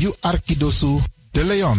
you Arkidosu de Leon.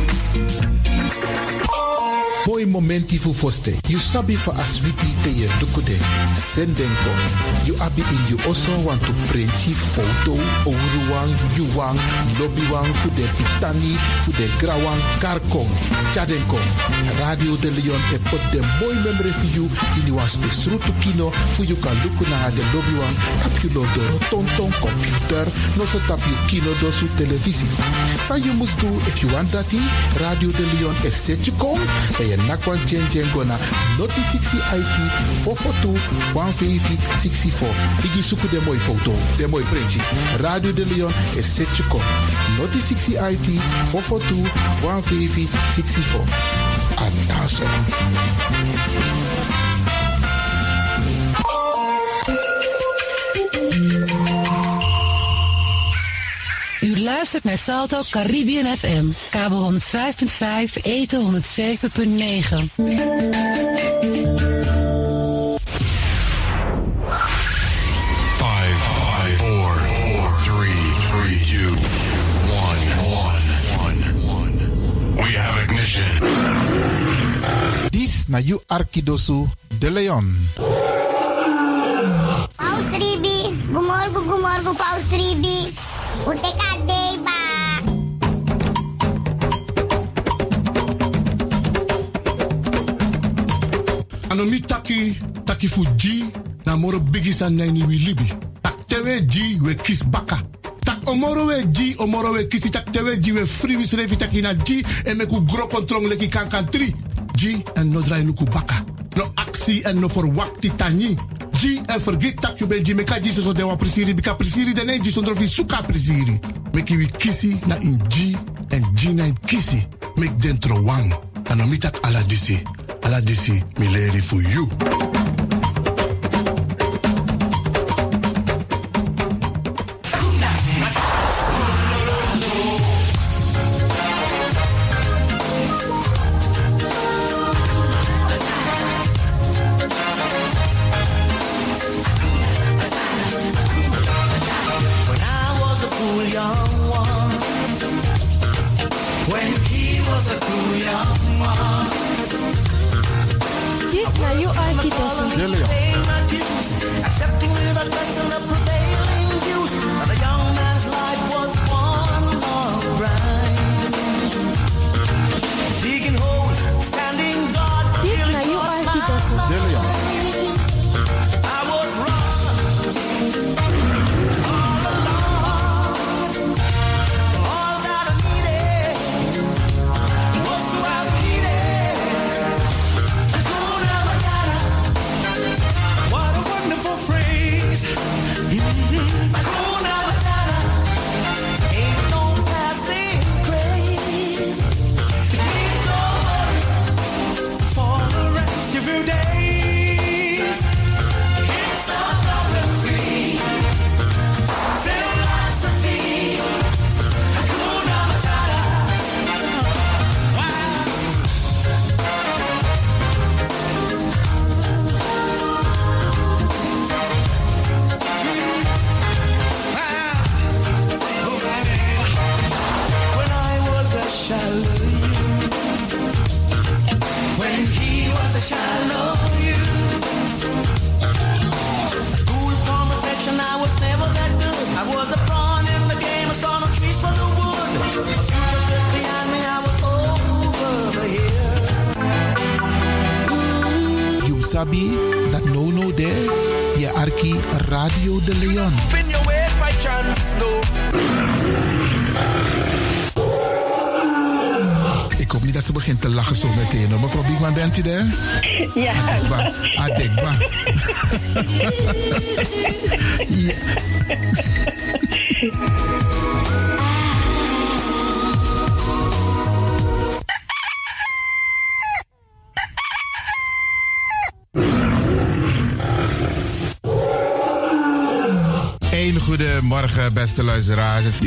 Boy momenti fu foste. You sabi for aswiti te ye dukude. Sendenko. You abi in you also want to print photo. Ouruwang, yuwang, lobbywang, fu de pitani, fu de grawang, karkong. Chadenko. Radio de Leon e pot de boy memory for you. In you was besrutu kino. Fu you kan luku na de lobbywang. Tap you lo computer. No so tap you kino do su televisie. Sa you if you want that Radio de Leon is set you. Je nakwan gona. Noti 60 IT. Fofoto 150 64. Igi suku de mooi foto. De mooi printje. Radio de Leon is set you kom. Noti 60 IT. Fofoto 150 64. Anaso. U luistert naar Salto Caribbean FM, kabel 105.5, eten 107.9. Five, five, four, four, three, three, two, one, one, one, one. We have ignition. Dis na you Arkidosu de Leon. Paus Ribi, gumorgo, gumorgo, Paus Ribi. Ute kadeba. Ano mi taki, taki fu G, na moro bigi san nani wi libi. Tak tewe G, we kis baka. Tak omoro we G, omoro we kisi tak tewe G, we free wis revi taki na G, en meku gro kontrong leki kankan 3. G, en no drai luku baka. No aksi en no for wakti tani. G, en forget tak you ben G, meka G so de wan prisiri, bika prisiri dene G sondro fi suka prisiri. Meki wi kisi na in G, en G na in kisi. Mek dentro wang. Ano mi tak ala disi. Ala disi, mi leri for you.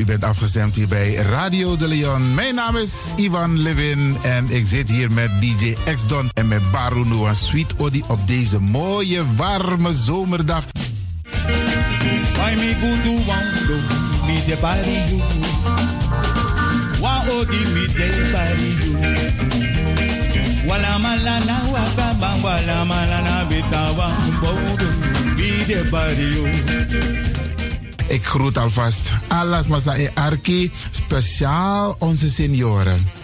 U bent afgestemd hier bij Radio de Leon. Mijn naam is Ivan Levin en ik zit hier met DJ X-Don en met Baru Noah Sweet Odi op deze mooie, warme zomerdag. Wala. Ik groet alvast alles Masa e Arki, speciaal onze senioren.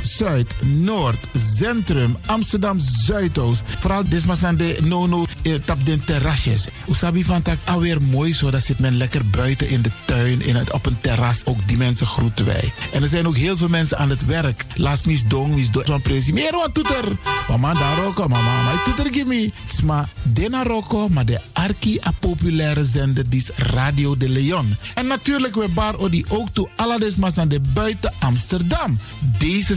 Zuid, Noord, Centrum, Amsterdam Zuidoost. Vooral desmasan de nono eh, tap den terrasjes. Usabi van tak alweer mooi zo. Dat zit men lekker buiten in de tuin, in het, op een terras. Ook die mensen groeten wij. En er zijn ook heel veel mensen aan het werk. Laat mis dong, mis dong. Van presi. Wat toeter. Mama daar roko, mama. Maar toeter gimme. Sma dena roko, maar de arki a populaire zender die is Radio de Leon. En natuurlijk we bar odi ook toe alle de buiten Amsterdam. Deze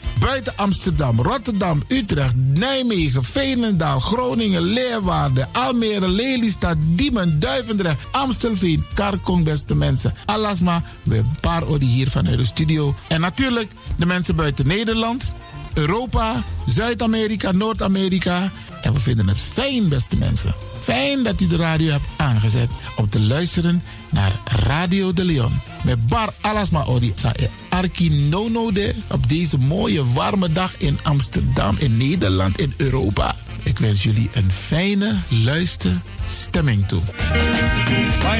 Buiten Amsterdam, Rotterdam, Utrecht, Nijmegen, Veenendaal, Groningen, Leeuwarden, Almere, Lelystad, Diemen, Duivendrecht, Amstelveen, Karkong, beste mensen. Alasma, we paar odi hier vanuit de studio. En natuurlijk de mensen buiten Nederland, Europa, Zuid-Amerika, Noord-Amerika. En we vinden het fijn, beste mensen. Fijn dat u de radio hebt aangezet om te luisteren naar Radio de Leon. Met Bar Alasma Odi e Arki Nono de op deze mooie warme dag in Amsterdam, in Nederland, in Europa. Ik wens jullie een fijne luisterstemming toe. Why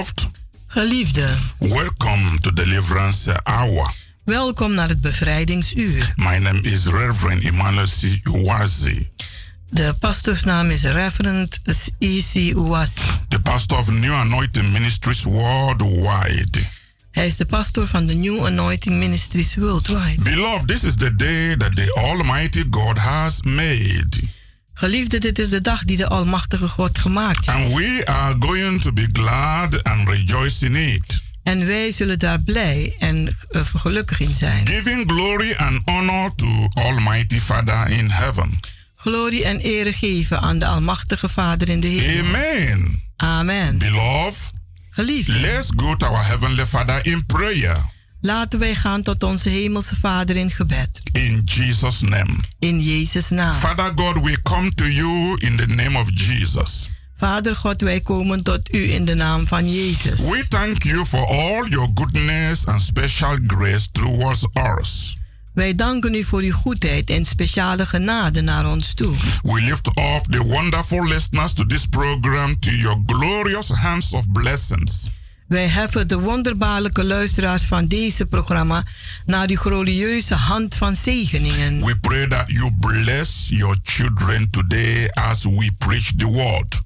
Beloved, Geliefde, welcome to Deliverance Hour. welkom naar het bevrijdingsuur. My name is Reverend Emmanuel C. Uwazi, De pastoorsnaam is Reverend E.C. Uwasi. the pastor of New Anointing Ministries worldwide. Hij is de pastor van de New Anointing Ministries Worldwide. Beloved, this is the day that the Almighty God has made. Geliefde, dit is de dag die de Almachtige God gemaakt heeft. And we are going to be glad and rejoice in it. En wij zullen daar blij en uh, gelukkig in zijn. Giving glory and honor to Almighty Father in heaven. Glorie en ere geven aan de Almachtige Vader in de hemel. Amen. Amen. Beloved, Geliefde, let's go to our Heavenly Father in prayer. Laten wij gaan tot onze Hemelse Vader in gebed. In Jesus' name. In Jezus' naam. Father God, we come to you in the name of Jesus. Vader God, wij komen tot u in de naam van Jezus. We thank you for all your goodness and special grace towards us. Wij danken u voor uw goedheid en speciale genade naar ons toe. We lift up the wonderful listeners to this program to your glorious hands of blessings. Wij heffen de wonderbaarlijke luisteraars van deze programma naar uw glorieuze hand van zegeningen. We pray that you bless your children today as we preach the word.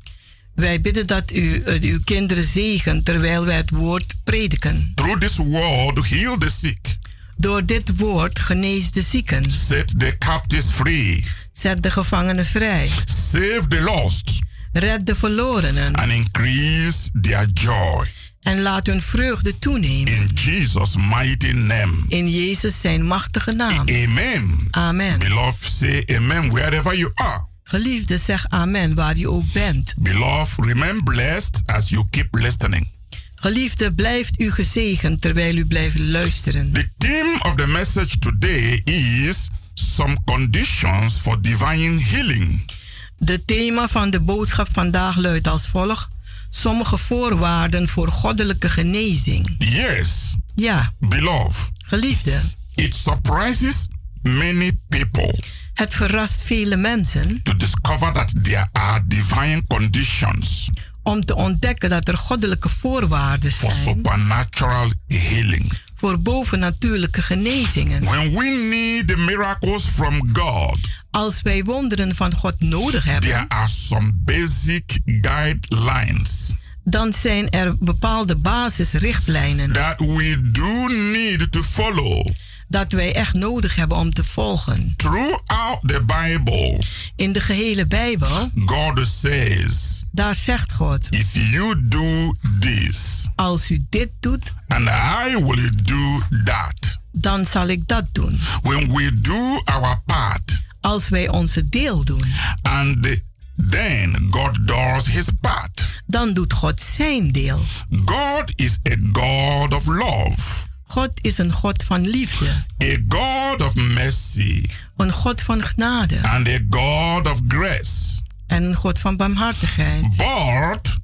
Wij bidden dat u eh, uw kinderen zegent terwijl wij het woord prediken. Through this word, heal the sick, Door dit woord genees de zieken. set the captives free, Zet de gevangenen vrij. save the lost, Red de verlorenen. and increase their joy. En laat hun vreugde toenemen. In Jesus' mighty name. In Jezus zijn machtige naam. Amen. Amen. Beloved, say amen wherever you are. Geliefde, zeg amen waar je ook bent. Beloved, remain blessed as you keep listening. Geliefde, blijft u gezegend terwijl u blijft luisteren. The theme of the message today is some conditions for divine healing. De thema van de boodschap vandaag luidt als volgt: sommige voorwaarden voor goddelijke genezing. Yes, Ja, beloved, geliefde, it surprises many people het verrast vele mensen to discover that there are divine conditions om te ontdekken dat er goddelijke voorwaarden for zijn supernatural healing. Voor bovennatuurlijke genezingen. When we need the miracles from God, Als wij wonderen van God nodig hebben, there are some basic guidelines dan zijn er bepaalde basisrichtlijnen that we do need to follow dat wij echt nodig hebben om te volgen. throughout the Bible. In de gehele Bijbel, God says, daar zegt God: If you do this, Als u dit doet, and I will do that. dan zal ik dat doen. When we do our part, Als wij onze deel doen, and then God does his part. dan doet God zijn deel. God is a God of love, God is een God van liefde, a God of mercy, een God van genade and a God of grace. En God van barmhartigheid. But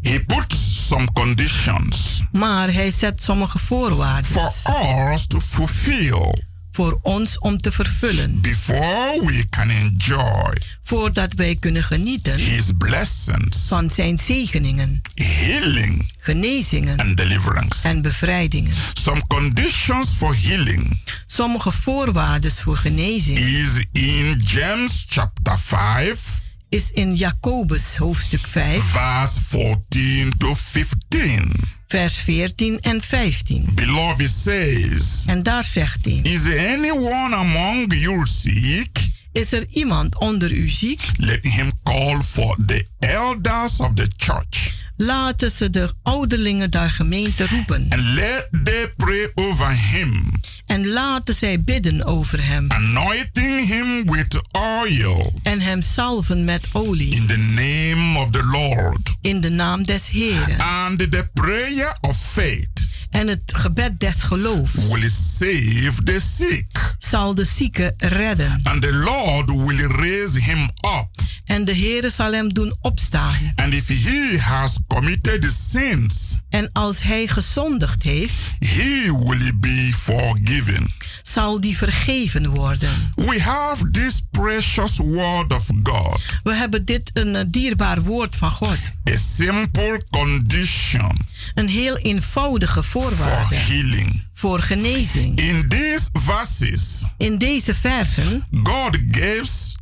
he puts some conditions Maar hij zet sommige voorwaarden for us to fulfill voor ons om te vervullen, before we can enjoy voordat wij kunnen genieten his blessings, van zijn zegeningen, healing, genezingen and deliverance. en bevrijdingen. Some conditions for healing Sommige voorwaarden voor genezing is in James chapter 5, is in Jacobus hoofdstuk 5, verse 14 to 15. Vers 14 en 15. Beloved says, En daar zegt hij: Is anyone among you sick? Is er iemand onder u ziek? Let him call for the elders of the church Laten ze de ouderlingen der gemeente roepen. and let they pray over him, En laten zij bidden over hem. anointing him with oil En hem salven met olie. in the name of the Lord. In de naam des Heren. And the prayer of faith En het gebed des geloofs will save the sick, zal de zieke redden. and the Lord will raise him up. En de Heere zal hem doen opstaan. And if he has committed sins, En als hij gezondigd heeft, he will be forgiven. zal die vergeven worden. We have this precious word of God, We hebben dit een eh, dierbaar woord van God. a simple condition Een heel eenvoudige for voorwaarde healing. voor genezing. In these verses, In deze versen God gives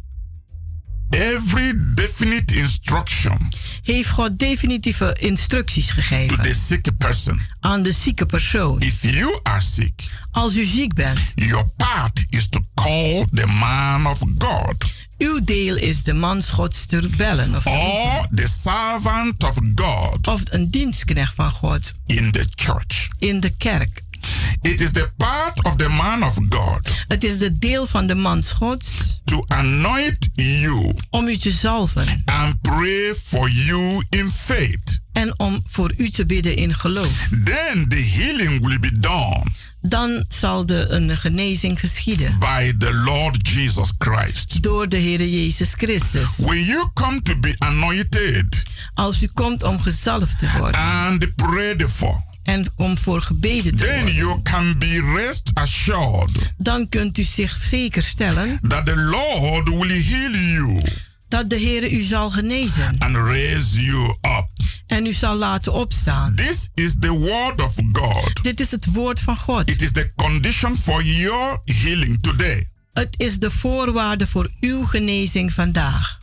every definite instruction heeft God definitieve instructies to gegeven the sick person. aan de zieke persoon. If you are sick, Als u ziek bent, your part is to call the man of God uw deel is de mans Gods te bellen of, or the servant of God of een dienstknecht van God in the church. in de kerk. It is the part of the man of God Het is de deel van de mans gods to anoint you om u te zalven and pray for you in faith. en om voor u te bidden in geloof. Then the healing will be done Dan zal de een genezing geschieden by the Lord Jesus Christ. door de Heer Jezus Christus. When you come to be anointed Als u komt om gezalfd te worden and prayed for, en om voor gebeden te then worden, you can be rest assured dan kunt u zich zeker stellen that the Lord will heal you dat de Heer u zal genezen and raise you up. en u zal laten opstaan. This is the word of God. Dit is het woord van God. It is the condition for your healing today. Het is de voorwaarde voor uw genezing vandaag.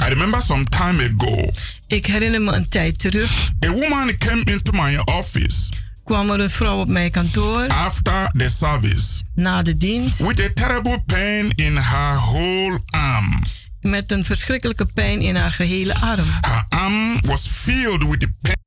I remember some time ago, Ik herinner me een tijd terug a woman came into my office kwam er een vrouw op mijn kantoor after the service na de dienst with a terrible pain in her whole arm. Met een verschrikkelijke pijn in haar gehele arm. Arm was filled with.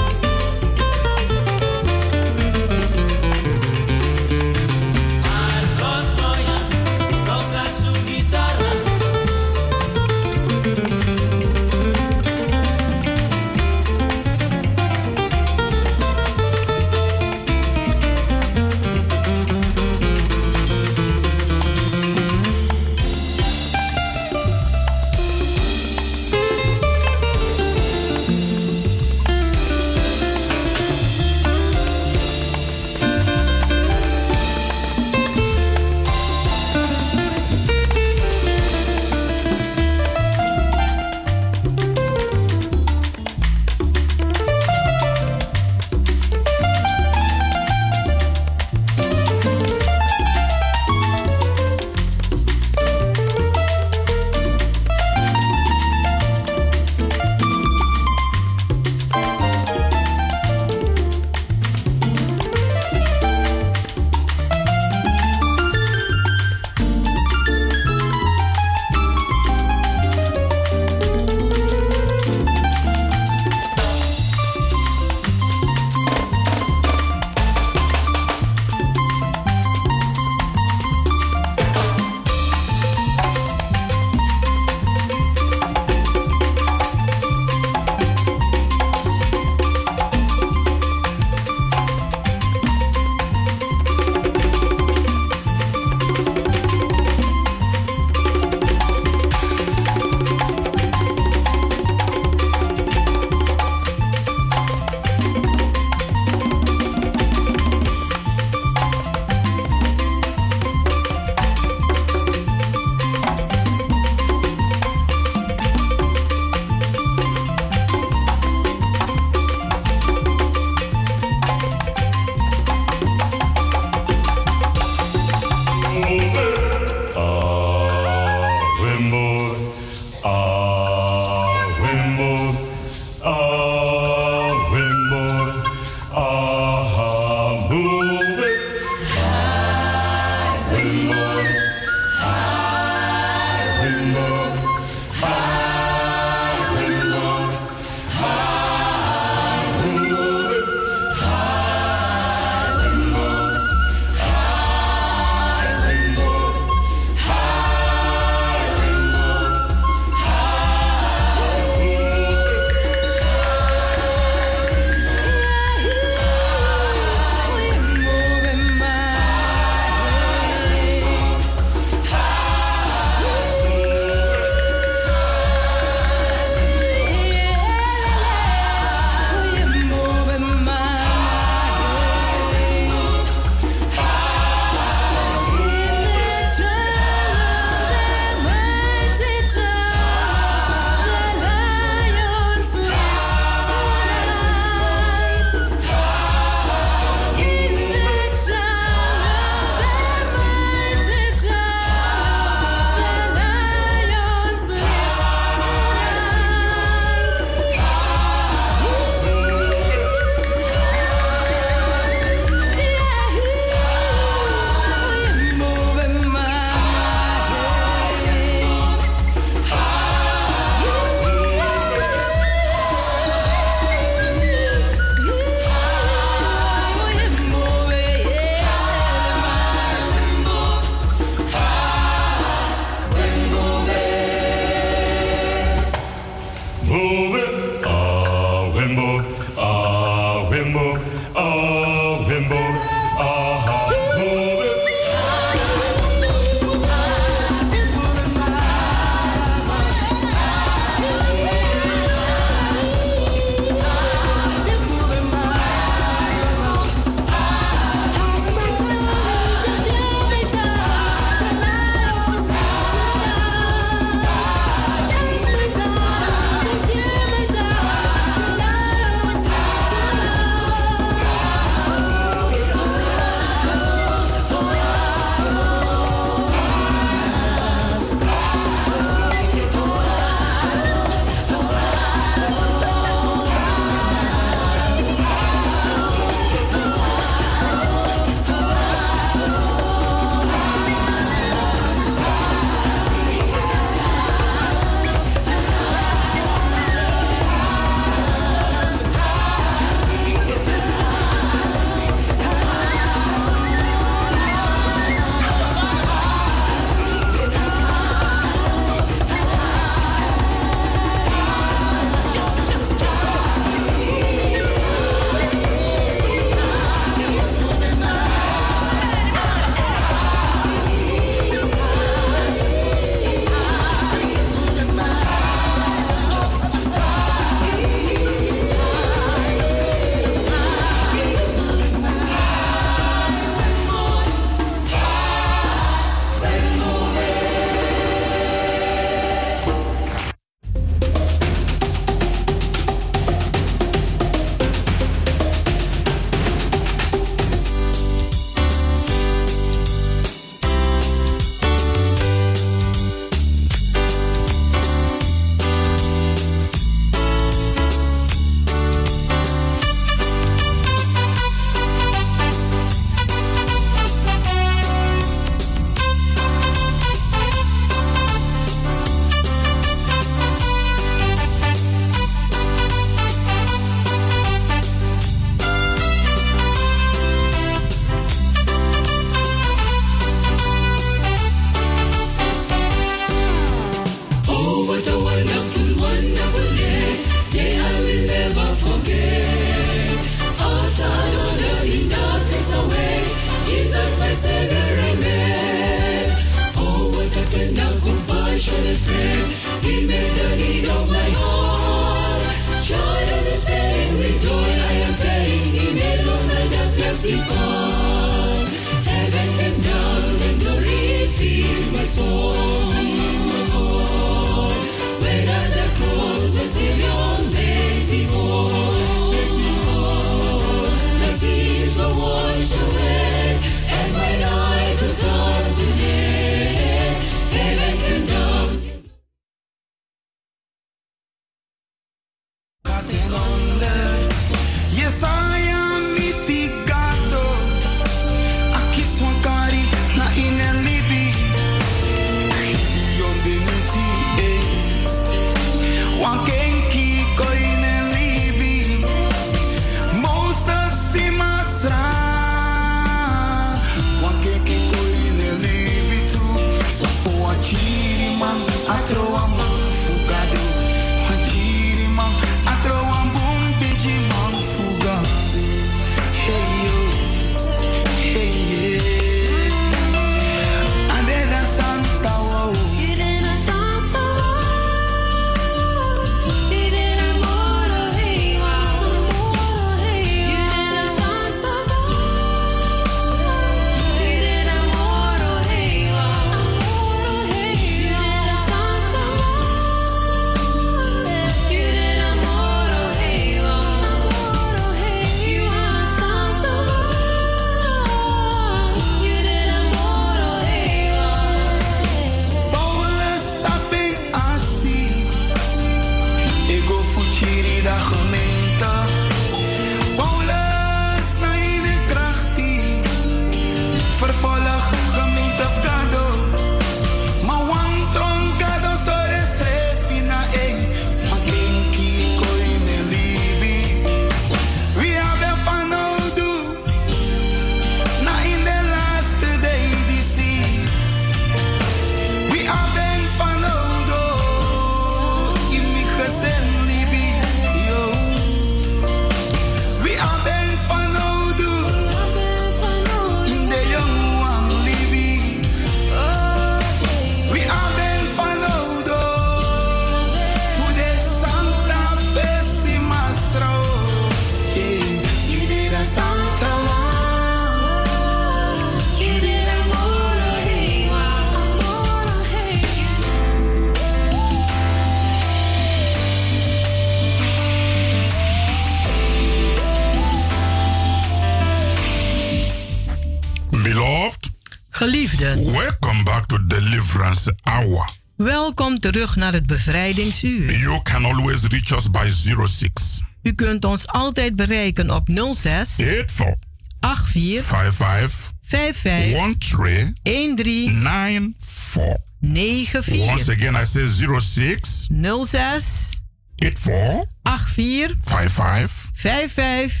Terug naar het bevrijdingsuur. You can always reach us by 06 U kunt ons altijd bereiken op 06 84 84 55 55 13 13 94. 94 Once again, I say 06 06 84 84 55 55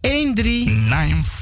13 13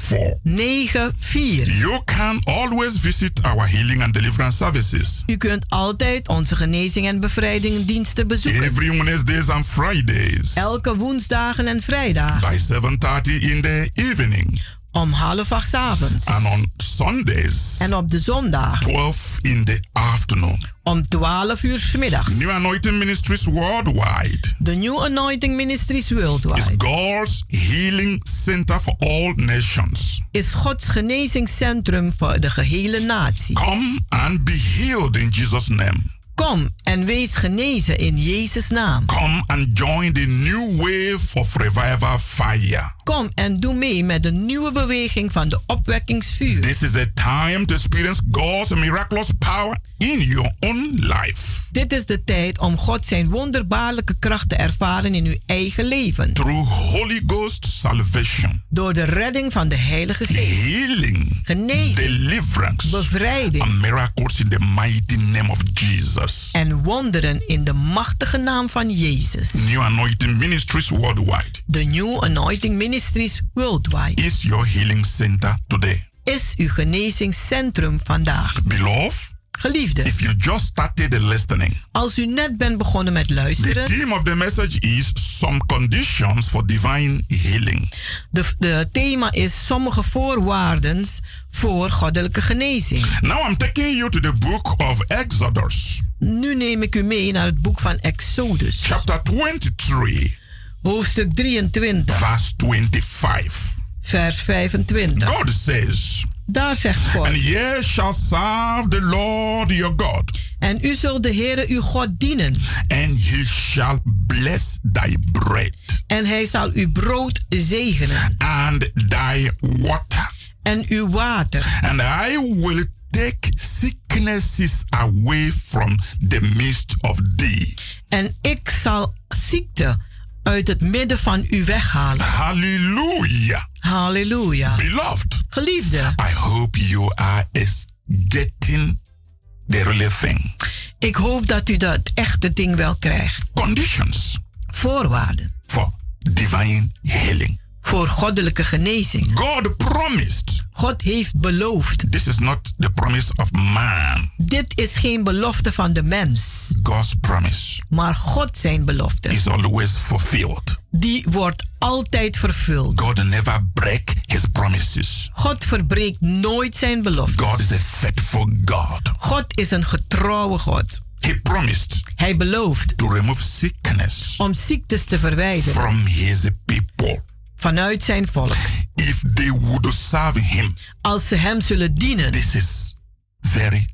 94. 94. You can always visit our healing and deliverance services U kunt altijd onze genezing en bevrijdingdiensten bezoeken. every Wednesdays and Fridays Elke woensdagen en vrijdag by 7:30 in the evening om half acht avonds. and on Sundays En op de zondag 12 in the afternoon. Om 12 uur 's middags. New Anointing Ministries worldwide De New Anointing Ministries is Worldwide God's healing center for all nations. is Gods genezingscentrum voor de gehele natie. Come and be healed in Jesus' name. Kom en wees genezen in Jezus' naam. Come and join the new wave of revival fire. Kom en doe mee met de nieuwe beweging van de opwekkingsvuur. This is a time to experience God's miraculous power in your own life. Dit is de tijd om God zijn wonderbaarlijke kracht te ervaren in uw eigen leven. Through Holy Ghost salvation, Door de redding van de Heilige Geest. healing, Genezing, deliverance, bevrijding and miracles in the mighty name of Jesus. en wonderen in de machtige naam van Jezus. New Anointing Ministries worldwide De New Anointing Ministries Worldwide is your healing center today. is uw genezingscentrum vandaag. Beloved, Geliefde, if you just started listening, als u net bent begonnen met the luisteren, theme of the message is some conditions for divine healing. de, de thema is sommige voorwaarden voor goddelijke genezing. Now I'm taking you to the book of Exodus, Nu neem ik u mee naar het boek van Exodus, chapter 23, hoofdstuk 23, verse 25. vers 25. God says, Daar zegt God, And ye shall serve the Lord your God, en u zult de Heere uw God dienen, and he shall bless thy bread en hij zal uw brood zegenen, and thy water. en uw water, And I will take sicknesses away from the midst of thee. en ik zal ziekte uit het midden van u weghalen. Hallelujah. Halleluja. Beloved, Geliefde, I hope you are is getting the real thing. ik hoop dat u dat echte ding wel krijgt. Conditions Voorwaarden for divine healing. voor goddelijke genezing. God promised. God heeft beloofd. This is not the promise of man. Dit is geen belofte van de mens, God's promise maar God zijn belofte. is always fulfilled. Die wordt altijd vervuld. God never break his promises. God verbreekt nooit zijn belofte. God is a faithful God. God is een getrouwe God. He promised Hij belooft to remove sickness om ziektes te verwijderen from his people vanuit zijn volk. if they would serve him. Als ze hem zullen dienen. This is very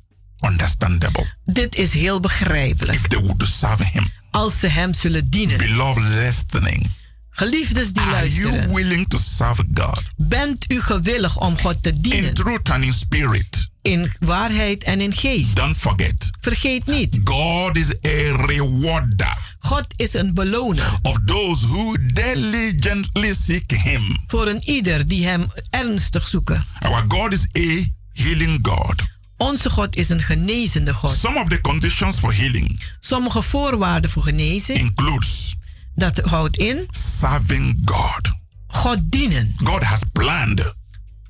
understandable. Dit is heel begrijpelijk. If they would serve him. Als ze hem zullen dienen. Beloved listening. Geliefdes die Are you luisteren. willing to serve God Bent u gewillig om God te in dienen? truth and in spirit? In waarheid en in geest. Don't forget, Vergeet niet, God is a rewarder God is een beloner of those who diligently seek him. voor een ieder die hem ernstig zoeken. Our God is a healing God. Onze God is een genezende God. Some of the conditions for healing Sommige voorwaarden voor genezing, includes dat houdt in serving God. God dienen. God has planned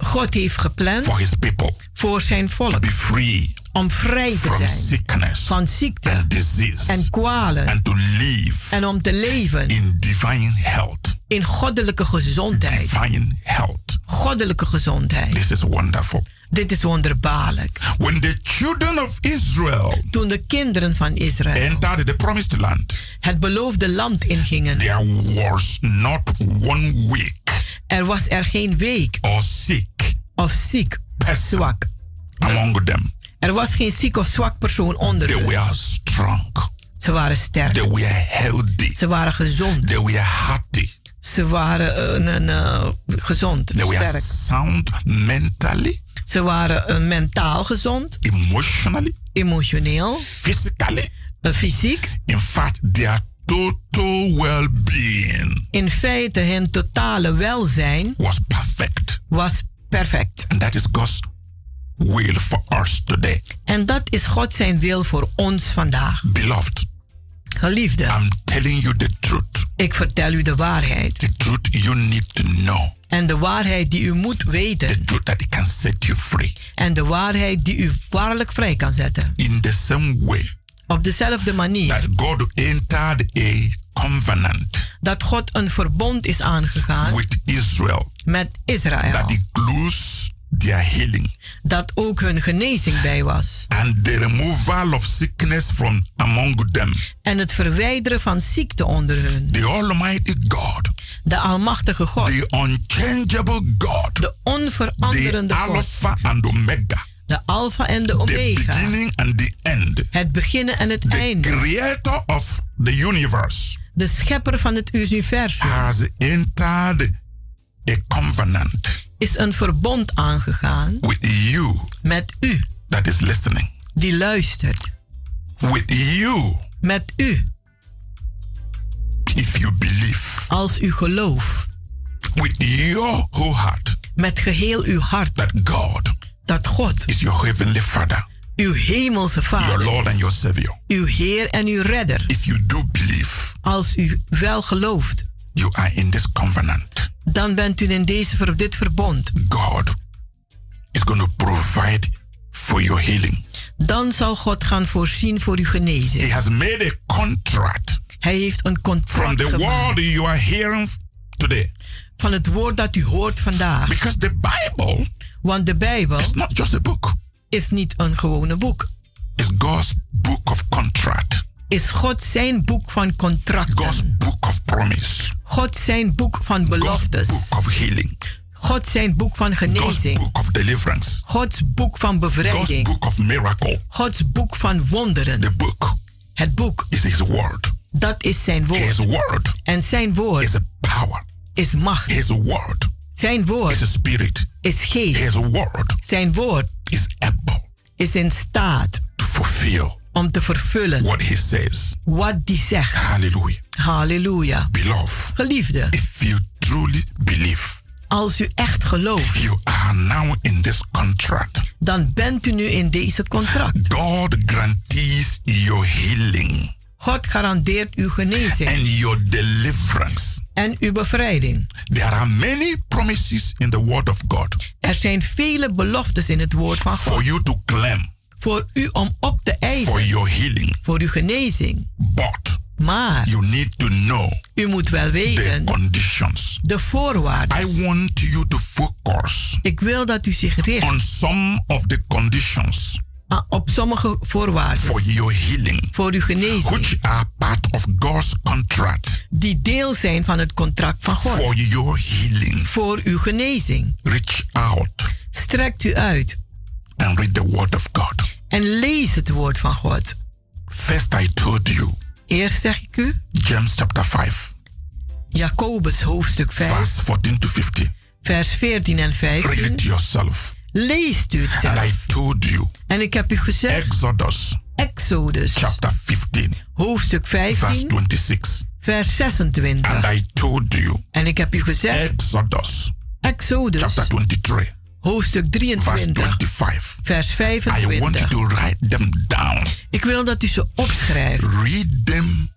God heeft gepland for his people voor zijn to volk be free om vrij te zijn van ziekte and disease en kwalen and to live en om te leven in divine health. in goddelijke gezondheid. Divine health. Goddelijke gezondheid. This is wonderful. Dit is wonderbaarlijk. When the children of Israel Toen de kinderen van Israël entered the promised land, het beloofde land ingingen, there was not one weak er was er geen week or sick of ziek, person zwak. among them. Er was geen ziek of zwak persoon onder They were strong. Ze waren sterk. They were healthy. Ze waren gezond. They were happy. Ze waren een- een, eh, gezond, They were sterk. sound mentally, Ze waren eh, mentaal gezond, emotionally, emotioneel, physically. fysiek. In fact, their total well-being In feite, hun totale welzijn was perfect. was perfect. And that is God's will for us today. En dat is God zijn wil voor ons vandaag. Beloved, Geliefde, I'm telling you the truth. ik vertel u de waarheid. The truth you need to know. En de waarheid die u moet weten. The truth that can set you free. En de waarheid die u waarlijk vrij kan zetten. In the same way Op dezelfde manier that God entered a covenant dat God een verbond is aangegaan with Israel met Israël. that includes their healing Dat ook hun genezing bij was. and the removal of sickness from among them. En het verwijderen van ziekte onder hun. The Almighty God, De Almachtige God. the unchangeable God, De onveranderende the God. Alpha and Omega, De Alpha en de the Omega. beginning and the end, Het beginnen en het the einde. creator of the universe, De schepper van het universum. has entered a covenant Is een verbond aangegaan with you met u. that is listening. Die luistert. With you, Met u. if you believe, Als u gelooft. with your whole heart, Met geheel uw hart. that God Dat God. is your heavenly Father, Uw hemelse your vader. Lord and your Savior. Uw Heer en uw redder. If you do believe, Als u wel gelooft. you are in this covenant. Dan bent u in deze, dit verbond. God is going to provide for your healing. Dan zal God gaan voorzien voor uw genezing. He has made a contract Hij heeft een from contract the gemaakt. word you are hearing today. Van het woord dat u hoort vandaag. Because the Bible Want de Bijbel is not just a book, is niet een gewone boek. it's God's book of contract, Is God zijn boek van contracten. God's book of promise, God zijn boek van God's beloftes. book of healing, God zijn boek van God's genezing. book of deliverance, Gods boek van God's bevrijding. book of miracle. Gods boek van wonderen. The book Het boek, is His word. dat is zijn His woord. word En zijn woord is a power. is macht. His word Zijn is woord a spirit. is geest. His word Zijn woord is able is in staat to fulfill om te vervullen what He says. wat die zegt. Hallelujah. Halleluja. Beloved, Geliefde, if you truly believe, als u echt gelooft, you are now in this contract. dan bent u nu in deze contract. God guarantees your healing God garandeert uw genezing and your deliverance. En uw bevrijding. There are many promises in the Word of God Er zijn vele beloftes in het woord van for God you to claim voor u om op te for eisen your healing. voor uw genezing. But Maar you need to know u moet wel the weten conditions. de voorwaarden. I want you to focus Ik wil dat u zich richt on some of the conditions op sommige voorwaarden for your healing, voor uw genezing. which are part of God's contract Die deel zijn van het contract van for God. your healing. Voor uw genezing. Reach out Strekt u uit and read the Word of God. en lees het woord van God. First, I told you, Eerst zeg ik u, James chapter 5, Jacobus hoofdstuk 5, verse 14 to 15. vers 14 en Read it 15. yourself. Leest u het And zelf. I told you, En ik heb u gezegd, Exodus. Exodus. Chapter 15, hoofdstuk verse 15, 26. vers 26. And I told you, En ik heb u gezegd, Exodus. Exodus. Chapter 23, hoofdstuk verse 23, 25. vers I want you 25. to write them down. Ik wil dat u ze opschrijft. Read them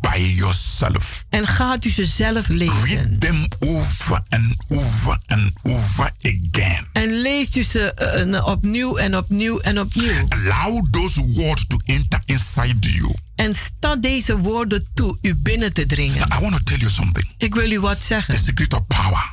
by yourself. en gaat u ze zelf lezen. Read them over and over and over again. En leest u ze eh, opnieuw en opnieuw en opnieuw. Allow those words to enter inside you. En sta deze woorden toe u binnen te dringen. I want to tell you something. Ik wil u wat zeggen. The secret of power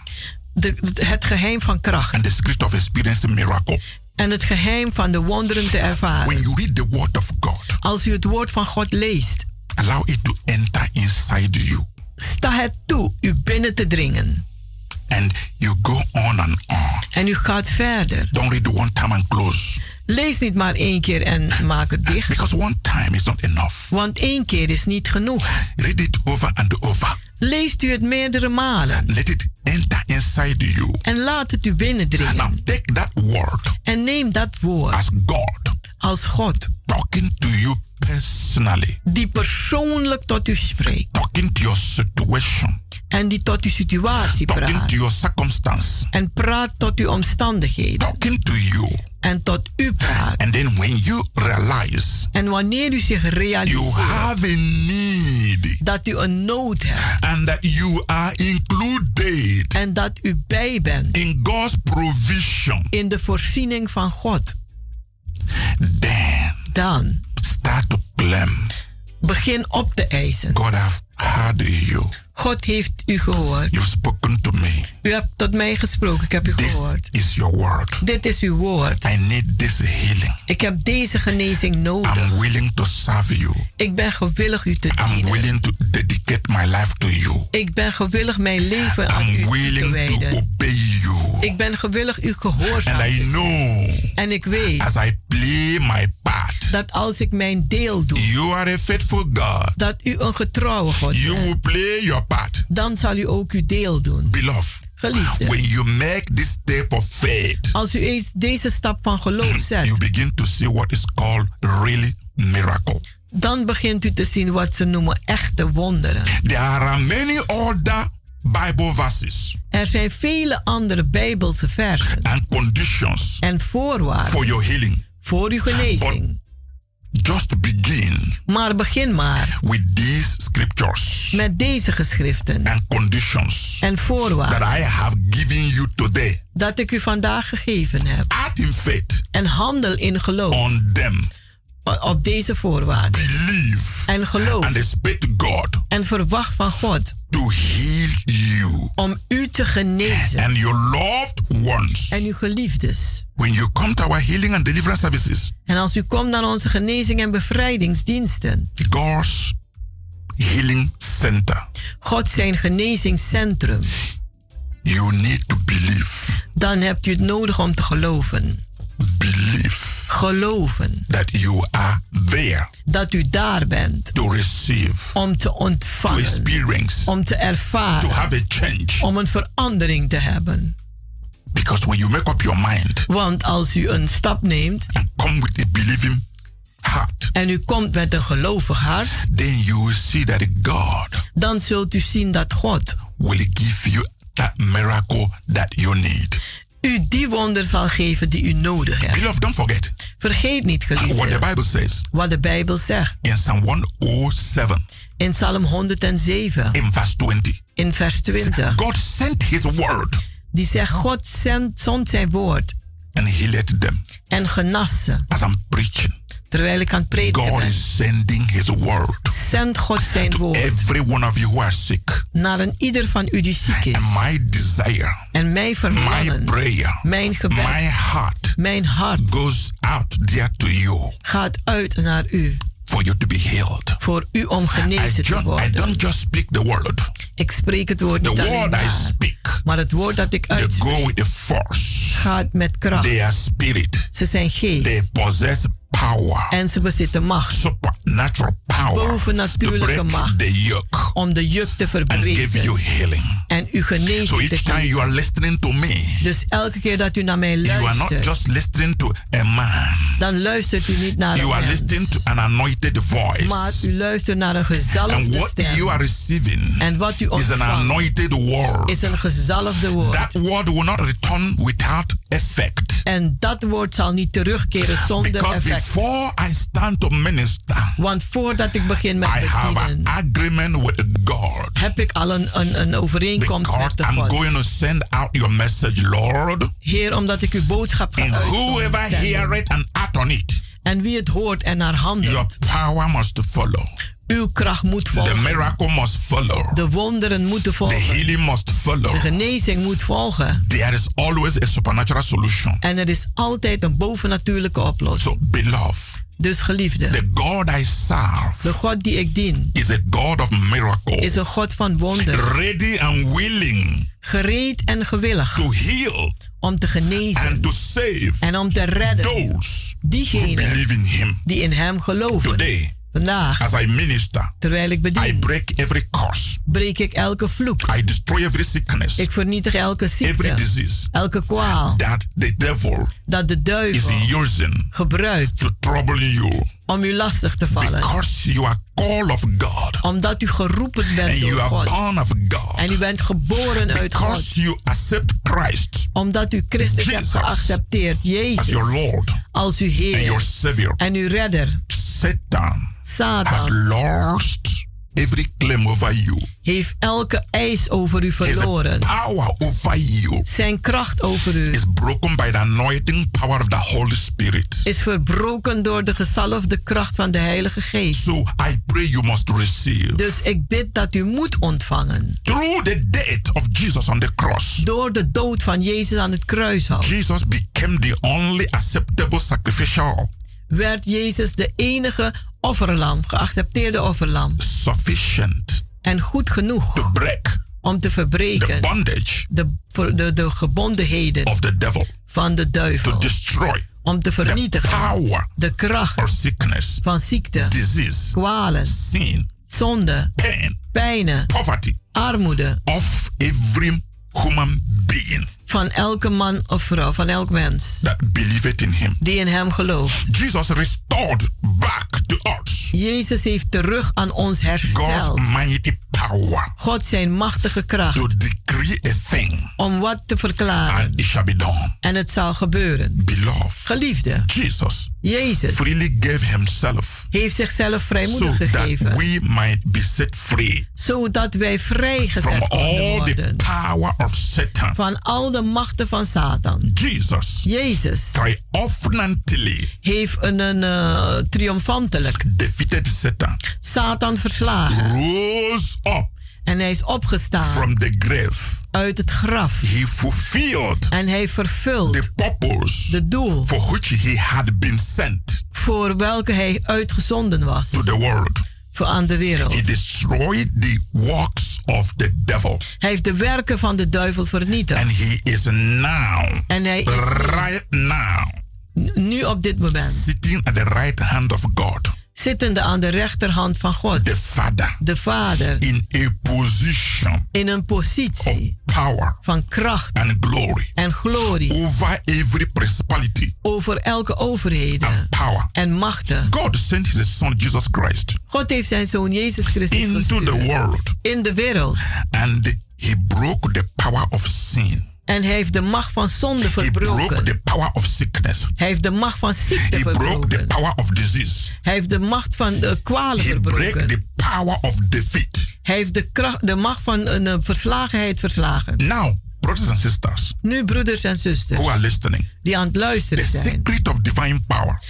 De, het geheim van kracht. and the secret of experiencing miracle. En het geheim van de wonderen te When ervaren. you read the word of God, Als u het woord van God leest, allow it to enter inside you. sta het toe u binnen te dringen. And you go on and on. En u gaat verder. Don't read one time and close. Lees niet maar één keer en maak het dicht. Because one time is not enough. Want één keer is niet genoeg. Read it over and over. Leest u het meerdere malen. Let it enter inside you. En laat het u binnendringen. Now take that word En neem dat woord as God als God, talking to you personally, die persoonlijk tot u spreekt. talking to your situation, En die tot uw situatie talking praat. to your circumstance, En praat tot uw omstandigheden. talking to you. En tot u praat. And then when you realize En wanneer u zich you realiseert have a need dat u een nood hebt. and that you are included En dat u bij bent in God's provision, in de voorziening van God. then Dan start to claim begin op te eisen. God have heard you. God heeft u gehoord. You've spoken to me. U hebt tot mij gesproken. Ik heb u This gehoord. is your word. Dit is uw woord. I need this healing. Ik heb deze genezing nodig. I'm willing to serve you. Ik ben gewillig u te I'm dienen. willing to dedicate my life to you. Ik ben gewillig mijn leven aan u I'm toe te willing to wijden. obey you. Ik ben gewillig u gehoorzaam And I know En ik weet as I play my part, dat als ik mijn deel doe, you are a faithful God. dat u een getrouwe God You bent. will play your part. Dan zal u ook uw deel doen. Beloved, Geliefde, when you make this step of faith, als u eens deze stap van geloof zet, you begin to see what is called really miracle. dan begint u te zien wat ze noemen echte wonderen. There are many other Bible verses Er zijn vele andere Bijbelse versen and conditions en voorwaarden for your healing. voor uw genezing. Just begin Maar begin maar with these scriptures met deze geschriften and conditions en that voorwaarden I have given you today. dat ik u vandaag gegeven heb. Act in faith En handel in geloof on them. Op deze voorwaarden. Believe En geloof and expect God en verwacht van God to heal you om u te genezen and your loved ones. en uw geliefdes. When you come to our healing and deliverance services, En als u komt naar onze genezing en bevrijdingsdiensten, God's healing center, God zijn genezingscentrum, you need to believe. dan hebt u het nodig om te geloven. Believe Geloven that you are there dat u daar bent to receive, om te to ontvangen, experience, om te to ervaren, have a change. om een verandering te hebben. Because when you make up your mind Want als u een stap neemt and come with a believing heart, en u komt met een gelovig hart, then you will see that God dan zult u zien dat God will give you that miracle that you need. U die wonder zal geven die u nodig hebt. Beloved, don't forget Vergeet niet, what the geliefde, Bible says wat de Bijbel zegt in Psalm 107, in Psalm 107, in verse 20. in vers 20. God sent his word Die zegt, God zond zijn woord and healed them. en genas ze. As I'm preaching, Terwijl ik aan het prediken God ben. is sending his word Zend God zijn to woord every one of you who are sick. naar een ieder van u die ziek is. And my desire, En mijn my verlangen, prayer, mijn my gebed, heart mijn hart goes out there to you gaat uit naar u. for you to be healed. Voor u om I, genezen te ju- I worden. don't just speak the word. Ik spreek het woord The niet alleen word I maar. speak, Maar het woord dat ik they go uitspreek with the force. gaat met kracht. They are spirit. Ze zijn They geest. possess power, En ze bezitten macht. supernatural power Bovennatuurlijke macht. the yoke Om de juk te and give verbreken. you healing. En u So genezing te each time you are listening to me, Dus elke keer dat u naar mij you are not luistert. just listening to a man. Dan luistert u niet naar You are een listening to an anointed Maar voice. u luistert naar een And gezalfde what you stem. are receiving En wat u is an ontvangt anointed word. is een gezalfde woord. That word will not return without effect. En dat woord zal niet terugkeren zonder Because effect. Before I stand to minister, Want voordat ik begin met I have an agreement with God. heb ik al een, een, een overeenkomst Because met de I'm God. going to send out your message, Lord. Heer, omdat ik uw boodschap ga And whoever uitzenden. hear it and act on it, En wie het hoort en naar your handelt, power must follow. Uw kracht moet The volgen. miracle must follow. De wonderen moeten The volgen. healing must follow. De genezing moet volgen. There is always a supernatural solution. En er is altijd een bovennatuurlijke oplossing. So, beloved, Dus geliefde, the God I serve de God die ik dien is a God of miracle, is een God van wonderen. ready and willing Gereed en gewillig to heal om te genezen and to save en om te redden those who diegenen believe in Him. die in hem geloven. Today, Vandaag, as I minister, terwijl ik I bedien, break every curse. breek ik elke vloek. I destroy every sickness, Ik vernietig elke every ziekte, disease elke kwaal that the devil dat de is duivel using gebruikt to trouble you. om u lastig te vallen. Because you are called of God Omdat u geroepen and bent you door are God. born of God. En u bent geboren uit God. Because you accept Christ Omdat u Christus hebt Jesus geaccepteerd. as your Jezus Lord als uw and your Heer Savior. en uw redder. Satan has Satan lost every claim over you. heeft elke eis over u His verloren. power over you Zijn kracht over u is broken by the anointing power of the Holy Spirit. is verbroken door de gezalfde kracht van de Heilige Geest. So I pray you must receive. Dus ik bid dat u moet ontvangen. Through the death of Jesus on the cross, Door de dood van Jezus aan het kruishout Jesus became the only acceptable sacrificial, werd Jezus de enige offerlam, geaccepteerde offerlam. sufficient. En goed genoeg to break. om te the verbreken bondage. De, de, de gebondenheden of the devil, van de to duivel. destroy Om te the vernietigen. power de kracht sickness, van ziekte, disease, kwalen, sin, zonde, pain, pijnen, poverty armoede. of every human being van elke man of vrouw, van elk mens that believeth in him. die in hem gelooft. Jesus restored back to us Jezus heeft terug aan ons hersteld. power God zijn machtige kracht to a thing om wat te verklaren. and it shall be done. En het zal gebeuren. Beloved, Geliefde, Jesus Jezus freely gave himself heeft zichzelf so vrijmoedig that gegeven. we might be set free Zodat wij vrijgezet all the worden. power of Satan. Van al de machten van Satan. Jesus Jezus triumphantly heeft een, een eh, triomfantelijk defeated Satan, Satan verslagen. rose up En hij is opgestaan from the grave. uit het graf. He fulfilled En hij vervult the purpose de doel for which he had been sent voor welke hij uitgezonden was. to the world. Voor aan de He wereld. destroyed the works of the devil. Hij heeft de werken van de duivel vernietigd. And he is now, En hij is right now, nu op dit moment sitting at the right hand of God, zittende aan de rechterhand van God. the Father, De Vader in a position in een of positie power van kracht and glory en glorie over every principality over elke overheden and power. en machten. God sent his son Jesus Christ God heeft zijn zoon Jezus Christus into the gestuurd world in de wereld. and he broke the power of sin. En hij heeft de macht van zonde He broke verbroken. the power of sickness. Hij heeft de macht van ziekte He broke the verbroken. power of disease. Hij heeft de macht van de kwalen He broke verbroken. the power of defeat. Hij heeft de, kracht, de macht van een eh, verslagenheid verslagen. Now, brothers and sisters Nu, broeders en zusters, who are listening, die aan het the luisteren zijn. secret of divine power,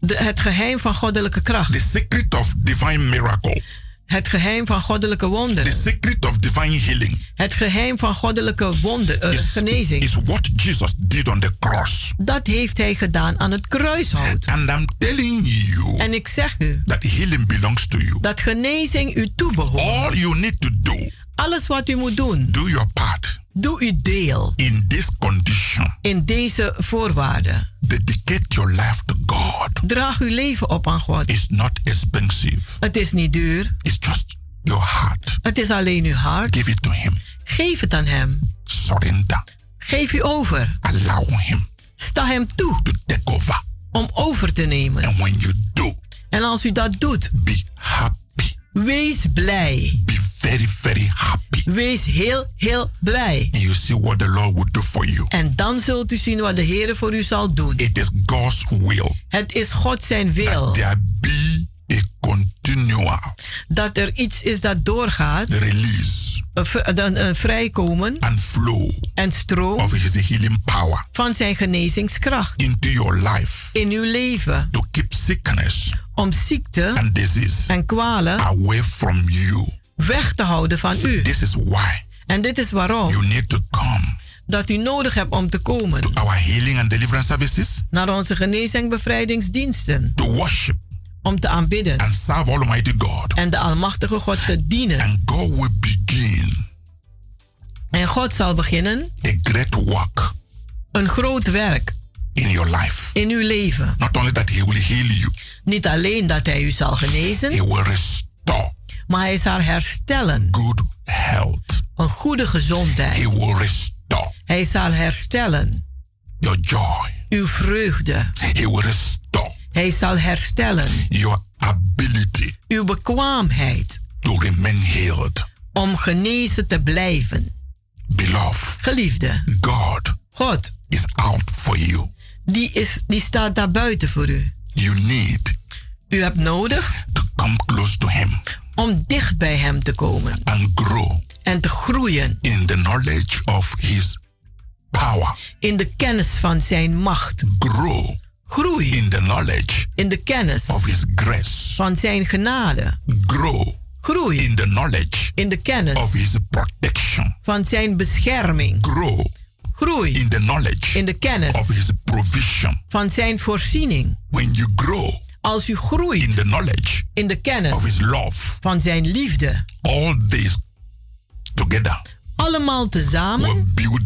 De, het geheim van goddelijke kracht. the secret of divine miracle, Het geheim van goddelijke the wonderen. secret of divine healing Het geheim van goddelijke wonder, eh, is, genezing. is what Jesus did on the cross. Dat heeft hij gedaan aan het kruishout. And I'm telling you En ik zeg u that healing belongs to you. dat genezing u toebehoort. All you need to do, Alles wat u moet doen, do your part doe uw deel in this condition. in deze voorwaarden. Dedicate your life to God. Draag uw leven op aan God. It's not expensive. Het is niet duur, It's just your heart. het is alleen uw hart. Give it to Him. Geef het aan hem. Surrender. Geef u over. Allow Him Sta hem toe to take over. om over te nemen. And when you do, En als u dat doet, be happy. Wees blij. Be very, very happy. Wees heel, heel blij. And you see what the Lord will do for you. En dan zult u zien wat de Heer voor u zal doen. It is God's will Het is God zijn wil there be a continual dat er iets is dat doorgaat, release een vrijkomen and flow en stroom of His healing power van zijn genezingskracht into your life in uw leven. to keep sickness Om ziekte and disease en kwalen away from you. weg te houden van u. This is why En dit is waarom you need to come dat u nodig hebt om te komen to our healing and deliverance services naar onze genezing en bevrijdingsdiensten. to worship Om te aanbidden and serve Almighty God. en de Almachtige God te dienen. And God will begin En God zal beginnen a great work een groot werk in your life. in uw leven. Not only that He will heal you, Niet alleen dat hij u zal genezen, He will restore maar hij zal herstellen. good health. Een goede gezondheid. He will restore Hij zal herstellen your joy. uw vreugde. He will restore Hij zal herstellen your ability uw bekwaamheid to remain healed. om genezen te blijven. Beloved, Geliefde, God God, is out for you. die, is, die staat daar buiten voor u. You need U hebt nodig to come close to Him om dicht bij Hem te komen and grow en te groeien in the knowledge of His power. in de kennis van Zijn macht. Grow Groei in the knowledge in de kennis of His grace. van Zijn genade. Grow Groei in the knowledge in de kennis of His protection. van Zijn bescherming. Grow Groei in the knowledge in de kennis of His provision. van Zijn voorziening. When you grow Als u in groeit the knowledge in de kennis of His love, van Zijn liefde, all these together allemaal tezamen, you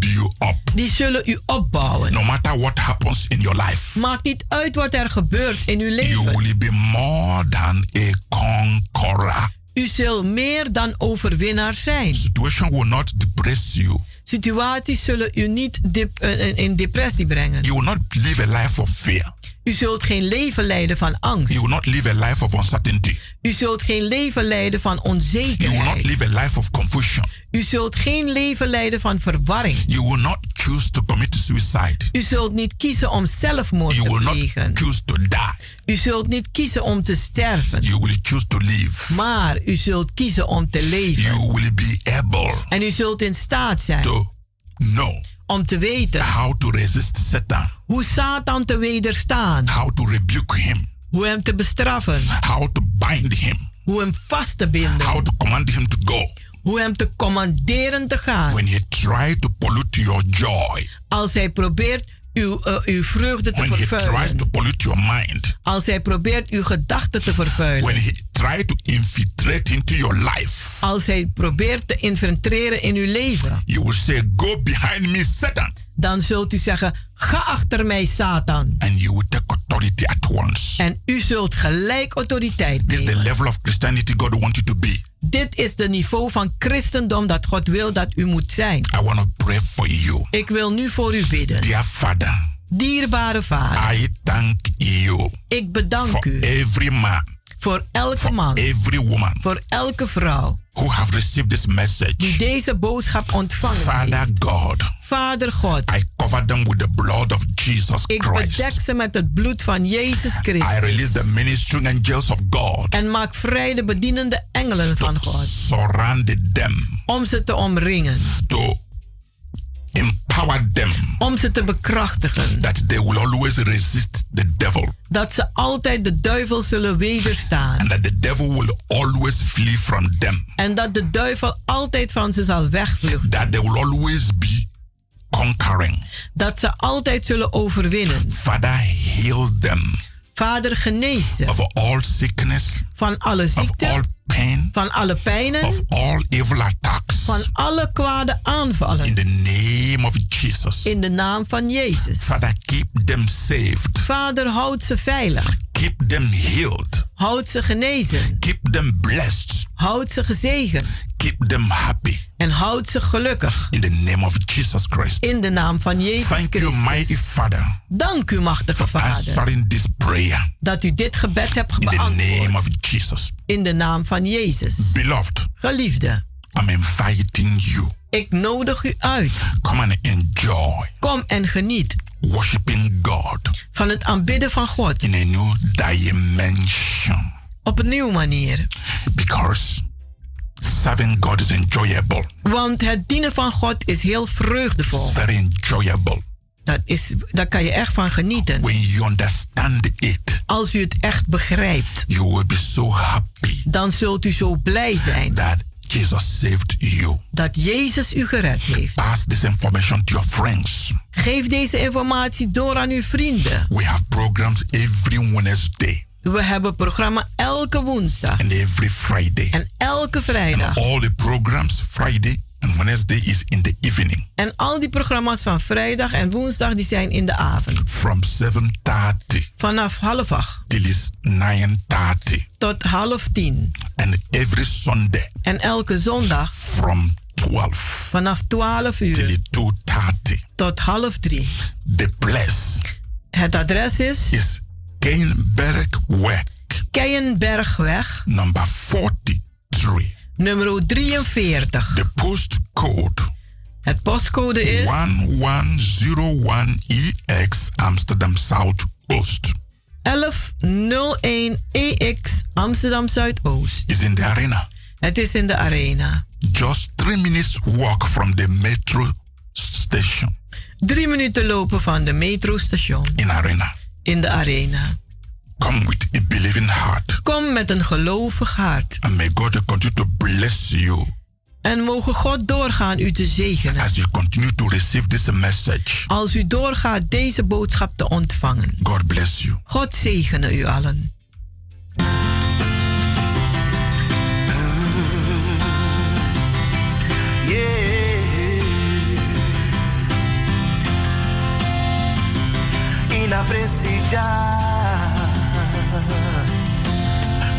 die zullen u opbouwen. No matter what happens in your life, Maakt niet uit wat er gebeurt in uw you leven. will be more than a conqueror. U zult meer dan overwinnaar zijn. Situation will not depress you. Situaties zullen u niet dep- eh, in depressie brengen. You will not live a life of fear. U zult geen leven leiden van angst. You will not live a life of uncertainty. U zult geen leven leiden van You will not onzekerheid. live a life of confusion. U zult geen leven leiden van verwarring. You will not choose to commit suicide. U zult niet kiezen om zelfmoord You te will not plegen. choose to die. U zult niet kiezen om te sterven. You will choose to live. Maar u zult kiezen om te leven. You will be able En u zult in staat zijn to know om te weten how to resist Satan, hoe Satan te wederstaan. how to rebuke him, Hoe hem te bestraffen. how to bind him, Hoe hem vast te binden. how to command him to go. Hoe hem te commanderen te gaan. When he tries to pollute your joy, Als hij probeert uw, eh, uw vreugde te when he tries vervuilen. to pollute your mind, Als hij probeert uw gedachten te when vervuilen. he tries to infiltrate into your life, Als hij probeert te infiltreren in uw leven. you will say, Go behind me, Satan. Dan zult u zeggen, ga achter mij Satan. And you will take authority at once. En u zult gelijk autoriteit This is the nemen. level of Christianity God wants you to be. Dit is de niveau van christendom dat God wil dat u moet zijn. I want to pray for you. Ik wil nu voor u bidden. Dear Father, Dierbare Vader, I thank you ik bedank for u every man, voor elke man, every woman voor elke vrouw who have received this die message. deze boodschap ontvangen Father heeft. God, Vader God, I cover them with the blood of Jesus ik Christ. bedek ze met het bloed van Jezus I release Christus. the ministering angels of God En maak vrij de bedienende engelen van God. surround them, Om ze te omringen. to empower them, Om ze te bekrachtigen. that they will always resist the devil, Dat ze altijd de duivel zullen wederstaan. and that the devil will always flee from them, En dat de duivel altijd van ze zal wegvluchten. that they will always be conquering. Dat ze altijd zullen overwinnen. Father, heal them Vader, genees ze of all sickness, van alle of all ziekte, pain, van alle pijnen, of all evil attacks. van alle kwade In aanvallen. the name of Jesus. In de naam van Jezus. Father, keep them saved. Vader, houd ze veilig. Keep them healed. Houd ze genezen. Keep them blessed. Houd ze gezegend. Keep them happy. En houd ze gelukkig. In the name of Jesus Christ. In de naam van Jezus Thank you, mighty Christus. Father, Dank u, machtige Vader, answering this prayer. dat u dit gebed hebt In the name beantwoord. of Jesus. In de naam van Jezus. Beloved, Geliefde, I'm inviting you. ik nodig u uit. Come and enjoy Kom en geniet worshiping God van het aanbidden van God in a new dimension. op een nieuwe manier. Because serving God is enjoyable. Want het dienen van God is heel vreugdevol. It's very enjoyable. Dat is, daar kan je echt van genieten. When you understand it, Als u het echt begrijpt, you will be so happy dan zult u zo blij zijn that Jesus saved you. dat Jezus u gered heeft. Pass this information to your friends. Geef deze informatie door aan uw vrienden. We have programs every Wednesday We hebben programma elke woensdag and every Friday. en elke And vrijdag. all the programs Friday And Wednesday is in the evening. En al die programma's van vrijdag en woensdag die zijn in de avond. From 7.30 Vanaf half acht till is 9.30. tot half tien. And every Sunday En elke zondag from 12 vanaf 12 till uur 2.30. tot half drie. The place Het adres is is Keienbergweg Keienbergweg, number 43. Nummer 43. The postcode Het postcode is 1101EX Amsterdam South Oost 1101 EX Amsterdam Zuidoost. is in the arena. Het is in de arena. Just three minutes walk from the metro station Drie minuten lopen van de metrostation in arena. in de arena. Come with a believing heart. Kom met een gelovig hart. And may God continue to bless you En mogen God doorgaan u te zegenen. as you continue to receive this message. Als u doorgaat deze boodschap te ontvangen. God bless you. God zegene u allen. Ina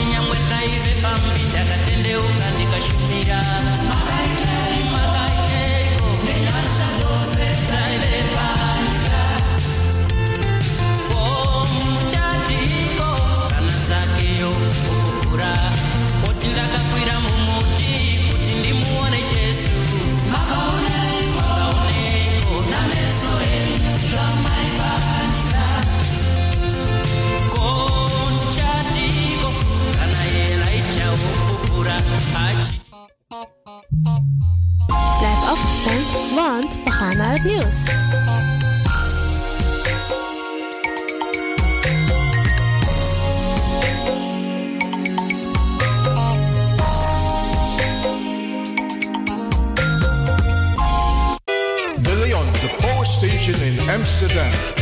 Kinyamwe kaive pambita katendeuka Blijf afgestemd, want we gaan naar het nieuws. De Leon, the power station in Amsterdam.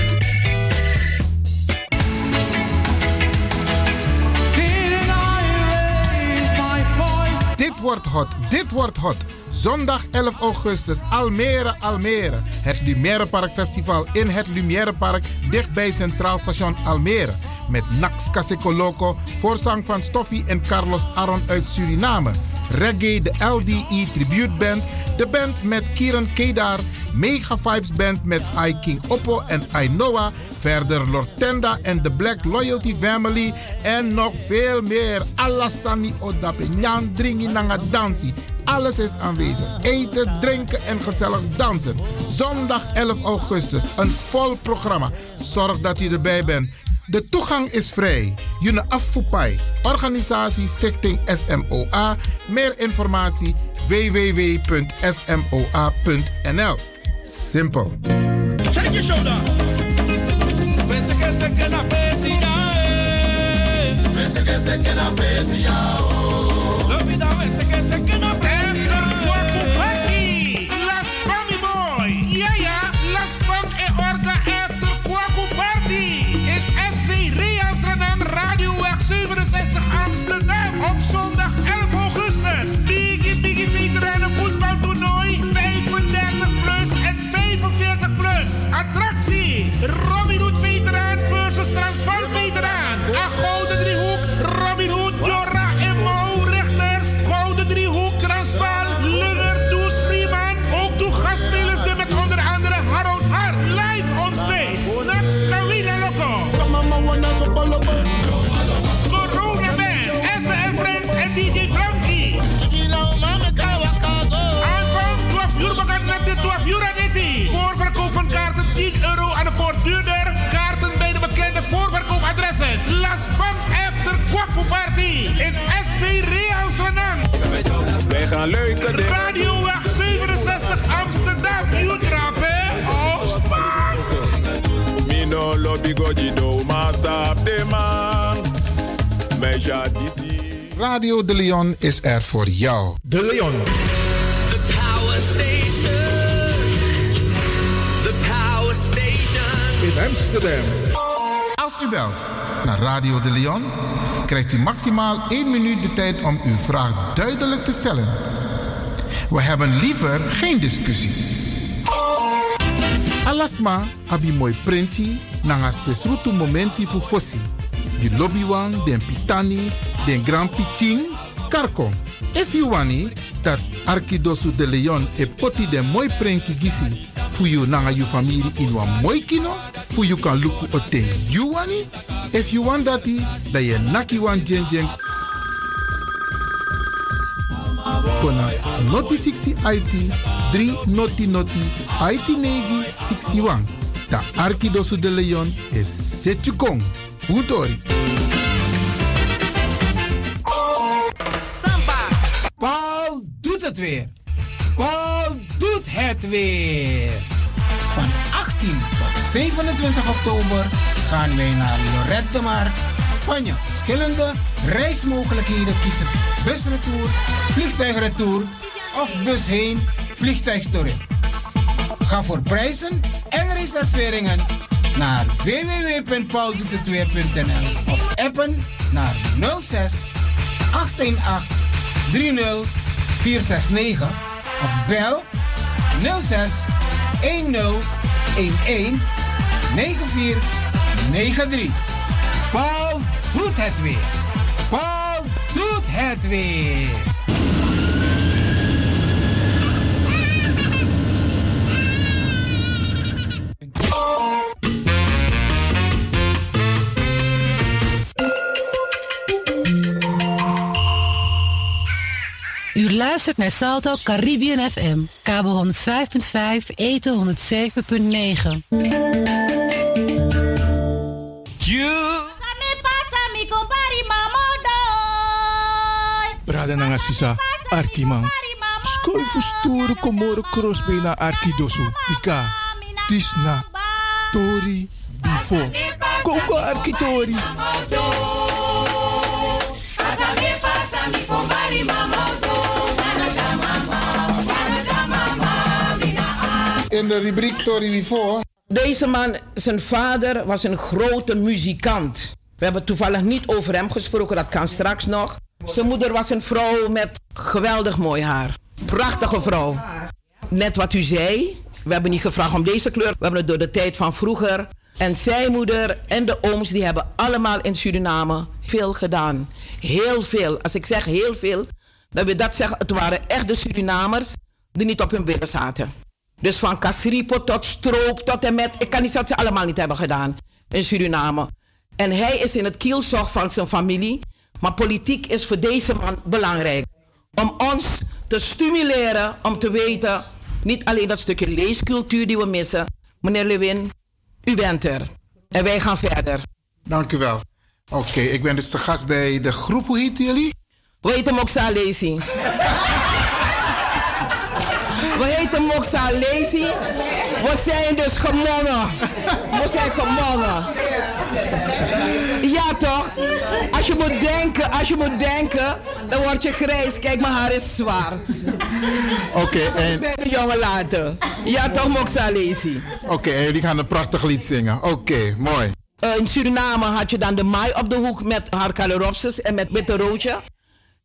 Dit wordt hot, dit wordt hot. Zondag 11 augustus, Almere, Almere. Het Lumière Park Festival in het Lumière Park, dichtbij Centraal Station Almere. Met Nax Loco, voorzang van Stoffie en Carlos Aron uit Suriname. Reggae, de LDE Tribute Band, de band met Kieran Kedar, Mega Vibes Band met I King Oppo en I Noah. Verder Lortenda en de Black Loyalty Family en nog veel meer. Alassani Odape, Nyan Dringi Nanga Dansi. Alles is aanwezig. Eten, drinken en gezellig dansen. Zondag 11 augustus, een vol programma. Zorg dat u erbij bent. De toegang is vrij. June Affupai, organisatie Stichting SMOA. Meer informatie www.smoa.nl. Simpel. Shake your shoulder. Kwaku Party in SV Reals Renang. Wij gaan leuke dingen. Radioweg 67 Amsterdam. Hè? Oh, smaak. Mino lobby goji do masa de man. Meja disi. Radio De Leon is er voor jou. De Leon. The Power Station. The Power Station. In Amsterdam. Als u belt Radio De Leon, krijgt u maximaal 1 minuut de tijd om uw vraag duidelijk te stellen. We hebben liever geen discussie. Alasma abi mooi printi nanga spesrutu momenti fu fossi. Di lobby wan, den pitani, den grand piching, karko. If you wani dat Arkidosu de Leon e poti den mooi prenki gisi fu you nanga you family in wan mooi kino, fu you kan luku oten you. If you want dati, da ye naki wan jen jen noti 60 IT 3 noti noti IT negi 61. Da Arkidosu de Leon is Setjukong. Utori. Paul doet het weer. Paul doet het weer. Van 18 tot 27 oktober gaan wij naar Lorette de Mar, Spanje. Verschillende reismogelijkheden kiezen. Busretour, vliegtuigretour of bus heen, vliegtuig terug. Ga voor prijzen en reserveringen naar www.pauldoetetweer.nl of appen naar 06 818 30 469 of bel 06 10 11 9493. Paul doet het weer. Paul doet het weer. U luistert naar Salto Caribbean FM, kabel 105.5, eten 107.9. Brada nanga sisa arki man. Skoi fu sturu komoro na arki dosu. Ika. Tisna. Tori. Bifo. Koko arki tori. In de rubriek Tori. Deze man, zijn vader was een grote muzikant. We hebben toevallig niet over hem gesproken, dat kan straks nog. Zijn moeder was een vrouw met geweldig mooi haar. Prachtige vrouw. Net wat u zei, we hebben niet gevraagd om deze kleur. We hebben het door de tijd van vroeger. En zijn moeder en de ooms, die hebben allemaal in Suriname veel gedaan. Heel veel. Als ik zeg heel veel, dan wil dat zeggen, het waren echt de Surinamers die niet op hun billen zaten. Dus van Kasripo tot Stroop tot en met... Ik kan niet zeggen dat ze allemaal niet hebben gedaan in Suriname. En hij is in het kielzog van zijn familie. Maar politiek is voor deze man belangrijk. Om ons te stimuleren om te weten... niet alleen dat stukje leescultuur die we missen. Meneer Lewin, u bent er. En wij gaan verder. Dank u wel. Oké, ik ben dus de gast bij de groep. Hoe heet jullie? We heten Moxa Lazy. We heten Moxa Lazy. We zijn dus gewonnen. We zijn gewonnen. Ja toch? Als je moet denken, als je moet denken, dan word je grijs. Kijk, mijn haar is zwart. Oké, en... Een jongen laten. Ja toch, Moxa Lazy. Oké, en jullie gaan een prachtig lied zingen. Oké, mooi. Eh, in Suriname had je dan de Mai op de hoek met haar caloropsis en met witte roodje.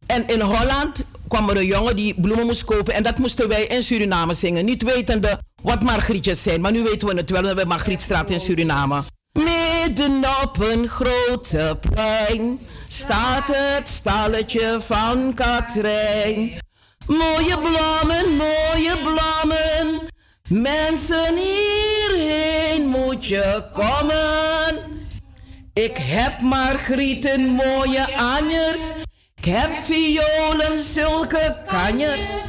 En in Holland kwam er een jongen die bloemen moest kopen. En dat moesten wij in Suriname zingen. Niet wetende wat margrietjes zijn. Maar nu weten we het wel. We hebben Margrietstraat in Suriname. Midden op een grote plein staat het stalletje van Katrijn. Mooie bloemen, mooie bloemen. Mensen hierheen moet je komen. Ik heb margrieten, mooie anjers. Ik heb violen, zulke kanjers.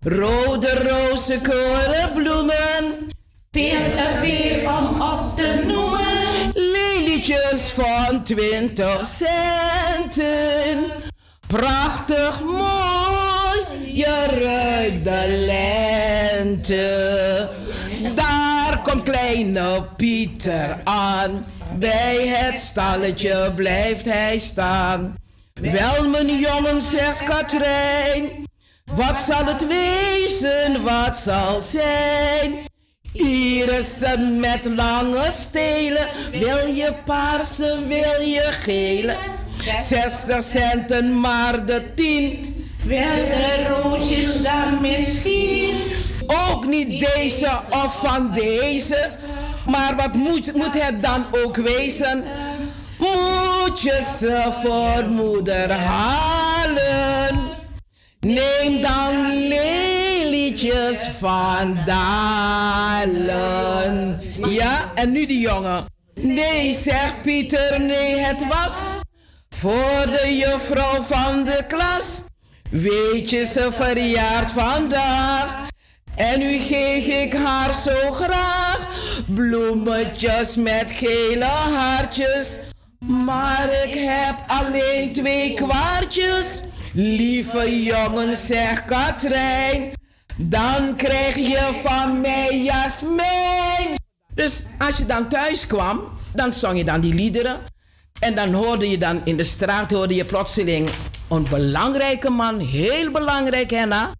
Rode rozen, korenbloemen. Veel te veel om op te noemen. Lelietjes van 20 centen. Prachtig mooi, je ruikt de lente. Daar komt kleine Pieter aan. Bij het stalletje blijft hij staan. Wel, mijn jongen, zegt Katrijn. Wat zal het wezen, wat zal het zijn? Irissen met lange stelen. Wil je paarse, wil je gele? 60 centen maar de 10. Wilde roosjes dan misschien? Ook niet deze of van deze. Maar wat moet, moet het dan ook wezen? Je ze voor moeder halen? Neem dan lelietjes van Dalen. Ja, en nu die jongen. Nee, zegt Pieter, nee, het was voor de juffrouw van de klas. Weet je, ze verjaart vandaag. En nu geef ik haar zo graag bloemetjes met gele haartjes. Maar ik heb alleen twee kwartjes. Lieve jongen, zegt Katrijn. Dan krijg je van mij jasmijn. Dus als je dan thuis kwam, dan zong je dan die liederen. En dan hoorde je dan in de straat, hoorde je plotseling een belangrijke man, heel belangrijk, Henna.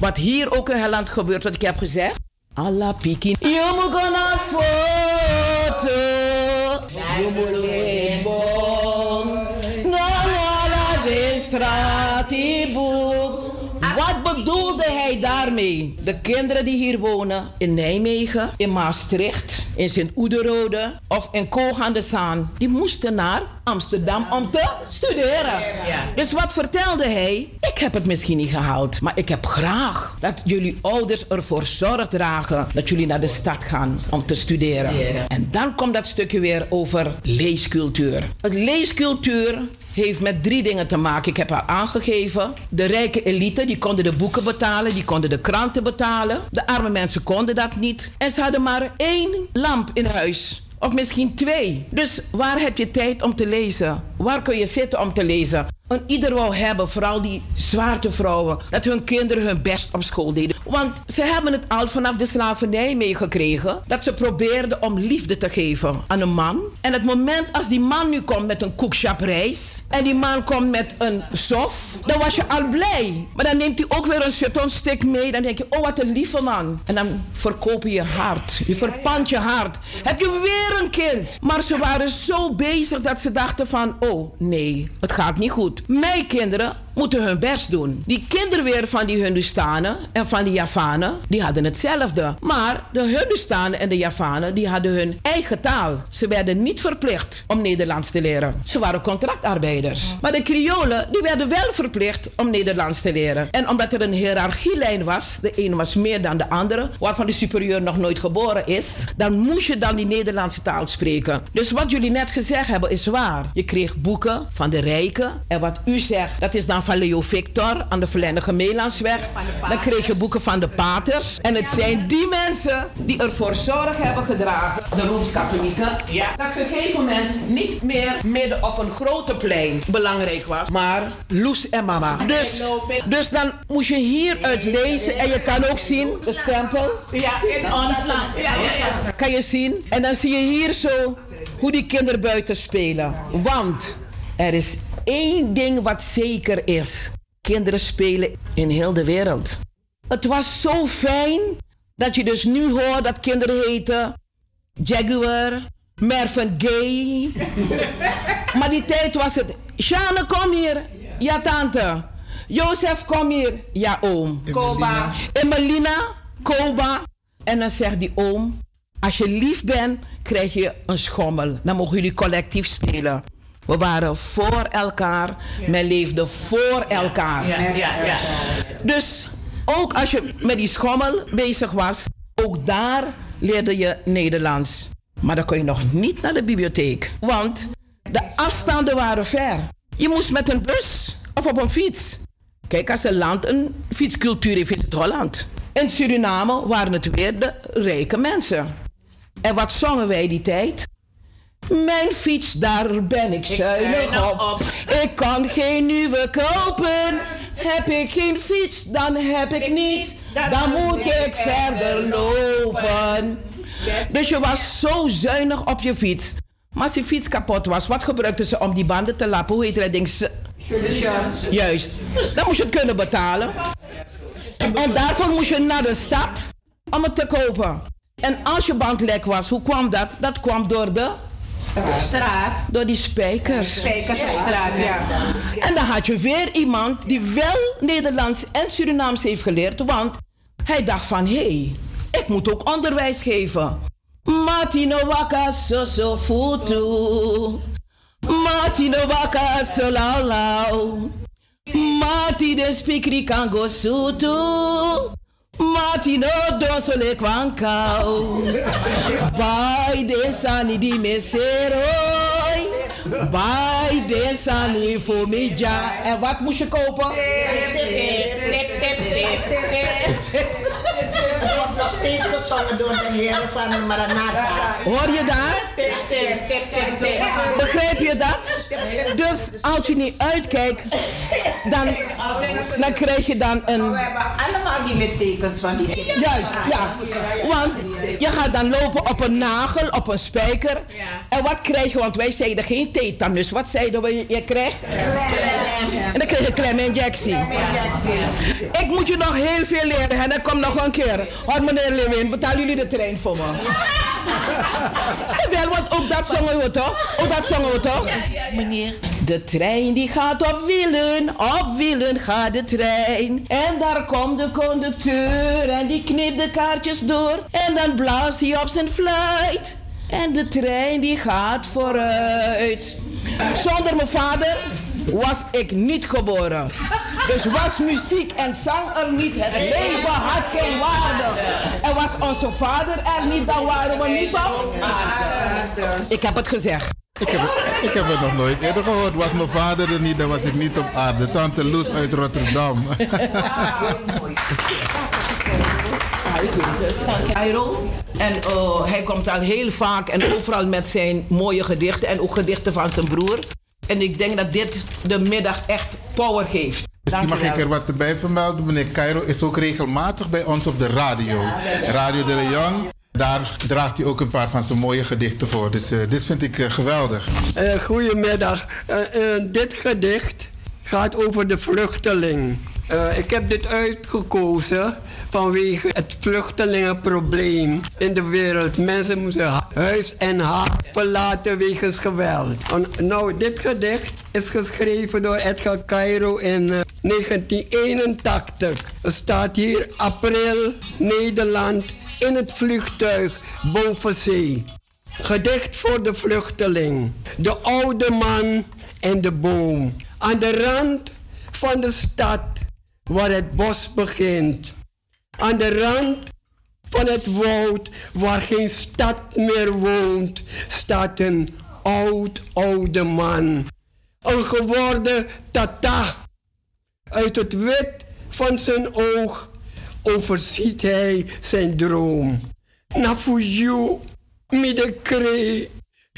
Wat hier ook in Holland gebeurt, wat ik heb gezegd. Allah piki. Je moet gaan foto. Daarmee? De kinderen die hier wonen in Nijmegen, in Maastricht, in Sint-Oederode of in Koog aan de Zaan, die moesten naar Amsterdam om te studeren. Dus wat vertelde hij? Ik heb het misschien niet gehaald, maar ik heb graag dat jullie ouders ervoor zorg dragen dat jullie naar de stad gaan om te studeren. Studeren. En dan komt dat stukje weer over leescultuur. Het leescultuur heeft met drie dingen te maken. Ik heb haar aangegeven. De rijke elite, die konden de boeken betalen, die konden de kranten betalen. De arme mensen konden dat niet. En ze hadden maar één lamp in huis. Of misschien twee. Dus waar heb je tijd om te lezen? Waar kun je zitten om te lezen? En ieder wou hebben, vooral die zwaartevrouwen, dat hun kinderen hun best op school deden. Want ze hebben het al vanaf de slavernij meegekregen. Dat ze probeerden om liefde te geven aan een man. En het moment als die man nu komt met een koekschap rijst. En die man komt met een sof. Dan was je al blij. Maar dan neemt hij ook weer een chetonstik mee. Dan denk je, oh wat een lieve man. En dan verkoop je je hart. Je verpand je hart. Heb je weer een kind. Maar ze waren zo bezig dat ze dachten van, oh nee, het gaat niet goed. Mijn kinderen moeten hun best doen. Die kinderen weer van die Hindustanen en van die Javanen, die hadden hetzelfde. Maar de Hindustanen en de Javanen, die hadden hun eigen taal. Ze werden niet verplicht om Nederlands te leren. Ze waren contractarbeiders. Maar de Kriolen, die werden wel verplicht om Nederlands te leren. En omdat er een hiërarchielijn was, de een was meer dan de andere, waarvan de superieur nog nooit geboren is, dan moest je dan die Nederlandse taal spreken. Dus wat jullie net gezegd hebben is waar. Je kreeg boeken van de rijken. En wat u zegt, dat is dan van Leo Victor aan de Verlendige Meelandsweg. Dan kreeg je boeken van de paters. En het zijn die mensen die ervoor zorg hebben gedragen, de Rooms-Katholieken, dat op een gegeven moment niet meer midden op een grote plein belangrijk was, maar Loes en mama. Dus, dus dan moest je hieruit lezen en je kan ook zien de stempel. Ja, in ons land. Ja, ja, ja. Kan je zien? En dan zie je hier zo hoe die kinderen buiten spelen. Want er is één ding wat zeker is. Kinderen spelen in heel de wereld. Het was zo fijn dat je dus nu hoort dat kinderen heten Jaguar, Mervyn Gay. maar die tijd was het. Shane, kom hier. Ja, tante. Jozef, kom hier. Ja, oom. Koba. Emelina, Koba. En dan zegt die oom: Als je lief bent, krijg je een schommel. Dan mogen jullie collectief spelen. We waren voor elkaar. Men leefde voor elkaar. Dus ook als je met die schommel bezig was, ook daar leerde je Nederlands. Maar dan kon je nog niet naar de bibliotheek. Want de afstanden waren ver. Je moest met een bus of op een fiets. Kijk, als een land een fietscultuur heeft, is het Holland. In Suriname waren het weer de rijke mensen. En wat zongen wij die tijd? Mijn fiets, daar ben ik zuinig op. Ik kan geen nieuwe kopen. Heb ik geen fiets, dan heb ik niets. Dan moet ik verder lopen. Dus je was zo zuinig op je fiets. Maar als die fiets kapot was, wat gebruikten ze om die banden te lappen? Hoe heet dat ding? Juist. Dan moest je het kunnen betalen. En daarvoor moest je naar de stad om het te kopen. En als je band lek was, hoe kwam dat? Dat kwam door de Straat. door die spijkers. Spijkers op straat, ja. En dan had je weer iemand die wel Nederlands en Surinaams heeft geleerd, want hij dacht van hé, hey, ik moet ook onderwijs geven. Matino waka so so futu. Matino waka so lau lau. Mati de spikri kan go sutu. Mati no don so le kwankau. Bai de sani di meseroi. Bai de sani voor. En wat moest je kopen? wordt nog steeds gezongen door de heren van Maranatha. Hoor je dat? Begrijp je dat? Dus als je niet uitkijkt, dan, dan krijg je dan een... We hebben allemaal die littekens van die. Juist, ja. Want je gaat dan lopen op een nagel, op een spijker. En wat krijg je? Want wij zeiden geen tetanus. Wat zeiden we je krijgt? En dan krijg je kleminjectie. Ik moet je nog heel veel leren en dan kom nog een keer. Hoor meneer Lewin, betalen jullie de trein voor me? Wel, want ook dat zongen we toch? Ook dat zongen we toch? Meneer. De trein die gaat op wielen, op wielen gaat de trein. En daar komt de conducteur en die knipt de kaartjes door. En dan blaast hij op zijn fluit. En de trein die gaat vooruit. Zonder mijn vader was ik niet geboren. Dus was muziek en zang er niet, het leven had geen waarde. En was onze vader er niet, dan waren we niet op aarde. Ik heb het gezegd. Ik heb, ik heb het nog nooit eerder gehoord. Was mijn vader er niet, dan was ik niet op aarde. Tante Loes uit Rotterdam. Cairo. En eh, hij komt al heel vaak en overal met zijn mooie gedichten en ook gedichten van zijn broer. En ik denk dat dit de middag echt power geeft. Misschien mag ik er wat bij vermelden. Meneer Cairo is ook regelmatig bij ons op de radio. Radio de Leon. Daar draagt hij ook een paar van zijn mooie gedichten voor. Dus eh, dit vind ik eh, geweldig. Eh, goedemiddag. Dit gedicht gaat over de vluchteling. Eh, ik heb dit uitgekozen vanwege het vluchtelingenprobleem in de wereld. Mensen moeten hu- huis en hart verlaten wegens geweld. En, nou, dit gedicht is geschreven door Edgar Cairo in eh, 1981. Er staat hier april, Nederland, in het vliegtuig boven zee. Gedicht voor de vluchteling. De oude man en de boom. Aan de rand van de stad waar het bos begint. Aan de rand van het woud waar geen stad meer woont, staat een oud oude man. Een geworden tata. Uit het wit van zijn oog overziet hij zijn droom. Na voor jou, midden kree,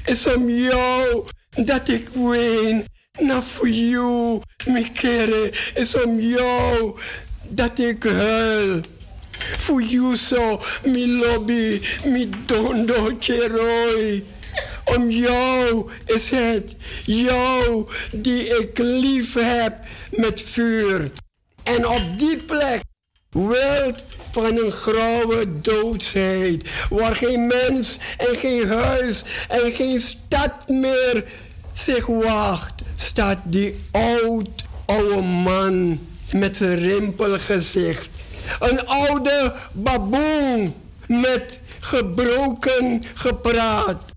is om jou dat ik ween. Na voor jou, mijn kere, is om jou dat ik huil. Zo, mijn lobby, mijn dondo cheroi. Om jou is het, jou die ik lief heb met vuur. En op die plek wild van een grauwe doodsheid, waar geen mens en geen huis en geen stad meer zich wacht, staat die oud oude man met zijn rimpelgezicht. Een oude baboon met gebroken gepraat.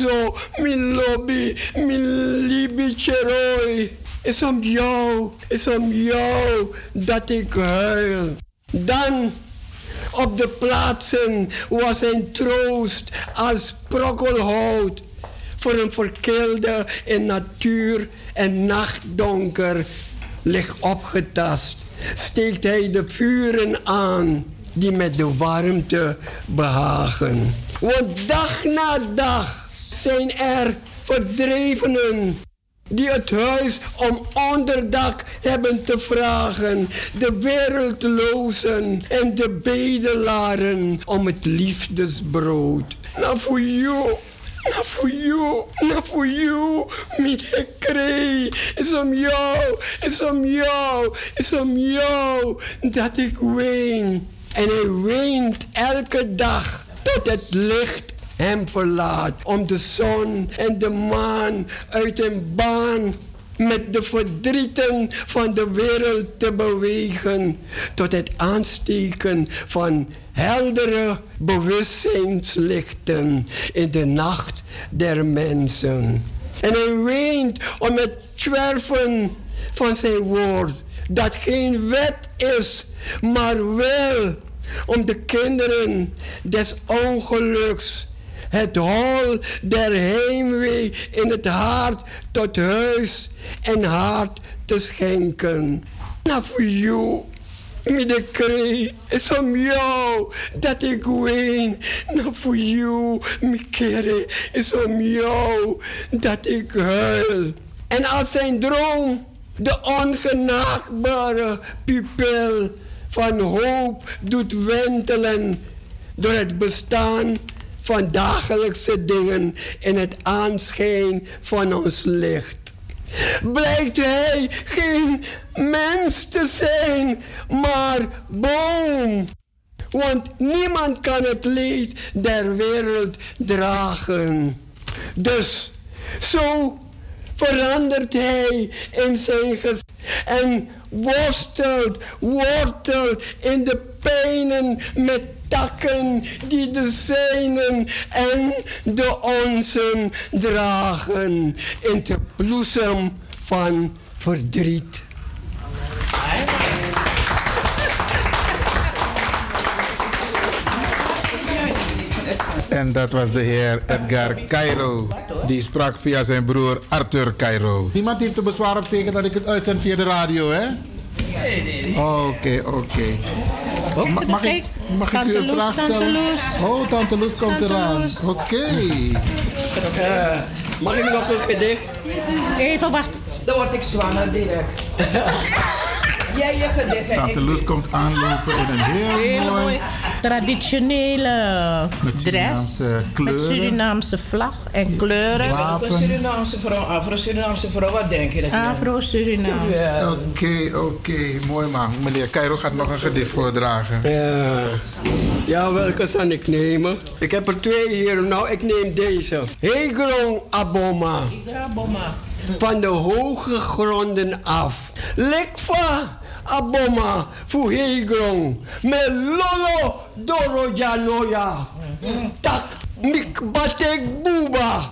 Zo, mijn lobby, lieve cheroi. Is om jou, is om jou dat ik huil. Dan Op de plaatsen was zijn troost als brokkelhout voor een verkeelde in natuur en nachtdonker ligt opgetast. Steekt hij de vuren aan die met de warmte behagen. Want dag na dag zijn er verdrevenen die het huis om onderdak hebben te vragen. De wereldlozen en de bedelaren om het liefdesbrood. Nou voor jou, nou voor jou, nou voor jou. Met gekree is om jou, is om jou, is om jou dat ik ween. En hij weent elke dag tot het licht hem verlaat. Om de zon en de maan uit een baan met de verdrieten van de wereld te bewegen. Tot het aansteken van heldere bewustzijnslichten in de nacht der mensen. En hij weent om het zwerven van zijn woord. Dat geen wet is, maar wel om de kinderen des ongeluks het hol der heimwee in het hart tot huis en hart te schenken. Nou voor jou, met de kree, is om jou dat ik ween. Nou voor jou, mijn kere, is om jou dat ik huil. En als zijn droom de ongenaakbare pupil van hoop doet wentelen door het bestaan van dagelijkse dingen in het aanschijn van ons licht. Blijkt hij geen mens te zijn, maar boom. Want niemand kan het leed der wereld dragen. Dus zo verandert hij in zijn gezicht en worstelt, wortelt in de pijnen met takken die de zijnen en de onzen dragen in de bloesem van verdriet. En dat was de heer Edgar Cairo. Die sprak via zijn broer Arthur Cairo. Niemand heeft te bezwaar op tegen dat ik het uitzend via de radio, hè? Nee, nee, nee. Oké, oké. Ma- Mag ik, mag ik u een vraag Tante stellen? Loes. Oh, Tante Loes komt Tante eraan. Oké. Eh, mag ik nog een gedicht? Even wachten. Dan word ik zwanger direct. Tante Ik- Loes komt aanlopen in een heel, Hele mooi... mooi traditionele Met dress. Surinaamse Met kleuren. Surinaamse vlag en kleuren. Ik ben ook een Wapen. Surinaamse vrouw, Afro-Surinaamse vrouw. Wat denk je dat je Afro-Surinaams. Oké, oké. Mooi man. Meneer Cairo gaat nog een gedicht voordragen. Ja. ja, welke zal ik nemen? Ik heb er twee hier. Nou, ik neem deze. Hegrong Aboma. Van de hoge gronden af. Lekfa Aboma voor Hegrong. Met Lolo Dorojanoya. Tak mik batek buba.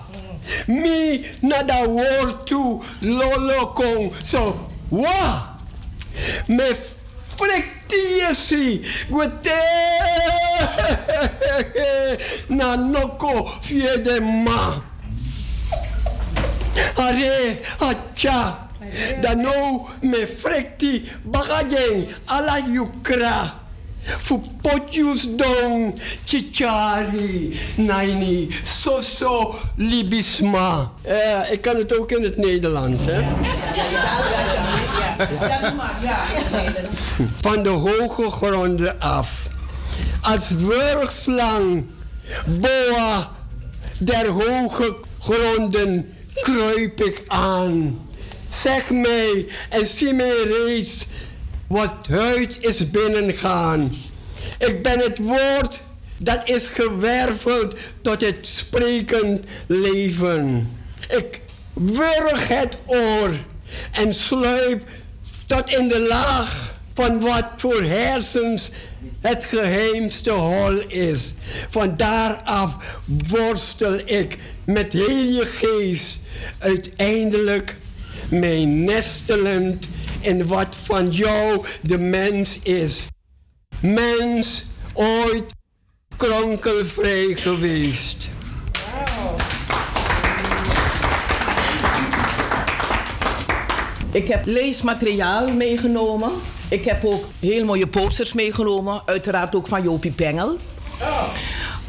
Mi nada woord toe Lolo kong. So, wa. Me frektiesi gwete na noko fiede ma. Are acha. Dan nou me frekti bagajeng ala yukra. Fu potjus dong chichari naini soso libisma. Eh, ik kan het ook in het Nederlands, hè? Van de hoge gronden af. Als wurgslang, boa der hoge gronden kruip ik aan. Zeg mij en zie mij reeds wat huid is binnengaan. Ik ben het woord dat is gewerveld tot het sprekend leven. Ik wurg het oor en sluip tot in de laag van wat voor hersens het geheimste hol is. Van daaraf worstel ik met heel je geest uiteindelijk mij nestelend in wat van jou de mens is. Mens, ooit kronkelvrij geweest. Ik heb leesmateriaal meegenomen. Ik heb ook heel mooie posters meegenomen. Uiteraard ook van Jopie Bengel.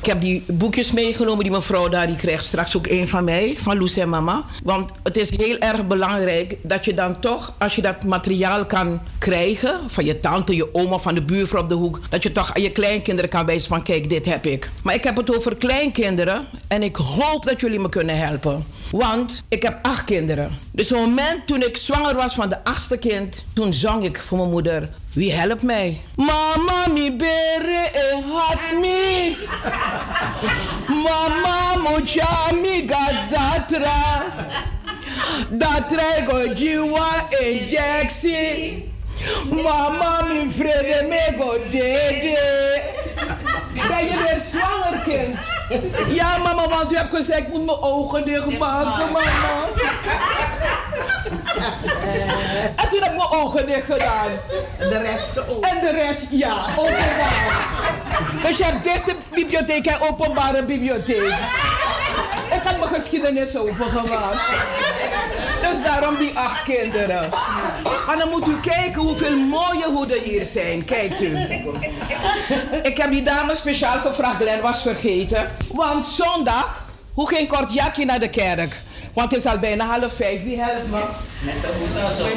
Ik heb die boekjes meegenomen. Die mevrouw daar die krijgt straks ook een van mij. Van Loes en mama. Want het is heel erg belangrijk dat je dan toch... als je dat materiaal kan krijgen... van je tante, je oma, van de buurvrouw op de hoek... dat je toch aan je kleinkinderen kan wijzen van... kijk, dit heb ik. Maar ik heb het over kleinkinderen. En ik hoop dat jullie me kunnen helpen. Want ik heb acht kinderen. Dus op het moment toen ik zwanger was van de achtste kind... toen zong ik voor mijn moeder... Wie helpt mij? Mama mi bere e hat mi. Mama mocha mi gadatra. Datra go jiwa injectie. Mama mi vrede me go dede. Ben je weer zwanger, kind? Ja, mama, want u hebt gezegd, ik moet mijn ogen dicht maken, mama. En toen heb ik mijn ogen dicht gedaan. De rest geopend. En de rest, ja, openbaar. Dus je hebt dichte bibliotheek en openbare bibliotheek. Ik had mijn geschiedenis opengemaakt. Dus daarom die acht kinderen. En dan moet u kijken hoeveel mooie hoeden hier zijn. Kijkt u. Ik heb die dame speciaal gevraagd, Glenn was vergeten. Want zondag, hoe ging kort Jakje naar de kerk? Want het is al bijna half vijf. Wie helpt me? Met de hoed zo.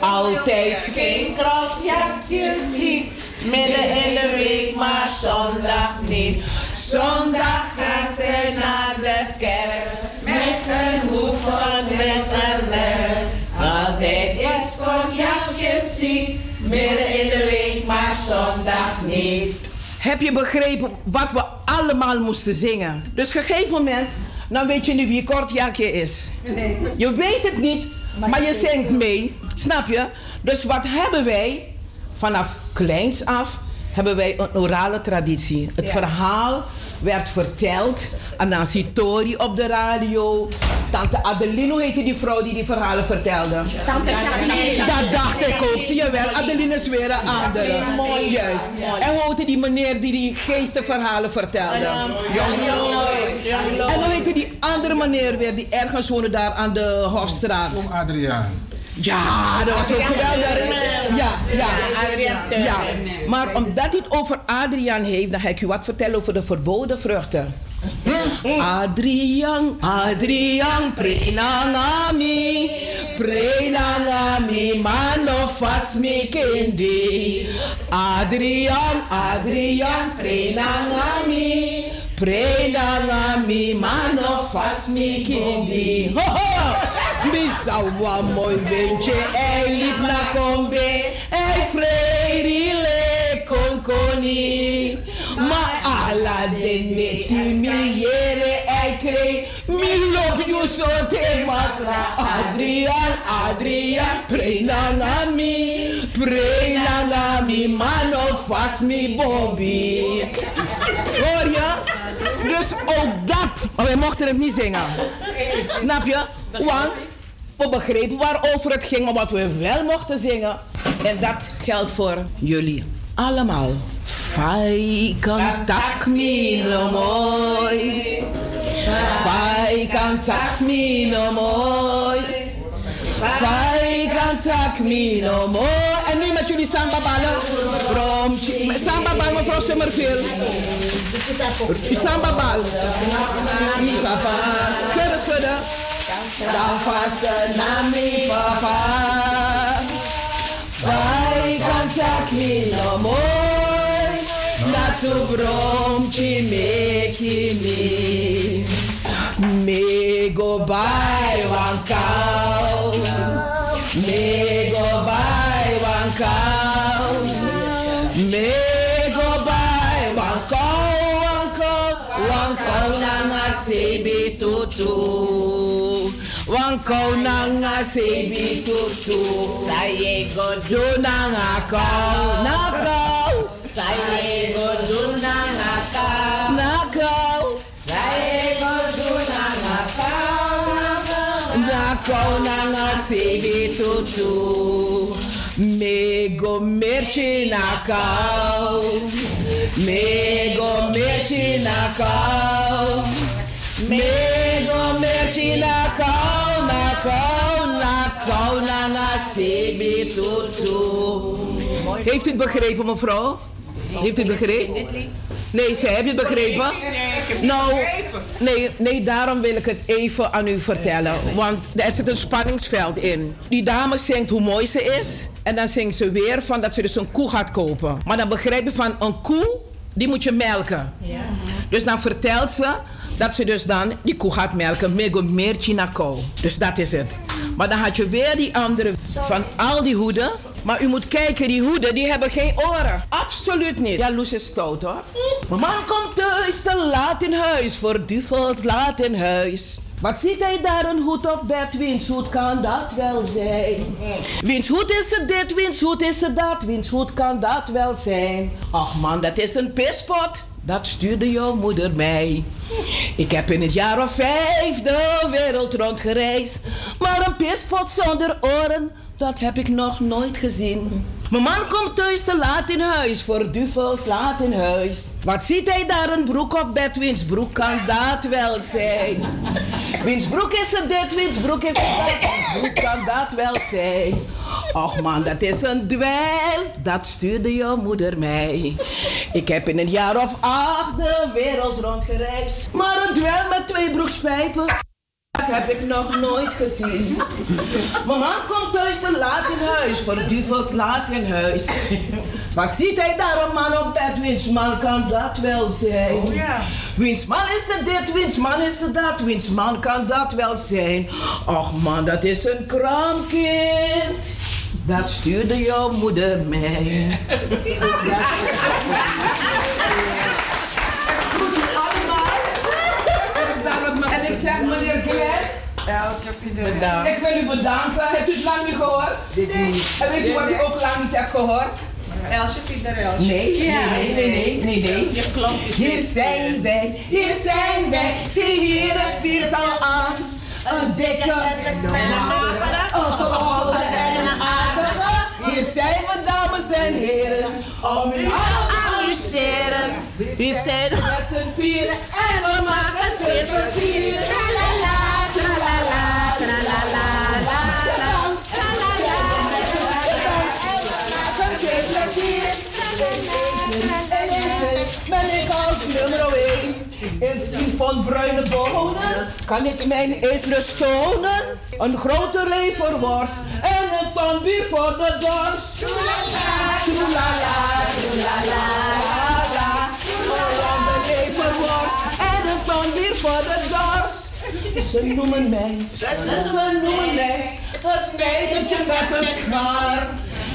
Altijd. Geen krasjakjes ziet. Midden in de week, maar zondag niet. Zondag gaat ze naar de kerk. Met een hoed van zwitterwerk. Altijd is cognacjes ziek. Midden in de week, maar zondags niet. Heb je begrepen wat we allemaal moesten zingen? Dus op een gegeven moment, dan weet je nu wie Kortjakje is. Nee. Je weet het niet, maar je zingt mee. Snap je? Dus wat hebben wij vanaf kleins af? Hebben wij een orale traditie. Het Ja. verhaal werd verteld aan Nancy Tori op de radio. Tante Adeline, hoe heette die vrouw die die verhalen vertelde? Tante Jacqueline. Dat dacht ik ook. Zie je wel, Adeline is weer een andere. Mooi. Juist. En hoe heette die meneer die die geestenverhalen vertelde? En hoe heette die andere meneer weer die ergens woonde daar aan de Hofstraat? Om Adriaan. Ja, dat was ook geweldig. Ja, ja. Ja. Maar omdat hij het over Adriaan heeft, dan ga ik u wat vertellen over de verboden vruchten. Adriaan, Adriaan, prenangami, prenangami, mano fas mi kendi. Adriaan, Adriaan, prenangami, prenangami, mano fas mi kendi. Ho ho! Misawa mooi windje, hij liep naar Kombe, hij vreedile konkoni. Maar ala de neti miliere, hij kreeg milop you so te masra. Adriaan, Adriaan, prenangami, prenangami, mano fast mi bobby. Hoor? Dus ook dat, maar wij mochten het niet zingen. Snap je? Want we begrepen waarover het ging, maar wat we wel mochten zingen. En dat geldt voor jullie allemaal. Fai cantac mi no mooi. Fai cantac mi no mooi. Fai cantac mi no mooi. En nu met jullie samba ballen. From samba bal mevrouw Summerville. Samba bal. Mi papa. Schudden, schudden. Sta vast na mi papa. Vai cantac mi no mooi. Na tu brom chi me. Me go by one cow. Me go by one cow. Go cow nanga sebi tutu. One nanga sebi tutu. Saye go do nanga na. Saye go do nanga cow, na. Saye go do nanga cow nanga sebi tutu. Mego merchi na kau. Mego merchi na kau. Mego merchi na kau, na kau, na kau, na na sebi tutu. Heeft u het begrepen, mevrouw? Heeft u het begrepen? Nee, ze heb je het begrepen? Nou, nee, nee, daarom wil ik het even aan u vertellen. Want er zit een spanningsveld in. Die dame zingt hoe mooi ze is. En dan zingt ze weer van dat ze dus een koe gaat kopen. Maar dan begrijp je van een koe, die moet je melken. Dus dan vertelt ze dat ze dus dan die koe gaat melken. Mego meertje na kou. Dus dat is het. Maar dan had je weer die andere van al die hoeden. Maar u moet kijken, die hoeden die hebben geen oren. Absoluut niet. Ja, Loes is stout hoor. Man komt thuis te laat in huis. Verduveld laat in huis. Wat ziet hij daar een hoed op bed? Wiens hoed kan dat wel zijn? Wiens hoed is het dit? Wiens hoed is het dat? Wiens hoed kan dat wel zijn? Ach man, dat is een pispot. Dat stuurde jouw moeder mij. Ik heb in het jaar of vijf de wereld rondgereisd. Maar een pispot zonder oren, dat heb ik nog nooit gezien. Mijn man komt thuis te laat in huis, verduveld laat in huis. Wat ziet hij daar een broek op bed? Wiens broek kan dat wel zijn? Wiens broek is het dit? Wiens broek is het dat? Wiens broek kan dat wel zijn? Och man, dat is een dweil. Dat stuurde jouw moeder mij. Ik heb in een jaar of acht de wereld rondgereisd. Maar een dweil met twee broekspijpen. Dat heb ik nog nooit gezien. Man komt thuis te laat in huis, verduveld laat in huis. Wat ziet hij daar een man op bed? Wiens man kan dat wel zijn? Wiens man is het dit? Wiens man is het dat? Wiens man kan dat wel zijn? Och man, dat is een kraamkind. Dat stuurde jouw moeder mij. Goed allemaal. Op En ik zeg meneer Glenn. Bedankt. Ik wil u bedanken. Hebt u het lang niet gehoord? Dit niet. En weet u wat ik ook lang niet heb gehoord? Elsje Pieter Elsje. Nee, nee, nee, nee, nee, nee, nee. Je klonk is Hier zijn wij, hier zijn wij. Zie hier het viertal aan. Een dikke, een gewone en een aardige. Hier zijn we, dames en heren, om u al te amuseren. We zijn met z'n vieren en we maken twee plezier. 1 in 10 pond bruine bonen? Kan ik mijn eetlust tonen? Een grote leverworst en een ton bier voor de dorst. Troelala, troelala, troelala, la. Een leverworst en een ton bier voor de dorst. Ze noemen mij, ze noemen mij het snijdertje met het schaar.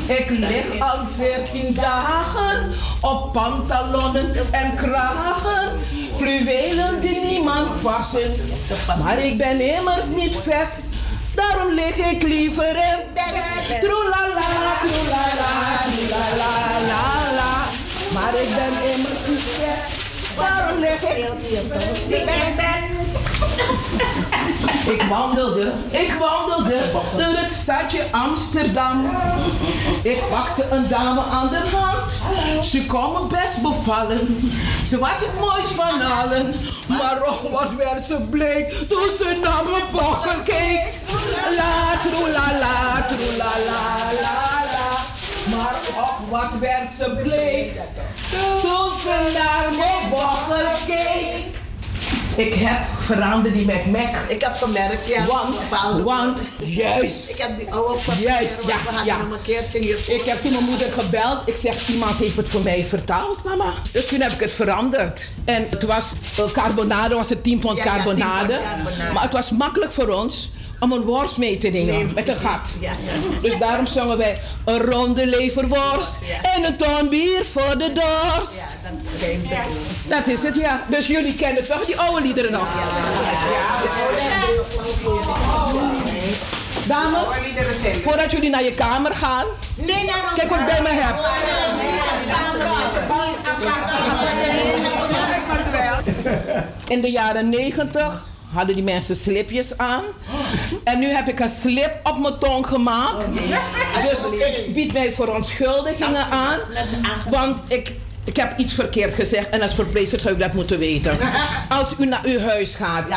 Ik lig al veertien dagen op pantalonnen en kragen. Fluwelen die niemand passen. Maar ik ben immers niet vet. Daarom lig ik liever in bed. Troelala, troelala, troelala, la la. Maar ik ben immers niet vet. Daarom lig ik in bed. Ik wandelde, ik wandelde door het stadje Amsterdam. Ik pakte een dame aan de hand. Ze kon me best bevallen. Ze was het mooist van allen. Maar och, wat werd ze bleek toen ze naar mijn bokken keek. La, troelala, troelala, la, la. Maar och, wat werd ze bleek toen ze naar mijn bokken keek. Ik heb veranderd die met Mac. Ik heb gemerkt, ja. Want, want, juist. Ik heb die oude papier, Juist, ja, we hadden ja. hem een keertje hier. Ik heb toen mijn moeder gebeld. Ik zeg, iemand heeft het voor mij vertaald, mama. Dus toen heb ik het veranderd. En het was uh, carbonade, was het 10 pond Ja, ja, 10 pond carbonade. carbonade. Maar het was makkelijk voor ons om een worst mee te nemen met een gat. Ja, ja. Dus daarom zongen wij een ronde leverworst en een ton bier voor de dorst. Ja, dat. Dat is het, ja. Dus jullie kennen toch die oude liederen nog? Dames, voordat jullie naar je kamer gaan, Nee, naar ons kijk wat ik bij me heb. In de jaren 90 hadden die mensen slipjes aan. En nu heb ik een slip op mijn tong gemaakt. Dus ik bied mij verontschuldigingen aan. Want ik, ik heb iets verkeerd gezegd en als verpleegster zou u dat moeten weten. Als u naar uw huis gaat.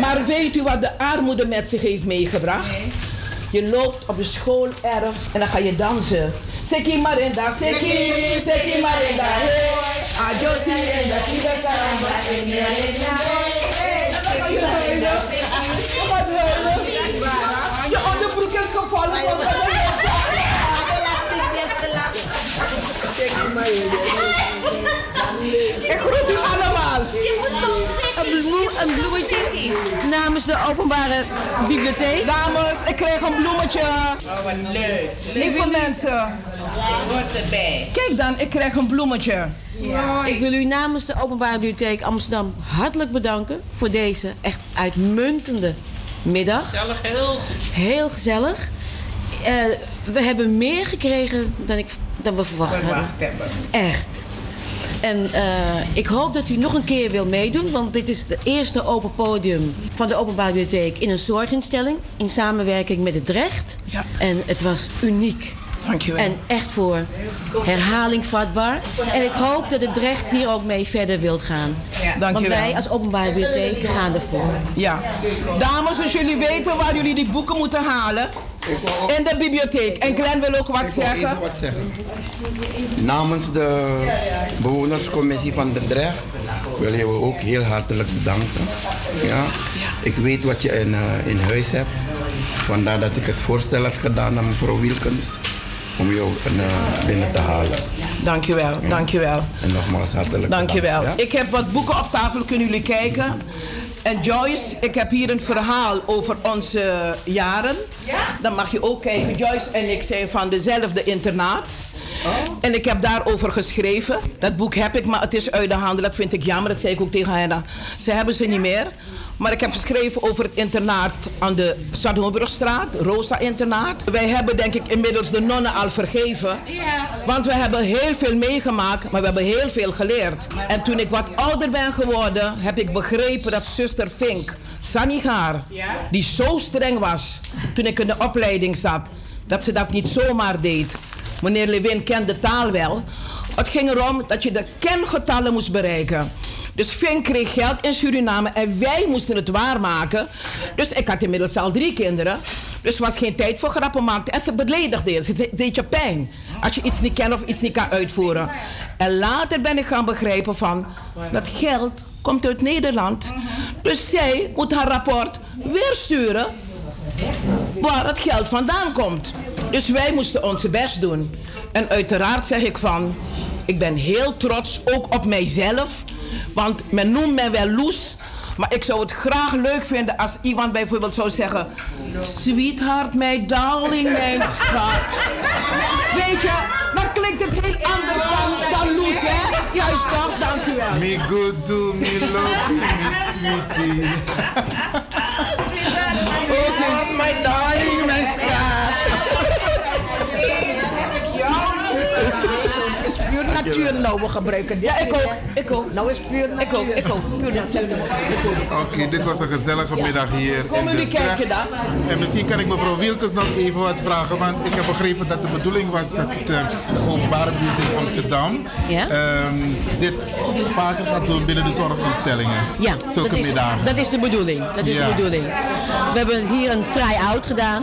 Maar weet u wat de armoede met zich heeft meegebracht? Je loopt op de schoolerf en dan ga je dansen. Seki Marinda, Seki, Seki Marinda, hey. Ajosi en de Kida Karamba, Je gaat huilen. Je onderbroek is gevallen. Ik Een, bloem, een bloemetje namens de openbare bibliotheek. Dames, ik kreeg een bloemetje. Oh, wat leuk. Lieve mensen. Hoort erbij. Kijk dan, ik krijg een bloemetje. Ik wil u namens de Openbare Bibliotheek Amsterdam hartelijk bedanken voor deze echt uitmuntende middag. Gezellig, heel goed. Heel gezellig. Eh, we hebben meer gekregen dan, ik, dan we verwacht hadden. Hebben. Echt. En eh, ik hoop dat u nog een keer wil meedoen, want dit is het eerste open podium van de Openbare Bibliotheek in een zorginstelling in samenwerking met het Recht. Ja. En het was uniek. Dankjewel. En echt voor herhaling vatbaar. En ik hoop dat het Recht hier ook mee verder wilt gaan. Want Dankjewel. wij als Openbare Bibliotheek gaan ervoor. Ja. Dames, als jullie weten waar jullie die boeken moeten halen. In de bibliotheek. En Glenn wil ook wat Ik wil zeggen. even wat zeggen. Namens de bewonerscommissie van de Drecht willen we ook heel hartelijk bedanken. Ja. Ik weet wat je in, eh, in huis hebt. Vandaar dat ik het voorstel heb gedaan aan mevrouw Wilkens om jou eh, binnen te halen. Dankjewel, dankjewel. En nogmaals hartelijk Dankjewel. bedankt. ja? Ik heb wat boeken op tafel, kunnen jullie kijken. En Joyce, ik heb hier een verhaal over onze jaren. Dan mag je ook kijken. Joyce en ik zijn van dezelfde internaat. En ik heb daarover geschreven. Dat boek heb ik, maar het is uit de handen. Dat vind ik jammer. Dat zei ik ook tegen haar. Ze hebben ze niet meer. Maar ik heb geschreven over het internaat aan de Zwarthoornbrugstraat, Rosa Internaat. Wij hebben denk ik inmiddels de nonnen al vergeven. Want we hebben heel veel meegemaakt, maar we hebben heel veel geleerd. En toen ik wat ouder ben geworden, heb ik begrepen dat zuster Fink, Sanigaar, die zo streng was toen ik in de opleiding zat, dat ze dat niet zomaar deed. Meneer Lewin kent de taal wel. Het ging erom dat je de kengetallen moest bereiken. Dus Fink kreeg geld in Suriname en wij moesten het waarmaken. Dus ik had inmiddels al drie kinderen. Dus was geen tijd voor grappen maken. En ze beledigde je. Ze deed je pijn. Als je iets niet kent of iets niet kan uitvoeren. En later ben ik gaan begrijpen van... dat geld komt uit Nederland. Dus zij moet haar rapport weer sturen... waar het geld vandaan komt. Dus wij moesten onze best doen. En uiteraard zeg ik van... ik ben heel trots, ook op mijzelf... Want men noemt mij wel loes. Maar ik zou het graag leuk vinden als iemand bijvoorbeeld zou zeggen... Sweetheart, mijn darling, mijn schat. Weet je, dan klinkt het heel anders dan, dan loes, hè? Juist toch? Dank u wel. Me good do, me love, me sweetie. Sweetheart, mijn darling, puur natuur nou, we gebruiken. Ja, ik ook. Ik ook. Nou is puur natuur. Ik ook, ik ook. Oké, dit was een gezellige middag hier. Komen in de jullie kijken Drecht. dan? En misschien kan ik mevrouw Wilkens nog even wat vragen. Want ik heb begrepen dat de bedoeling was dat het, eh, de openbare bibliotheek Amsterdam Ja? ehm, dit vaker gaat doen binnen de zorginstellingen. Ja, Zulke dat is, middagen. dat is de bedoeling. Dat is Ja. de bedoeling. We hebben hier een try-out gedaan.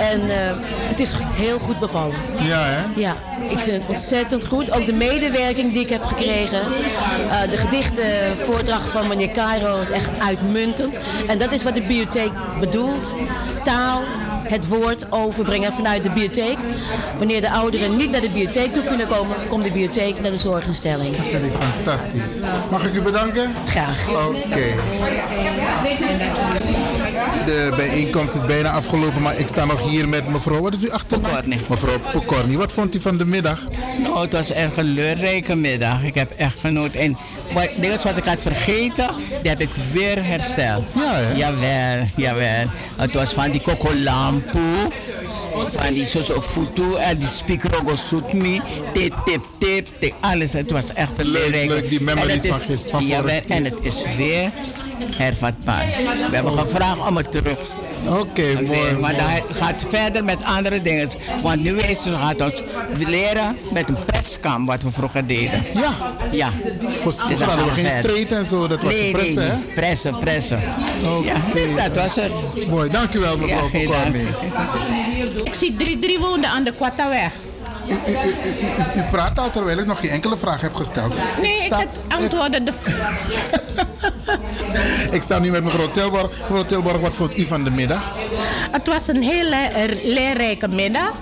En eh, het is heel goed bevallen. Ja, hè? Ja, ik vind het ontzettend goed. Ook de medewerking die ik heb gekregen. Eh, de gedichtenvoordracht van meneer Cairo is echt uitmuntend. En dat is wat de bibliotheek bedoelt. Taal, het woord overbrengen vanuit de bibliotheek. Wanneer de ouderen niet naar de bibliotheek toe kunnen komen, komt de bibliotheek naar de zorginstelling. Dat vind ik fantastisch. Mag ik u bedanken? Graag. Oké. De bijeenkomst is bijna afgelopen, maar ik sta nog hier met mevrouw. Wat is uw achternaam? Mevrouw Pokorni. Wat vond u van de middag? Nou, het was een leurrijke middag. Ik heb echt genoten. En wat, dingen wat ik had vergeten, die heb ik weer hersteld. Ja, hè? Jawel, jawel. Het was van die kokolampu, van die soso futu, en die spikrogo sutmi, tip, tip, tip, tip, alles. Het was echt een Leuk, leuk, die memories is- van gisteren, van Jawel, en het is weer hervat paard. We hebben gevraagd om het terug. Oké, mooi. Maar mooi. hij gaat verder met andere dingen. Want nu is het, gaat ons leren met een presskam wat we vroeger deden. Ja. Ja. Voor Dus hadden we gaan geen street en zo, dat was nee, pressen, nee, hè? nee. Pressen, pressen. Ja, dus dat was het. Mooi, dankjewel mevrouw Ja. Ik zie drie, drie woonden aan de Kwattaweg. U, u, u, u- u praat al terwijl ik nog geen enkele vraag heb gesteld. Nee, ik sta, het antwoorden de... ik sta nu met mevrouw Tilborg. Mevrouw Tilborg, wat vond u van de middag? Het was een hele eh, leerrijke middag.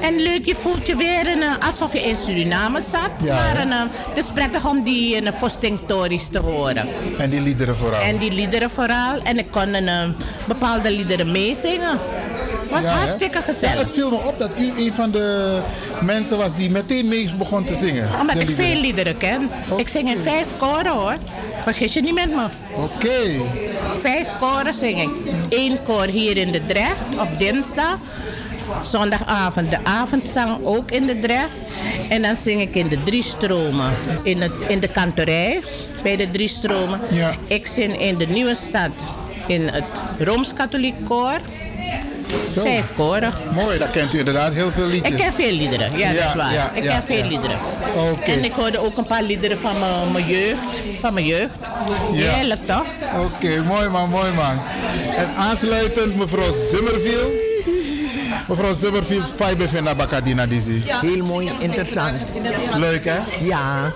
En leuk, je voelt je weer eh, alsof je in Suriname zat. Ja, maar een, eh, het is prettig om die uh, te horen. En die liederen vooral. En die liederen vooral. En ik kon een, eh, bepaalde liederen meezingen. Was Ja, hartstikke gezellig. Ja, het viel me op dat u een van de mensen was die meteen mee begon te zingen. Omdat ik liederen. veel liederen ken. Ik zing in vijf koren hoor. Vergis je niet met me. Oké. Vijf koren zing ik. Eén koor hier in de Drecht op dinsdag. Zondagavond de avondzang ook in de Drecht. En dan zing ik in de drie stromen. In, het, in de kantorij bij de drie stromen. Ja. Ik zing in de nieuwe stad. In het Rooms-Katholiek koor. Zo. Vijf koren. Mooi, daar kent u inderdaad heel veel liedjes. Ik ken veel liederen, ja, dat is waar. ja, ik ja, ken veel liederen. Oké. En ik hoorde ook een paar liederen van mijn- jeugd. Van mijn jeugd. Ja. Heerlijk toch? Oké, mooi man, mooi man. En aansluitend mevrouw Zimmerville. Mevrouw Zimmerville, Fibe Vinda Bakadina Dizzy. Heel mooi, interessant. Leuk hè? Ja,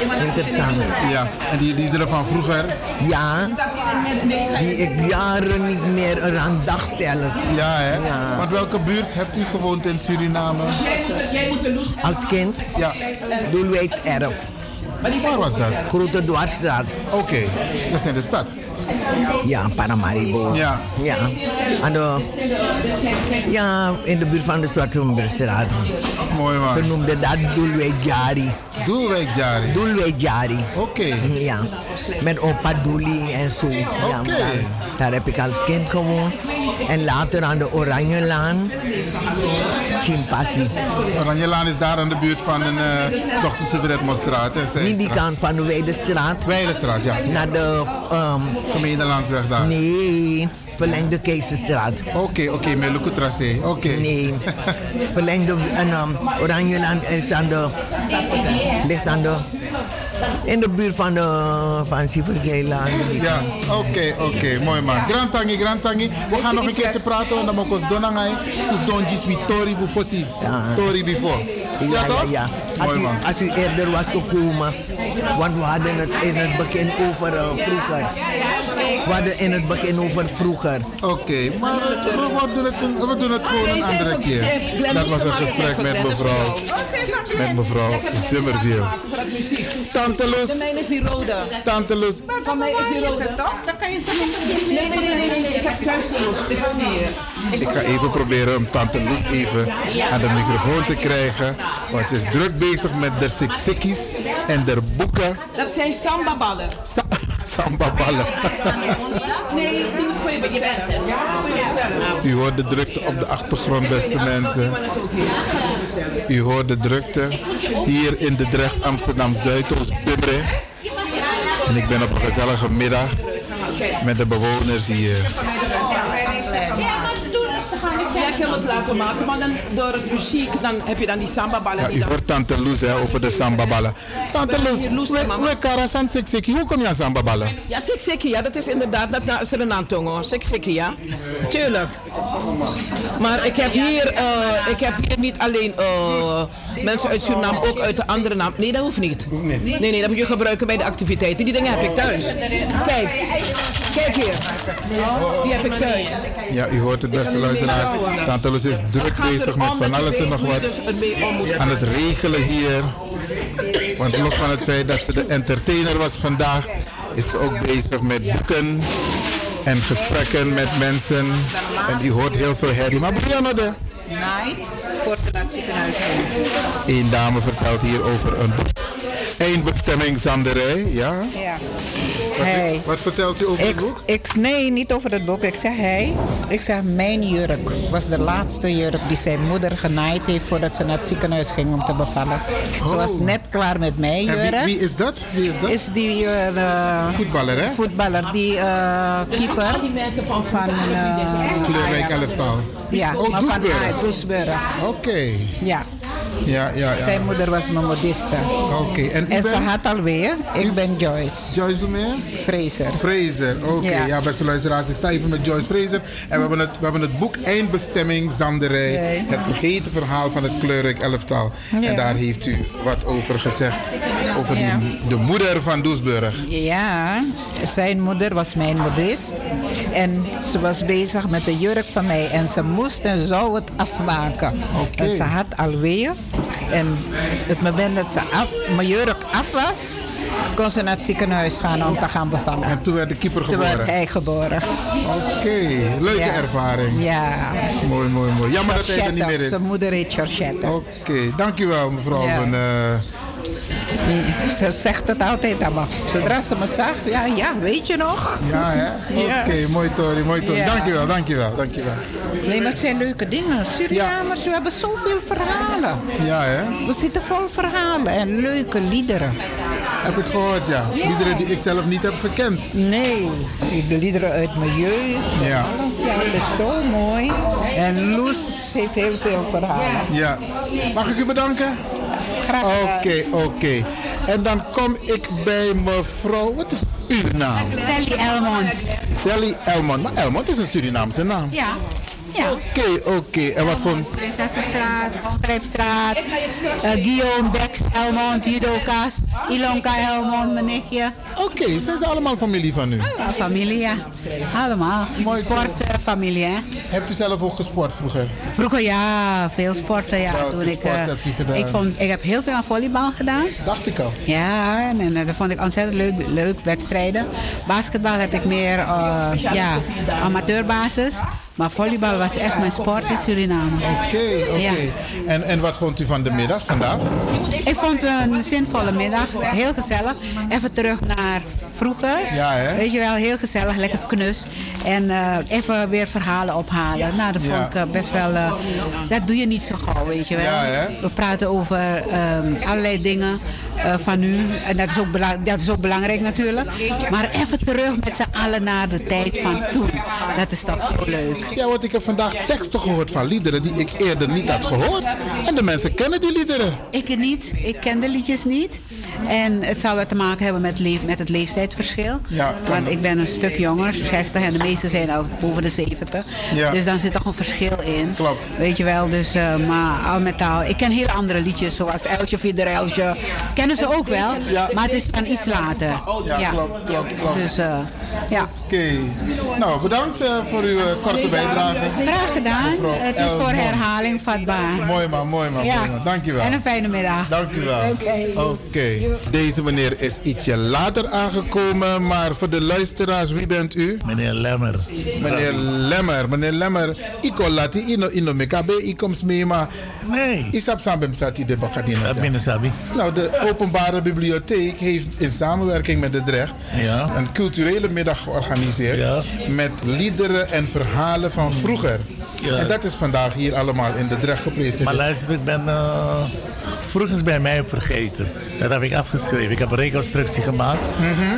interessant. Ja, en die liederen van vroeger? Ja, die ik jaren niet meer eraan dacht zelfs. Ja hè? Ja. Want welke buurt hebt u gewoond in Suriname? Als kind? Ja. Doelwijk Erf. Waar was dat? Grote Dwarsstraat. Oké, dat is in de stad. Ja, Paramaribo. Ja. Ja. Aan de, ja, in de buurt van de Zwartenbergstraat. Mooi man. Ze noemden dat Doelwijk Jari. Doelwijk Jari? Doelwijk Jari. Oké. Ja. Met opa Doelie en zo. Ja, Oké. daar, daar heb ik als kind gewoond. En later aan de Oranjelaan. Chimpassi. Oranjelaan is daar aan de buurt van een uh, dochter Suveret-Mostraat. Niet die kant van de Weidestraat. Weidestraat, ja. Naar de... Um, Gemeentelandsweg daar. Nee, verlengde Keizerstraat. Oké, oké, met Luco Tracé. Oké. Nee, verlengde en, um, Oranjeland is aan de... Ligt aan de... In de buurt van de... Van Sieverzeelaan. Ja, oké, oké, mooi man. Grand Tangi, Grand Tangi. We gaan nog een keertje praten, want dan moet ik donangai. Fus donjis wie tori voor fossi. Tori before. Ja, ja, toch? ja. Als u, als u eerder was gekomen, want we hadden het in het begin over uh, vroeger. We hadden in het begin over vroeger. Oké, maar we, we doen het, een- we doen het gewoon een andere keer. Dat was een gesprek met mevrouw, met mevrouw Zimmerville. Tante Loes. De mijne is die rode. Tante Loes. Van mij is die rode. toch? Dan kan je zeggen. Nee, nee, nee, nee, nee. Ik heb thuis. Ik Ik ga even proberen om Tante Loes even aan de microfoon te krijgen. Want ze is druk bezig met de siksikis en de boeken. Dat zijn sambaballen. Sambaballen. Nee, die moet voor je bestellen. Ja, voor je bestellen. U hoort de drukte op de achtergrond, beste mensen. U hoort de drukte hier in de Drecht Amsterdam Zuidoost Bimre. En ik ben op een gezellige middag met de bewoners hier. Het laten maken, maar dan door het muziek dan heb je dan die sambaballen. Ja, u dan- hoort Tante Loes hè, over de sambaballen. Tante Loes, we, karasan siksiki. Hoe kom je aan sambaballen? Ja, Siksiki, ja, dat is inderdaad dat na Suriname hoor. Siksiki, ja. Tuurlijk. Maar ik heb hier, eh, ik heb hier niet alleen eh, mensen uit Suriname, ook uit de andere naam. Nee, dat hoeft niet. Nee, nee, dat moet je gebruiken bij de activiteiten. Die dingen heb ik thuis. Kijk, kijk hier. Die heb ik thuis. Ja, u hoort het beste luisteraars. Tante Loes is druk bezig met van alles en nog wat. Aan het regelen hier. Want los van het feit dat ze de entertainer was vandaag, is ze ook bezig met boeken en gesprekken met mensen. En u hoort heel veel herrie. Maar Brianna, Night voor ze naar het ziekenhuis ging. Eén dame vertelt hier over een eindbestemming Zanderij. Ja. Ja. Wat, Hij. wat vertelt u over Ik, het boek? ik, nee, niet over het boek. Ik zeg hij. Ik zeg mijn jurk was de laatste jurk die zijn moeder genaaid heeft voordat ze naar het ziekenhuis ging om te bevallen. Ze was net klaar met mijn En jurk. wie, wie is dat? Wie is dat? Is die eh, de Voetballer, hè? voetballer, die eh keeper die mensen van van eh, Kleurrijk elftal. Ja, Oh, maar van Oké. Ja. Ja, ja, ja. Zijn moeder was mijn modiste. Oké, en ze had alweer. Ik ben Joyce. Joyce meer? Fraser. Fraser, oké. Ja. Ja. beste luisteraars, ik sta even met Joyce Fraser. En we hebben het, we hebben het boek Eindbestemming Zanderij. Het vergeten verhaal van het kleurrijk elftal. En daar heeft u wat over gezegd. Over die, de moeder van Doesburg. Ja, zijn moeder was mijn modist. En ze was bezig met de jurk van mij. En ze moest en zou het afmaken. Oké. En ze had alweer. En het moment dat ze af, mijn jurk af was, kon ze naar het ziekenhuis gaan om te gaan bevallen. En toen werd de keeper Toen geboren. werd hij geboren. Oké, leuke Ja. ervaring. Ja. Mooi, mooi, mooi. Jammer dat hij er niet meer is. Zijn moeder heet Georgette. Oké, dankjewel mevrouw. Ja. Van, Ze zegt het altijd allemaal. Zodra ze me zag, ja, ja, weet je nog? ja, hè? Oké, mooi Tori, mooi Tori. Dankjewel, dankjewel, dankjewel. Nee, maar het zijn leuke dingen. Surinamers, we hebben zoveel verhalen. Ja, hè? We zitten vol verhalen en leuke liederen. Heb ik gehoord, ja. Liederen die ik zelf niet heb gekend. Nee, de liederen uit mijn jeugd. Ja. Alles, ja, het is zo mooi. En Loes heeft heel veel verhalen. Ja. Mag ik u bedanken? Graag Oké, oké. En dan kom ik bij mevrouw. Wat is uw naam? Sally Elmond. Sally Elmond. Maar Elmond is een Surinaamse naam. Ja. Ja. Oké, oké. En wat voor... Prinsessenstraat, Ongrijpstraat, eh, Guillaume, Bex, Elmond, Judoka's, Ilonka Elmond, mijn nichtje. Oké, zijn ze allemaal familie van u? Ja, familie, ja. Allemaal. Sportfamilie, hè. Hebt u zelf ook gesport vroeger? Vroeger ja, veel sporten, ja. Welke Toen ik, sport eh, hebt u gedaan? ik, vond, ik heb heel veel aan volleybal gedaan. Dacht ik al. Ja, en, en dat vond ik ontzettend leuk, leuk wedstrijden. Basketbal heb ik meer uh, ja, amateurbasis. Maar volleybal was echt mijn sport in Suriname. Oké, oké. Ja. En, en wat vond u van de middag vandaag? Ik vond het een zinvolle middag. Heel gezellig. Even terug naar vroeger. Ja, hè? Weet je wel, heel gezellig, lekker knus. En uh, even weer verhalen ophalen. Nou, dat vond ik uh, best wel... Uh, dat doe je niet zo gauw, weet je wel. Ja, hè? We praten over um, allerlei dingen van nu. En dat is, ook dat is ook belangrijk natuurlijk. Maar even terug met z'n allen naar de tijd van toen. Dat is toch zo leuk. Ja, want ik heb vandaag teksten gehoord van liederen die ik eerder niet had gehoord. En de mensen kennen die liederen. Ik niet. Ik ken de liedjes niet. En het zou wat te maken hebben met, met het leeftijdsverschil. Ja, Want ik ben een stuk jonger, 60 en de meesten zijn al boven de 70. Ja. Dus dan zit toch een verschil in. Klopt. Weet je wel, dus uh, maar al met al. Ik ken hele andere liedjes zoals Eltje Fiedereltje. Kennen ze ook wel, Ja. maar het is van iets later. Ja, klopt, klopt, klopt. Dus uh, ja. Oké. Nou, bedankt uh, voor uw korte bijdrage. Graag gedaan. Het is voor herhaling vatbaar. Mooi man, mooi man. Ja. Dankjewel. En een fijne middag. Dank u wel. Oké. Oké. Deze meneer is ietsje later aangekomen, maar voor de luisteraars, wie bent u? Meneer Lemmer. Meneer Lemmer. Meneer Lemmer, ik kon laten ino ino mekabe, ik kom mee, maar Nee. isap sambem sati de bakadina. Dat binnen Sabi. Nou, de openbare bibliotheek heeft in samenwerking met de Drecht Ja. een culturele middag georganiseerd met liederen en verhalen van vroeger. Ja. En dat is vandaag hier allemaal in de Drecht gepresenteerd. Maar luister, ik ben uh, vroeger bij mij vergeten. Dat heb ik afgeschreven. Ik heb een reconstructie gemaakt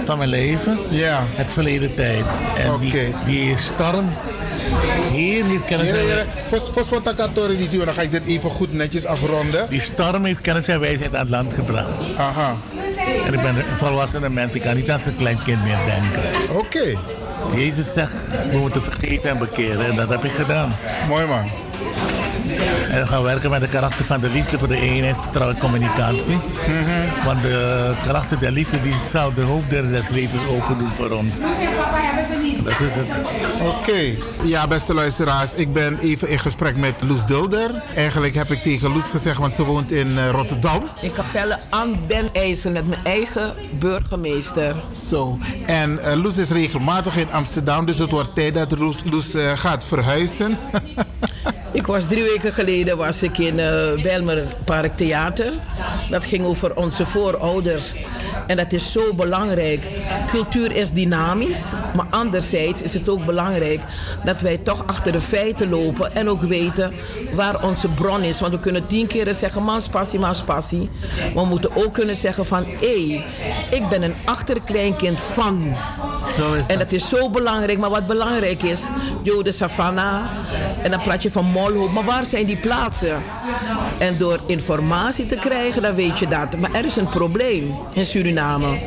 van mijn leven. Ja. Het verleden tijd. En die, die storm hier heeft kennis en wat ik had horen, die zien we, dan ga ik dit even goed netjes afronden. Die storm heeft kennis en wijsheid aan het land gebracht. Aha. En ik ben een volwassene mens. Ik kan niet als een klein kind meer denken. Oké. Jezus zegt, we moeten vergeten en bekeren. En dat heb ik gedaan. Mooi man. En we gaan werken met de karakter van de liefde voor de eenheid, vertrouwen en communicatie. Want de karakter der liefde die zal de hoofddeur des levens open doen voor ons. Dat is het. Oké. Ja, beste luisteraars, ik ben even in gesprek met Loes Dulder. Eigenlijk heb ik tegen Loes gezegd, want ze woont in eh, Rotterdam. In Capelle aan den IJzer met mijn eigen burgemeester. Zo. En eh, Loes is regelmatig in Amsterdam, dus het wordt tijd dat Loes, Loes eh, gaat verhuizen. Ik was drie weken geleden was ik in uh, Belmer Park Theater. Dat ging over onze voorouders. En dat is zo belangrijk. Cultuur is dynamisch, maar anderzijds is het ook belangrijk dat wij toch achter de feiten lopen en ook weten waar onze bron is. Want we kunnen tien keren zeggen, mas passie. Maar we moeten ook kunnen zeggen van, hé, ik ben een achterkleinkind van. Zo is En dat is zo belangrijk. Maar wat belangrijk is, Jode Savannah. En dan praat je van Maar waar zijn die plaatsen? En door informatie te krijgen, dan weet je dat. Maar er is een probleem in Suriname.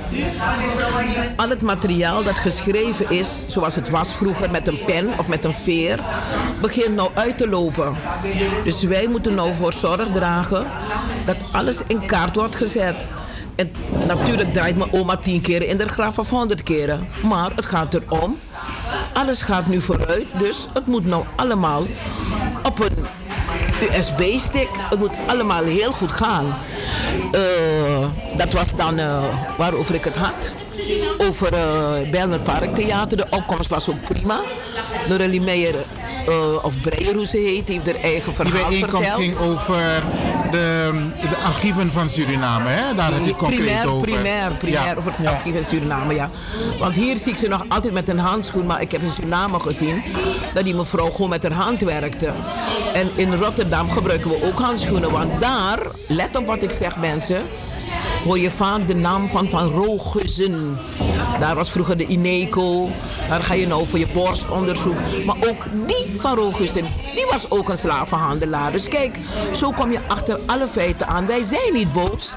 Al het materiaal dat geschreven is, zoals het was vroeger met een pen of met een veer, begint nou uit te lopen. Dus wij moeten nou voor zorg dragen dat alles in kaart wordt gezet. En natuurlijk draait mijn oma tien keer in de graf of honderd keren. Maar het gaat erom. Alles gaat nu vooruit. Dus het moet nou allemaal op een USB-stick. Het moet allemaal heel goed gaan. Eh, dat was dan uh, waarover ik het had. Over uh, Belmer Park Theater. De opkomst was ook prima. Noralie Meijer uh, of Breyer, hoe ze heet, heeft haar eigen verhaal Die bijeenkomst verteld. ging over de, de archieven van Suriname, hè? Daar heb je concreet primair, over. Primair, primair, Ja. over het archief in Suriname, ja. Want hier zie ik ze nog altijd met een handschoen, maar ik heb in Suriname gezien dat die mevrouw gewoon met haar hand werkte. En in Rotterdam gebruiken we ook handschoenen, want daar, let op wat ik zeg mensen, hoor je vaak de naam van Van Rooghuizen. Daar was vroeger de INECO. Daar ga je nou voor je borstonderzoek. Maar ook die Van Rooghuizen, die was ook een slavenhandelaar. Dus kijk, zo kom je achter alle feiten aan. Wij zijn niet boos.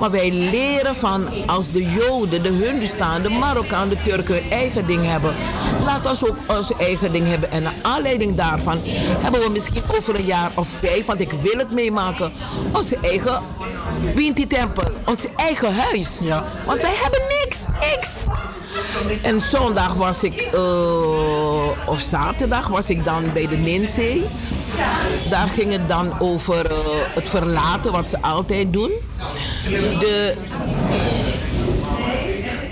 Maar wij leren van als de Joden, de Hindustan, de Marokkaan, de Turken hun eigen ding hebben. Laat ons ook onze eigen ding hebben. En naar aanleiding daarvan hebben we misschien over een jaar of vijf, want ik wil het meemaken, onze eigen Winti-tempel. Ons eigen huis. Want wij hebben niks, niks. En zondag was ik, eh, of zaterdag was ik dan bij de Ninsee. Daar ging het dan over eh, het verlaten, wat ze altijd doen. De,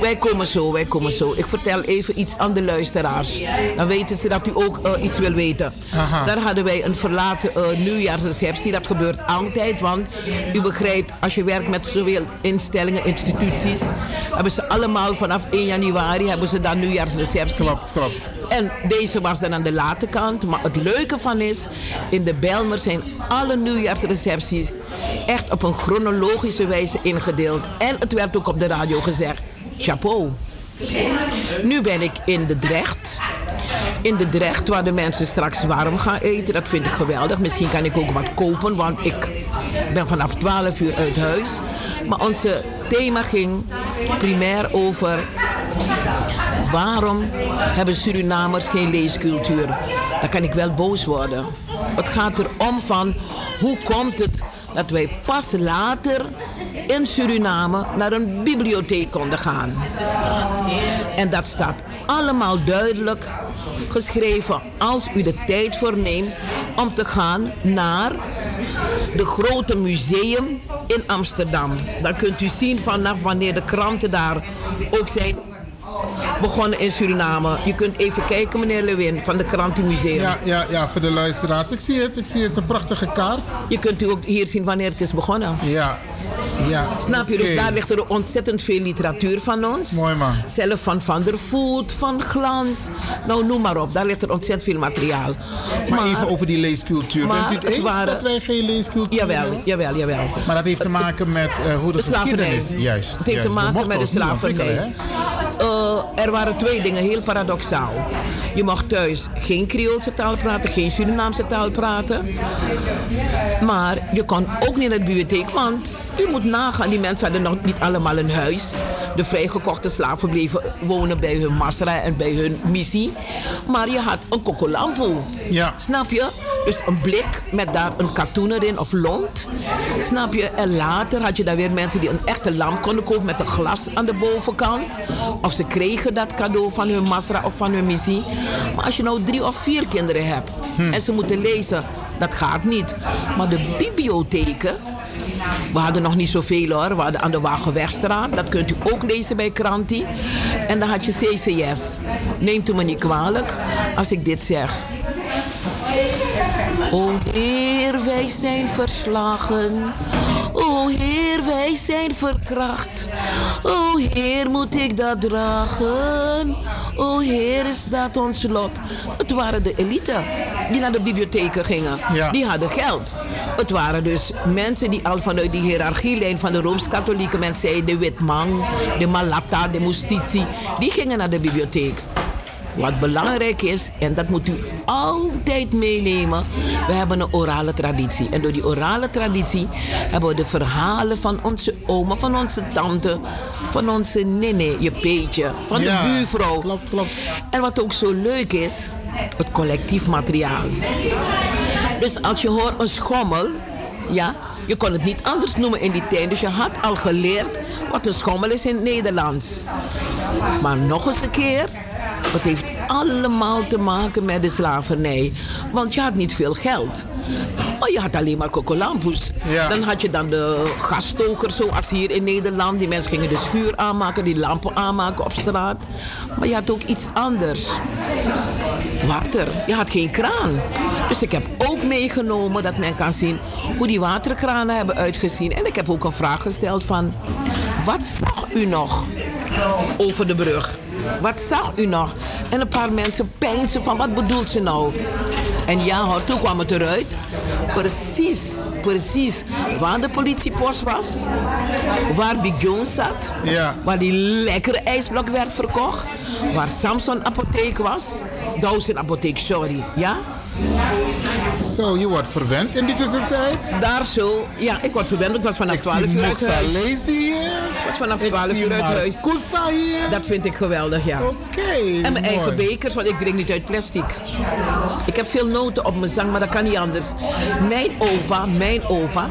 wij komen zo, wij komen zo. Ik vertel even iets aan de luisteraars. Dan weten ze dat u ook eh, iets wil weten. Aha. Daar hadden wij een verlaten eh, nieuwjaarsreceptie. Dat gebeurt altijd, want u begrijpt, als je werkt met zoveel instellingen, instituties, hebben ze allemaal vanaf 1 januari hebben ze dan nieuwjaarsreceptie. Klopt, klopt. En deze was dan aan de late kant. Maar het leuke van is, in de Belmer zijn alle nieuwjaarsrecepties echt op een chronologische wijze ingedeeld. En het werd ook op de radio gezegd. Chapeau. Nu ben ik in de Drecht. In de Drecht, waar de mensen straks warm gaan eten. Dat vind ik geweldig. Misschien kan ik ook wat kopen, want ik ben vanaf 12 uur uit huis. Maar onze thema ging primair over waarom hebben Surinamers geen leescultuur? Dan kan ik wel boos worden. Het gaat erom van hoe komt het dat wij pas later in Suriname naar een bibliotheek konden gaan. En dat staat allemaal duidelijk geschreven als u de tijd voor neemt om te gaan naar de grote museum in Amsterdam. Dan kunt u zien vanaf wanneer de kranten daar ook zijn begonnen in Suriname. Je kunt even kijken, meneer Lewin, van de Krantenmuseum. Ja, ja, ja, voor de luisteraars. Ik zie het, ik zie het, een prachtige kaart. Je kunt u ook hier zien wanneer het is begonnen. Ja, ja. Snap je? Dus daar ligt er ontzettend veel literatuur van ons. Mooi man. Zelf van Van der Voet, van Glans. Nou, noem maar op. Daar ligt er ontzettend veel materiaal. Maar, even over die leescultuur. maar Bent u het het eens waren- dat wij geen leescultuur Jawel, hebben? jawel, jawel. Maar dat heeft te maken met eh, hoe de, De geschiedenis... Juist. Het heeft juist. te maken met de slavernij. Eh, er waren twee dingen, heel paradoxaal. Je mocht thuis geen Creoolse taal praten, geen Surinaamse taal praten. Maar je kon ook niet naar de bibliotheek, want u moet nagaan, die mensen hadden nog niet allemaal een huis. De vrijgekochte slaven bleven wonen bij hun masra en bij hun missie. Maar je had een kokolampo. Ja. Snap je? Dus een blik met daar een katoen erin of lont. Snap je? En later had je dan weer mensen die een echte lamp konden kopen met een glas aan de bovenkant. Of ze kregen dat cadeau van hun masra of van hun missie. Maar als je nou drie of vier kinderen hebt en ze moeten lezen, dat gaat niet. Maar de bibliotheken, we hadden nog niet zoveel hoor. We hadden aan de Wagenwegstraat. Dat kunt u ook lezen bij Kranti. En dan had je CCS. Neemt u me niet kwalijk als ik dit zeg. O Heer, wij zijn verslagen. O Heer, wij zijn verkracht. O Heer, moet ik dat dragen? O Heer, is dat ons lot? Het waren de elite die naar de bibliotheken gingen. Ja. Die hadden geld. Het waren dus mensen die al vanuit die hiërarchielijn van de Rooms-Katholieke mensen de witman, de malata, de mustitie, die gingen naar de bibliotheek. Wat belangrijk is, en dat moet u altijd meenemen, we hebben een orale traditie. En door die orale traditie hebben we de verhalen van onze oma, van onze tante, van onze nene, je peetje, van Ja, de buurvrouw. Klopt, klopt. En wat ook zo leuk is, het collectief materiaal. Dus als je hoort een schommel, ja, je kon het niet anders noemen in die tijd. Dus je had al geleerd wat een schommel is in het Nederlands. Maar nog eens een keer, het heeft allemaal te maken met de slavernij. Want je had niet veel geld. Maar je had alleen maar kokolampus. Ja. Dan had je dan de gasstokers, zoals hier in Nederland. Die mensen gingen dus vuur aanmaken, die lampen aanmaken op straat. Maar je had ook iets anders. Water. Je had geen kraan. Dus ik heb ook meegenomen dat men kan zien hoe die waterkranen hebben uitgezien. En ik heb ook een vraag gesteld van... Wat zag u nog over de brug? Wat zag u nog? En een paar mensen peinzen van wat bedoelt ze nou? En ja toen kwam het eruit. Precies, precies waar de politiepost was. Waar Big Jones zat. Ja. Waar die lekkere ijsblok werd verkocht. Waar Samson apotheek was. Dawson apotheek, sorry. Ja? Zo, je wordt verwend in deze tijd? Daar zo. Ja, ik word verwend. Ik was vanaf Ik 12 zie uur uit huis. Hier. Ik was vanaf Ik 12 zie uur uit huis. Hier. Dat vind ik geweldig, ja. Oké, En mijn eigen bekers, want ik drink niet uit plastic. Ik heb veel noten op mijn zang, maar dat kan niet anders. Mijn opa, mijn opa,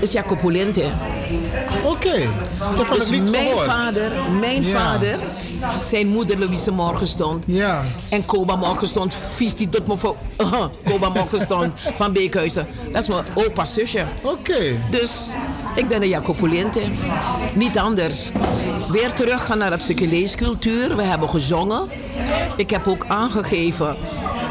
is Jacob Polente. Oké, dat had Dus niet mijn gehoord. vader, mijn Ja. vader, zijn moeder Louise Morgenstond. Ja. En Koba Morgenstond, vies die tot me voor. Uh, Koba Morgenstond van Beekhuizen. Dat is mijn opa zusje. Oké. Dus ik ben een Jacob Polente. Niet anders. Weer terug gaan naar het stukje leescultuur. We hebben gezongen. Ik heb ook aangegeven,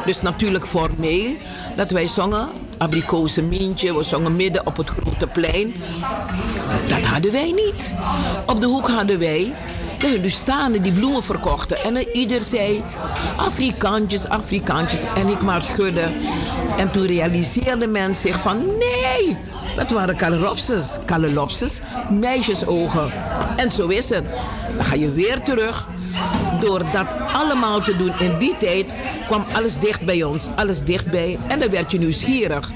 dus natuurlijk formeel, dat wij zongen. Abrikozenmientje, we zongen midden op het grote plein. Dat hadden wij niet. Op de hoek hadden wij de Hindustanen die bloemen verkochten. En ieder zei Afrikaantjes, Afrikaantjes. En ik maar schudde. En toen realiseerde men zich van nee, dat waren kalelopses. Kalelopses, meisjesogen. En zo is het. Dan ga je weer terug. Door dat allemaal te doen in die tijd kwam alles dicht bij ons. Alles dichtbij. En dan werd je nieuwsgierig.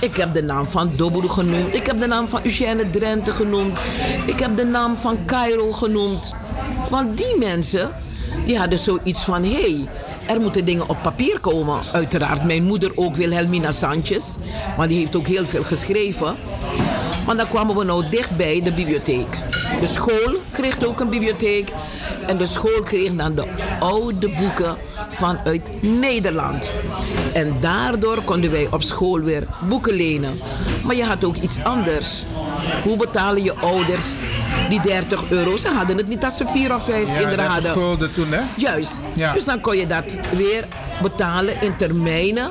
Ik heb de naam van Dobru genoemd. Ik heb de naam van Eugène Drenthe genoemd. Ik heb de naam van Cairo genoemd. Want die mensen, die hadden zoiets van... hé, hey, er moeten dingen op papier komen. Uiteraard mijn moeder ook, Wilhelmina Sanchez. Maar die heeft ook heel veel geschreven. Maar dan kwamen we nou dichtbij de bibliotheek. De school kreeg ook een bibliotheek. En de school kreeg dan de oude boeken vanuit Nederland. En daardoor konden wij op school weer boeken lenen. Maar je had ook iets anders. Hoe betalen je ouders die 30 euro? Ze hadden het niet als ze vier of vijf Ja, kinderen dat hadden. gulden toen, hè? Juist. Ja. Dus dan kon je dat weer betalen in termijnen.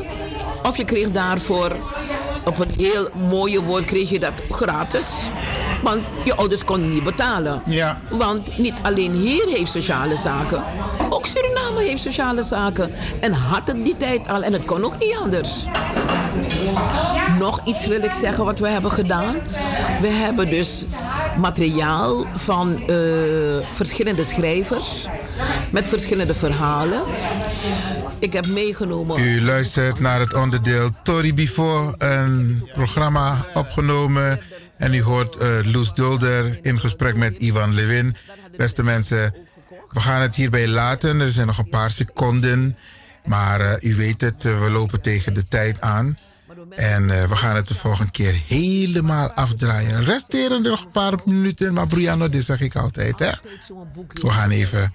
Of je kreeg daarvoor op een heel mooie woord kreeg je dat gratis. Want je ouders konden niet betalen. Ja. Want niet alleen hier heeft sociale zaken. Ook Suriname heeft sociale zaken. En had het die tijd al. En het kon ook niet anders. Nog iets wil ik zeggen wat we hebben gedaan. We hebben dus materiaal van eh, verschillende schrijvers. Met verschillende verhalen. Ik heb meegenomen... U luistert naar het onderdeel Tori Before, een programma opgenomen. En u hoort uh, Loes Dulder in gesprek met Ivan Levin. Beste mensen, we gaan het hierbij laten. Er zijn nog een paar seconden. Maar uh, u weet het, we lopen tegen de tijd aan. En we gaan het de volgende keer helemaal afdraaien. Resteren er nog een paar minuten, maar Brianna, dit zeg ik altijd. Hè? We gaan even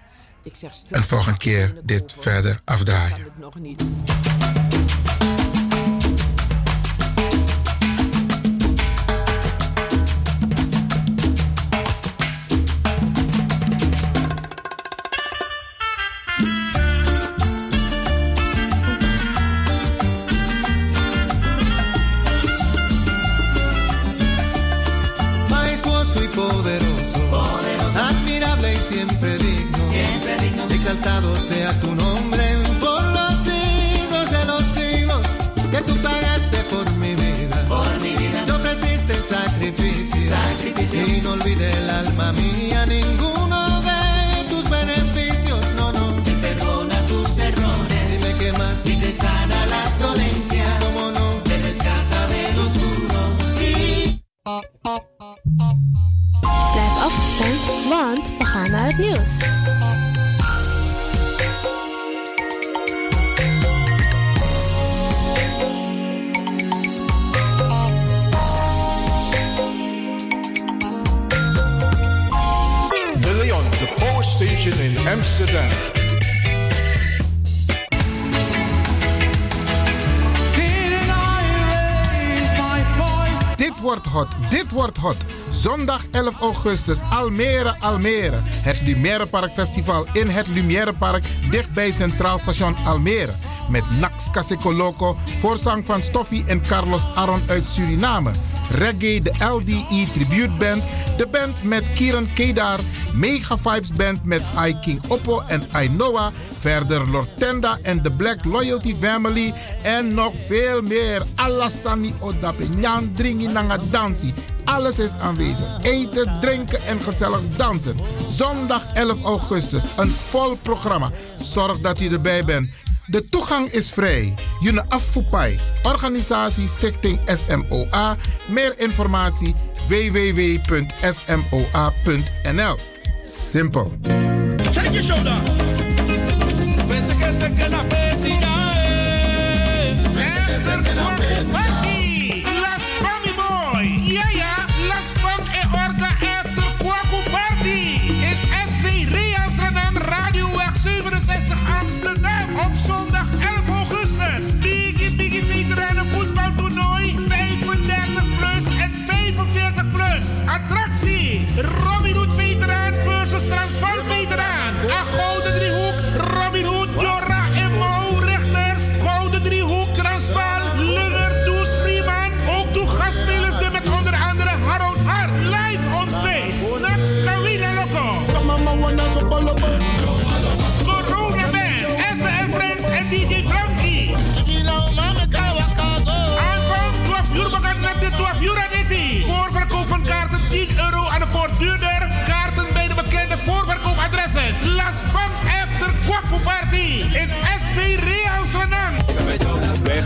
een volgende keer dit verder afdraaien. Hot. Zondag 11 augustus, Almere, Almere. Het Lumière Park Festival in het Lumière Park, dichtbij Centraal Station Almere. Met Nax Loco, voorzang van Stoffie en Carlos Aron uit Suriname. Reggae, de LDE Tribute Band. De band met Kieran Kedar. Mega Vibes Band met I King Oppo en I Noah. Verder Lortenda en de Black Loyalty Family. En nog veel meer. Alassani Odape. Nyan Dringi Nanga Dansi. Alles is aanwezig. Eten, drinken en gezellig dansen. Zondag 11 augustus. Een vol programma. Zorg dat u erbij bent. De toegang is vrij. June Affupai. Organisatie Stichting SMOA. Meer informatie www.smoa.nl. Simpel.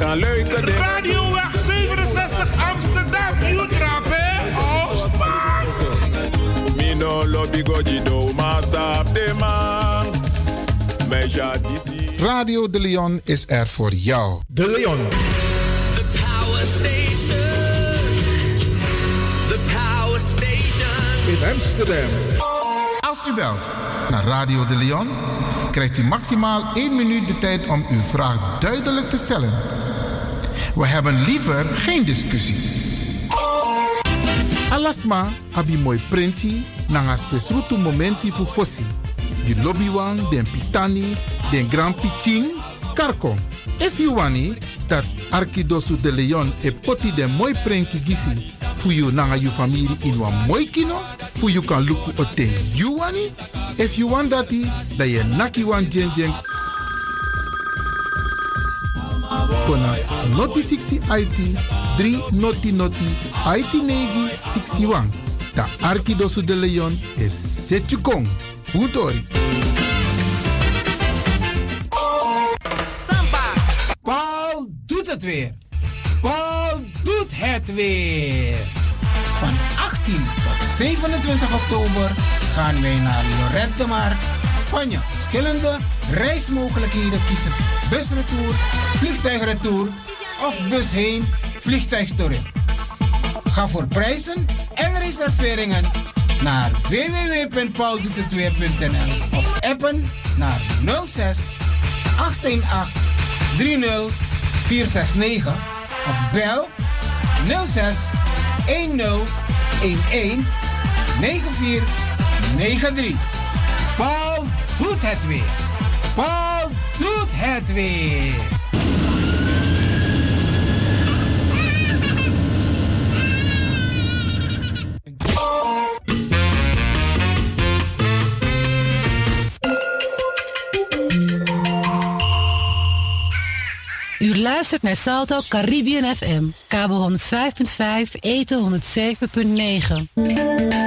Gaan leuke dingen. Radioweg 67 Amsterdam. Uitrap hè. Oh, smaak. Mino lobby gojido masap de man. Meja disi. Radio De Leon is er voor jou. De Leon. Power station. The power station. In Amsterdam. Als u belt naar Radio De Leon, krijgt u maximaal 1 minuut de tijd om uw vraag duidelijk te stellen. We hebben liever geen discussie. Alasma abi mooi printi nanga spesrutu momenti fu fossi. Di lobby wan, den pitani, den grand piching, karko. If you wani, dat Arkidosu de Leon e poti den mooi prenki gisi fu you nanga you family in wan mooi kino, fu you kan luku oten you wani. If you want dati, da ye naki wan jen jen kona noti 60 IT 3 noti noti IT negi 61. Da Arkidosu de Leon is Setjukong. Utori. Samba. Paul doet het weer. Paul doet het weer. Van 18 tot 27 oktober gaan wij naar Lorette de Mar, Spanje. Verschillende reismogelijkheden kiezen. Busretour, vliegtuigretour of bus heen, vliegtuig terug. Ga voor prijzen en reserveringen naar www.pauldoetetweer.nl of appen naar 06 818 30 469 of bel 06 10 11 9493. Paul doet het weer. Paul doet het weer. U luistert naar Salto Caribbean FM, kabel 105.5, eten 107.9.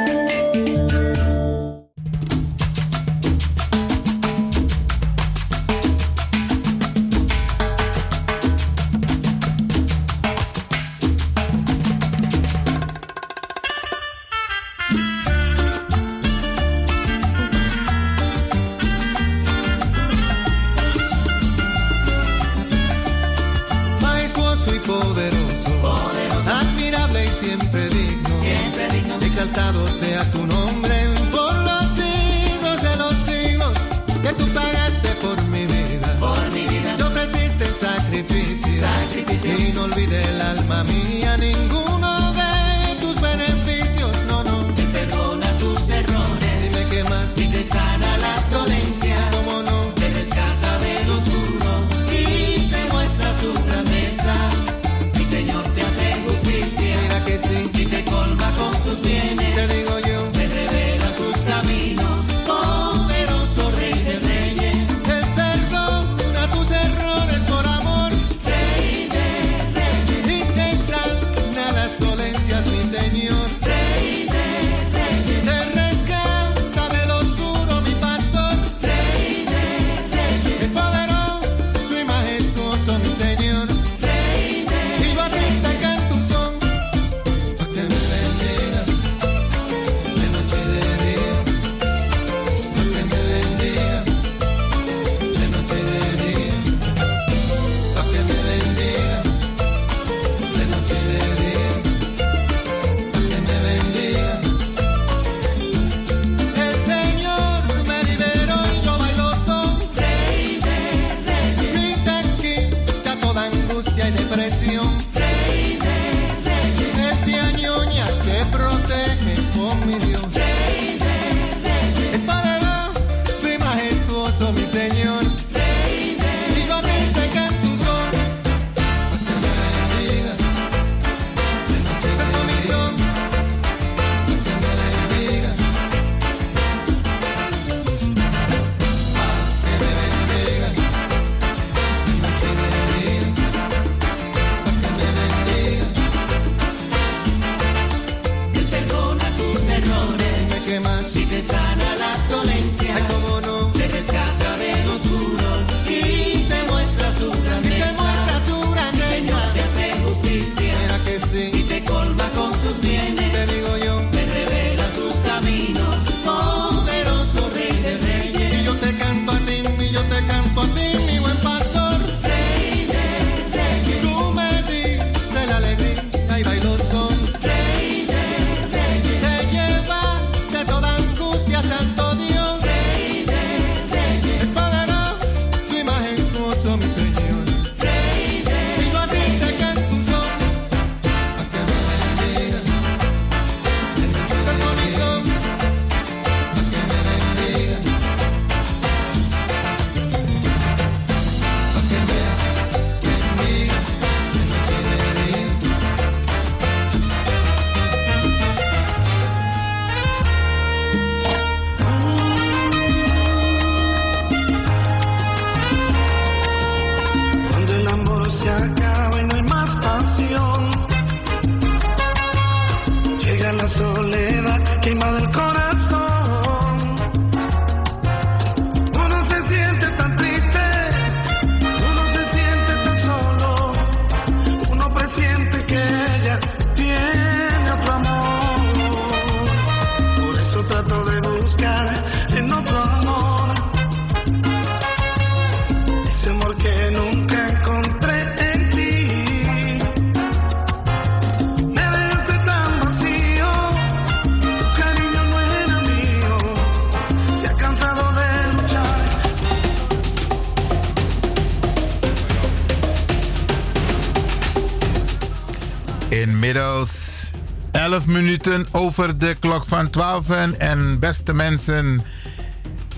Inmiddels 11 minuten over de klok van 12. En beste mensen,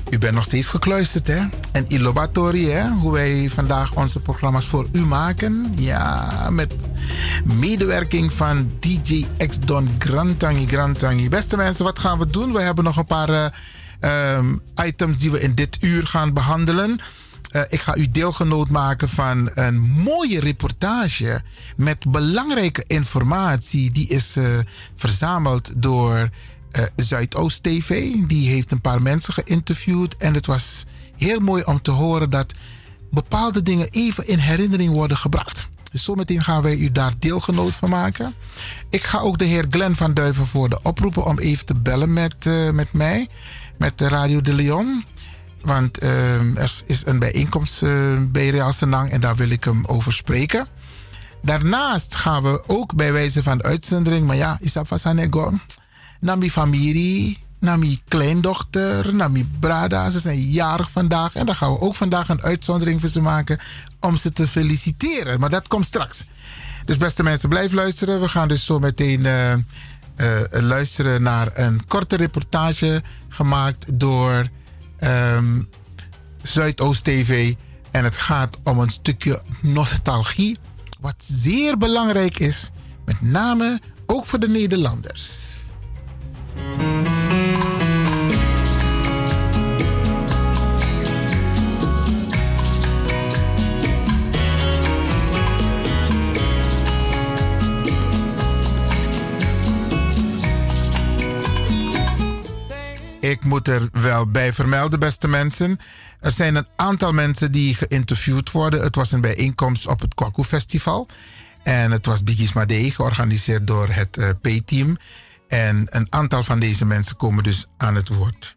u bent nog steeds gekluisterd, hè? En Ilobatori, hè? Hoe wij vandaag onze programma's voor u maken. Ja, met medewerking van DJ X Don Grantangi Grantangi. Beste mensen, wat gaan we doen? We hebben nog een paar eh, ehm, items die we in dit uur gaan behandelen. Eh, ik ga u deelgenoot maken van een mooie reportage met belangrijke informatie. Die is eh, verzameld door eh, Zuidoost TV. Die heeft een paar mensen geïnterviewd. En het was heel mooi om te horen dat bepaalde dingen even in herinnering worden gebracht. Dus zometeen gaan wij u daar deelgenoot van maken. Ik ga ook de heer Glenn van Duivenvoorde oproepen om even te bellen met, met mij. Met Radio de Leon. Want eh, er is een bijeenkomst eh, bij Real Senang en daar wil ik hem over spreken. Daarnaast gaan we ook bij wijze van uitzendering, maar ja, is dat vasanego, naar mijn familie, naar mijn kleindochter, naar mijn brada. Ze zijn jarig vandaag en daar gaan we ook vandaag een uitzondering voor ze maken om ze te feliciteren. Maar dat komt straks. Dus beste mensen, blijf luisteren. We gaan dus zo meteen eh, luisteren naar een korte reportage gemaakt door ehm, Zuidoost TV. En het gaat om een stukje nostalgie, wat zeer belangrijk is, met name ook voor de Nederlanders. Ik moet er wel bij vermelden, beste mensen. Er zijn een aantal mensen die geïnterviewd worden. Het was een bijeenkomst op het Kwaku Festival. En het was Bigis Made, georganiseerd door het eh, P-team. En een aantal van deze mensen komen dus aan het woord.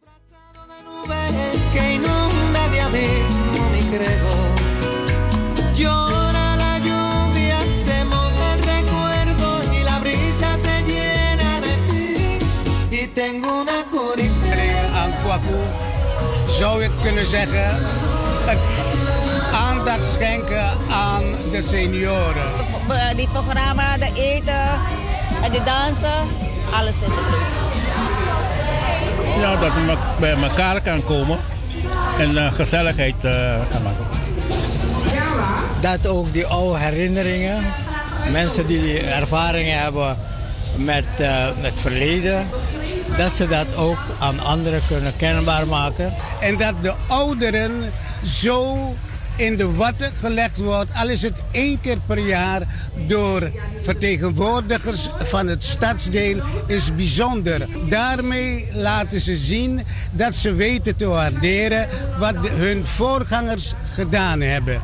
Kunnen zeggen het aandacht schenken aan de senioren. Eh, Die programma, de eten en de dansen, alles vind ik leuk. Ja, dat je bij elkaar kan komen en eh, gezelligheid eh, kan maken. dat ook die oude herinneringen, mensen die die ervaringen hebben met eh, het verleden, dat ze dat ook aan anderen kunnen kenbaar maken. En dat de ouderen zo in de watten gelegd wordt, al is het één keer per jaar, door vertegenwoordigers van het stadsdeel, is bijzonder. Daarmee laten ze zien dat ze weten te waarderen wat hun voorgangers gedaan hebben.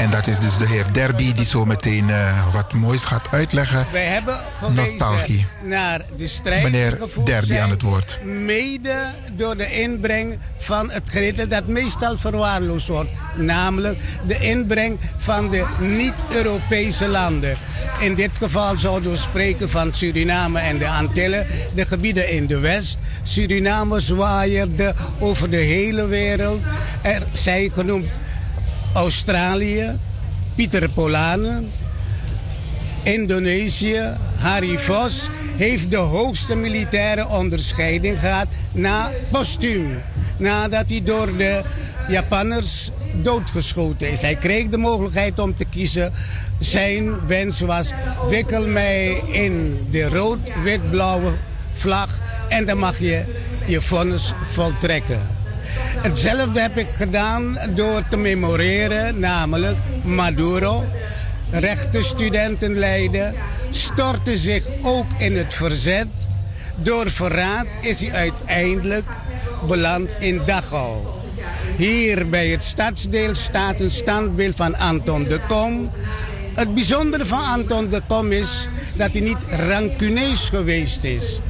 En dat is dus de heer Derby die zo meteen eh, wat moois gaat uitleggen. Wij hebben Nostalgie. naar de strijd Meneer Derby zijn, aan het woord. Mede door de inbreng van het gedeelte dat meestal verwaarloosd wordt. Namelijk de inbreng van de niet-Europese landen. In dit geval zouden we spreken van Suriname en de Antillen. De gebieden in de West. Suriname zwaaierde over de hele wereld. Er zijn genoemd Australië, Pieter Polane, Indonesië, Harry Vos heeft de hoogste militaire onderscheiding gehad na postuum. Nadat hij door de Japanners doodgeschoten is. Hij kreeg de mogelijkheid om te kiezen. Zijn wens was: wikkel mij in de rood-wit-blauwe vlag en dan mag je je vonnis voltrekken. Hetzelfde heb ik gedaan door te memoreren, namelijk Maduro, rechtenstudentenleider, stortte zich ook in het verzet. Door verraad is hij uiteindelijk beland in Dachau. Hier bij het stadsdeel staat een standbeeld van Anton de Kom. Het bijzondere van Anton de Kom is dat hij niet rancuneus geweest is.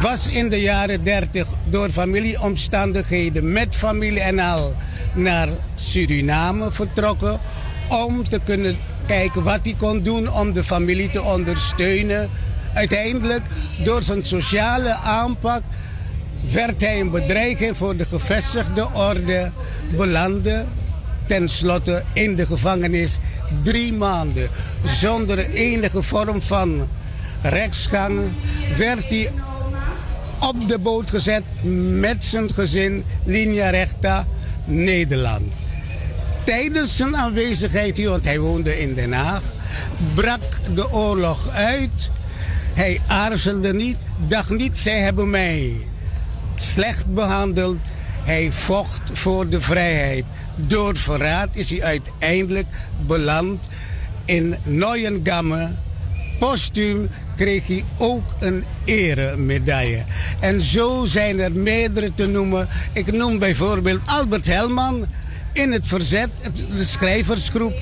Was in de jaren 30 door familieomstandigheden met familie en al naar Suriname vertrokken om te kunnen kijken wat hij kon doen om de familie te ondersteunen. Uiteindelijk, door zijn sociale aanpak, werd hij een bedreiging voor de gevestigde orde, belandde tenslotte in de gevangenis drie maanden zonder enige vorm van rechtsgang werd hij op de boot gezet met zijn gezin linea recta Nederland. Tijdens zijn aanwezigheid hier, want hij woonde in Den Haag, brak de oorlog uit. Hij aarzelde niet, dacht niet, zij hebben mij slecht behandeld. Hij vocht voor de vrijheid. Door verraad is hij uiteindelijk beland in Neuengamme. Postuum kreeg hij ook een eremedaille. En zo zijn er meerdere te noemen. Ik noem bijvoorbeeld Albert Helman in het verzet, de schrijversgroep.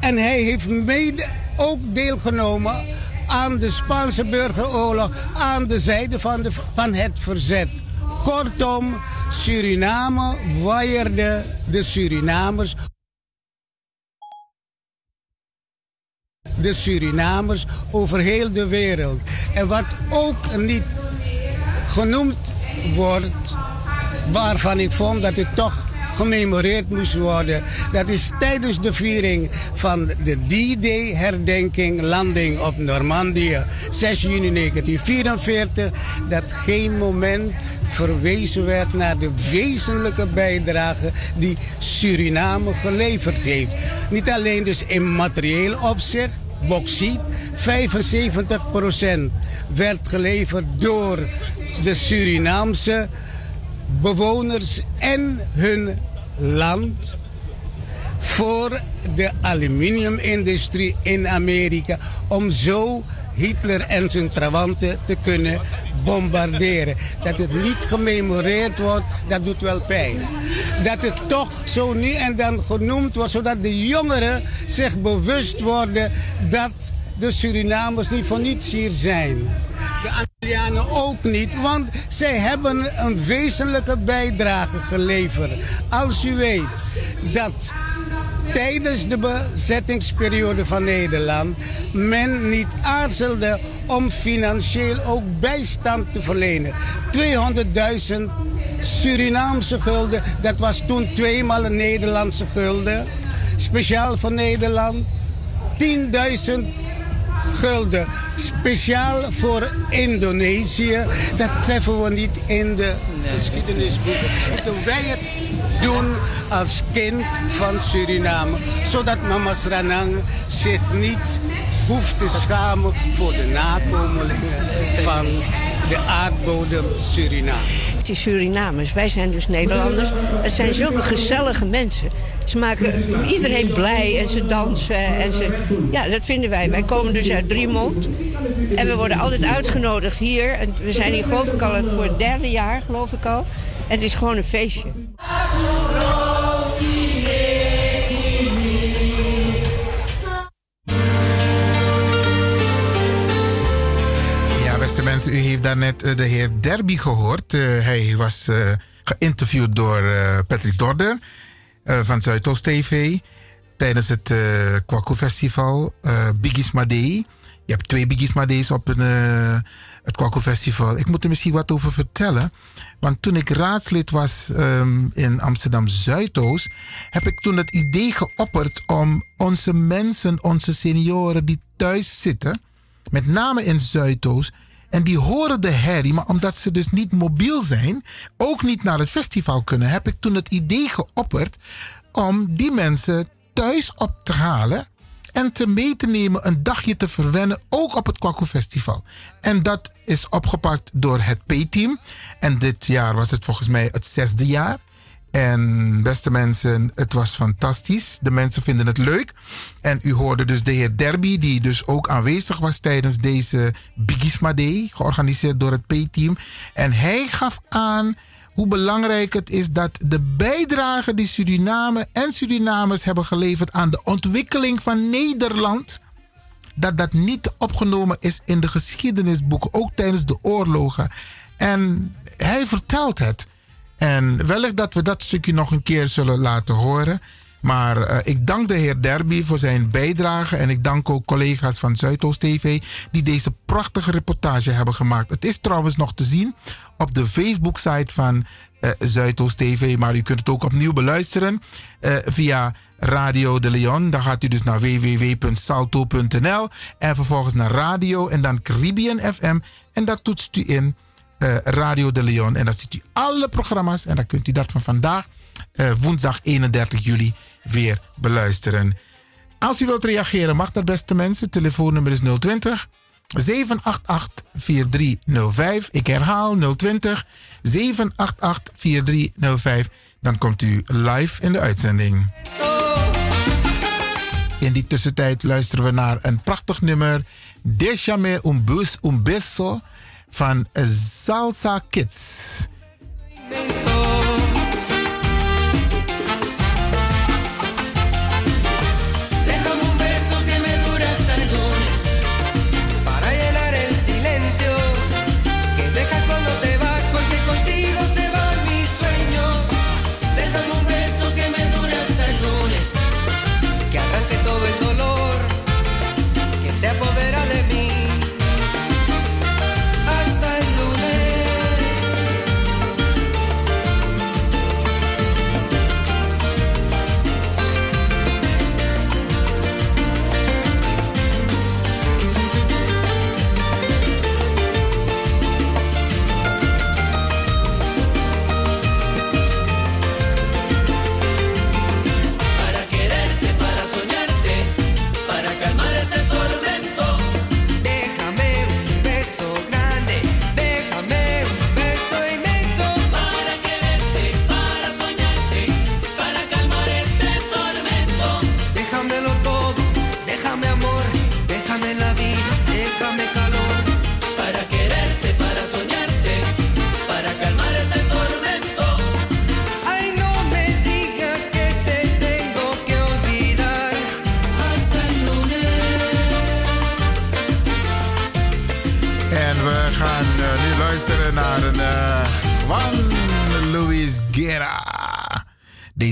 En hij heeft mede ook deelgenomen aan de Spaanse burgeroorlog aan de zijde van, de, van het verzet. Kortom, Suriname waaierde de Surinamers. De Surinamers over heel de wereld. En wat ook niet genoemd wordt, waarvan ik vond dat het toch gememoreerd moest worden. Dat is tijdens de viering van de D-Day-herdenking, landing op Normandië, 6 juni 1944, dat geen moment verwezen werd naar de wezenlijke bijdrage die Suriname geleverd heeft. Niet alleen dus in materieel opzicht, bauxiet, 75% werd geleverd door de Surinaamse bewoners en hun land voor de aluminiumindustrie in Amerika om zo Hitler en zijn trawanten te kunnen bombarderen. Dat het niet gememoreerd wordt, dat doet wel pijn. Dat het toch zo nu en dan genoemd wordt, zodat de jongeren zich bewust worden dat de Surinamers niet voor niets hier zijn. Ook niet, want zij hebben een wezenlijke bijdrage geleverd. Als u weet dat tijdens de bezettingsperiode van Nederland men niet aarzelde om financieel ook bijstand te verlenen. 200.000 Surinaamse gulden, dat was toen tweemaal een Nederlandse gulden, speciaal voor Nederland. 10.000 gulden. Speciaal voor Indonesië. Dat treffen we niet in de geschiedenisboeken. En toen wij het doen als kind van Suriname. Zodat mama Sranang zich niet hoeft te schamen voor de nakomelingen van de aardbodem Suriname. Die Surinamers, wij zijn dus Nederlanders. Het zijn zulke gezellige mensen. Ze maken iedereen blij en ze dansen. En ze, ja, dat vinden wij. Wij komen dus uit Driemond. En we worden altijd uitgenodigd hier. En we zijn hier geloof ik al voor het derde jaar, geloof ik al. Het is gewoon een feestje. Mensen, u heeft daarnet eh, de heer Derby gehoord. Eh, hij was eh, geïnterviewd door Patrick Dorder van Zuidoost TV tijdens het Kwaku Festival, Biggies Madee. Je hebt twee Biggies Madees op een, het Kwaku Festival. Ik moet er misschien wat over vertellen. Want toen ik raadslid was ehm, in Amsterdam Zuidoost, heb ik toen het idee geopperd om onze mensen, onze senioren die thuis zitten, met name in Zuidoost, en die horen de herrie, maar omdat ze dus niet mobiel zijn, ook niet naar het festival kunnen, heb ik toen het idee geopperd om die mensen thuis op te halen en te mee te nemen, een dagje te verwennen, ook op het Kwaku Festival. En dat is opgepakt door het P-team. En dit jaar was het volgens mij het zesde jaar. En beste mensen, het was fantastisch. De mensen vinden het leuk. En u hoorde dus de heer Derby, die dus ook aanwezig was tijdens deze Bigisma Day, georganiseerd door het P-team. En hij gaf aan hoe belangrijk het is dat de bijdrage die Suriname en Surinamers hebben geleverd aan de ontwikkeling van Nederland, dat dat niet opgenomen is in de geschiedenisboeken, ook tijdens de oorlogen. En hij vertelt het. En wellicht dat we dat stukje nog een keer zullen laten horen. Maar eh, ik dank de heer Derby voor zijn bijdrage. En ik dank ook collega's van Zuidoost TV die deze prachtige reportage hebben gemaakt. Het is trouwens nog te zien op de Facebook-site van eh, Zuidoost TV. Maar u kunt het ook opnieuw beluisteren eh, via Radio de Leon. Dan gaat u dus naar www.salto.nl en vervolgens naar radio en dan Caribbean FM. En dat toetst u in eh, Radio de Leon. En dan ziet u alle programma's en dan kunt u dat van vandaag, eh, woensdag 31 juli, weer beluisteren. Als u wilt reageren, mag dat beste mensen. Telefoonnummer is 020 788 4305. Ik herhaal 020 788 4305. Dan komt u live in de uitzending. In die tussentijd luisteren we naar een prachtig nummer. Déjame un, bus, un beso van Salsa Kids.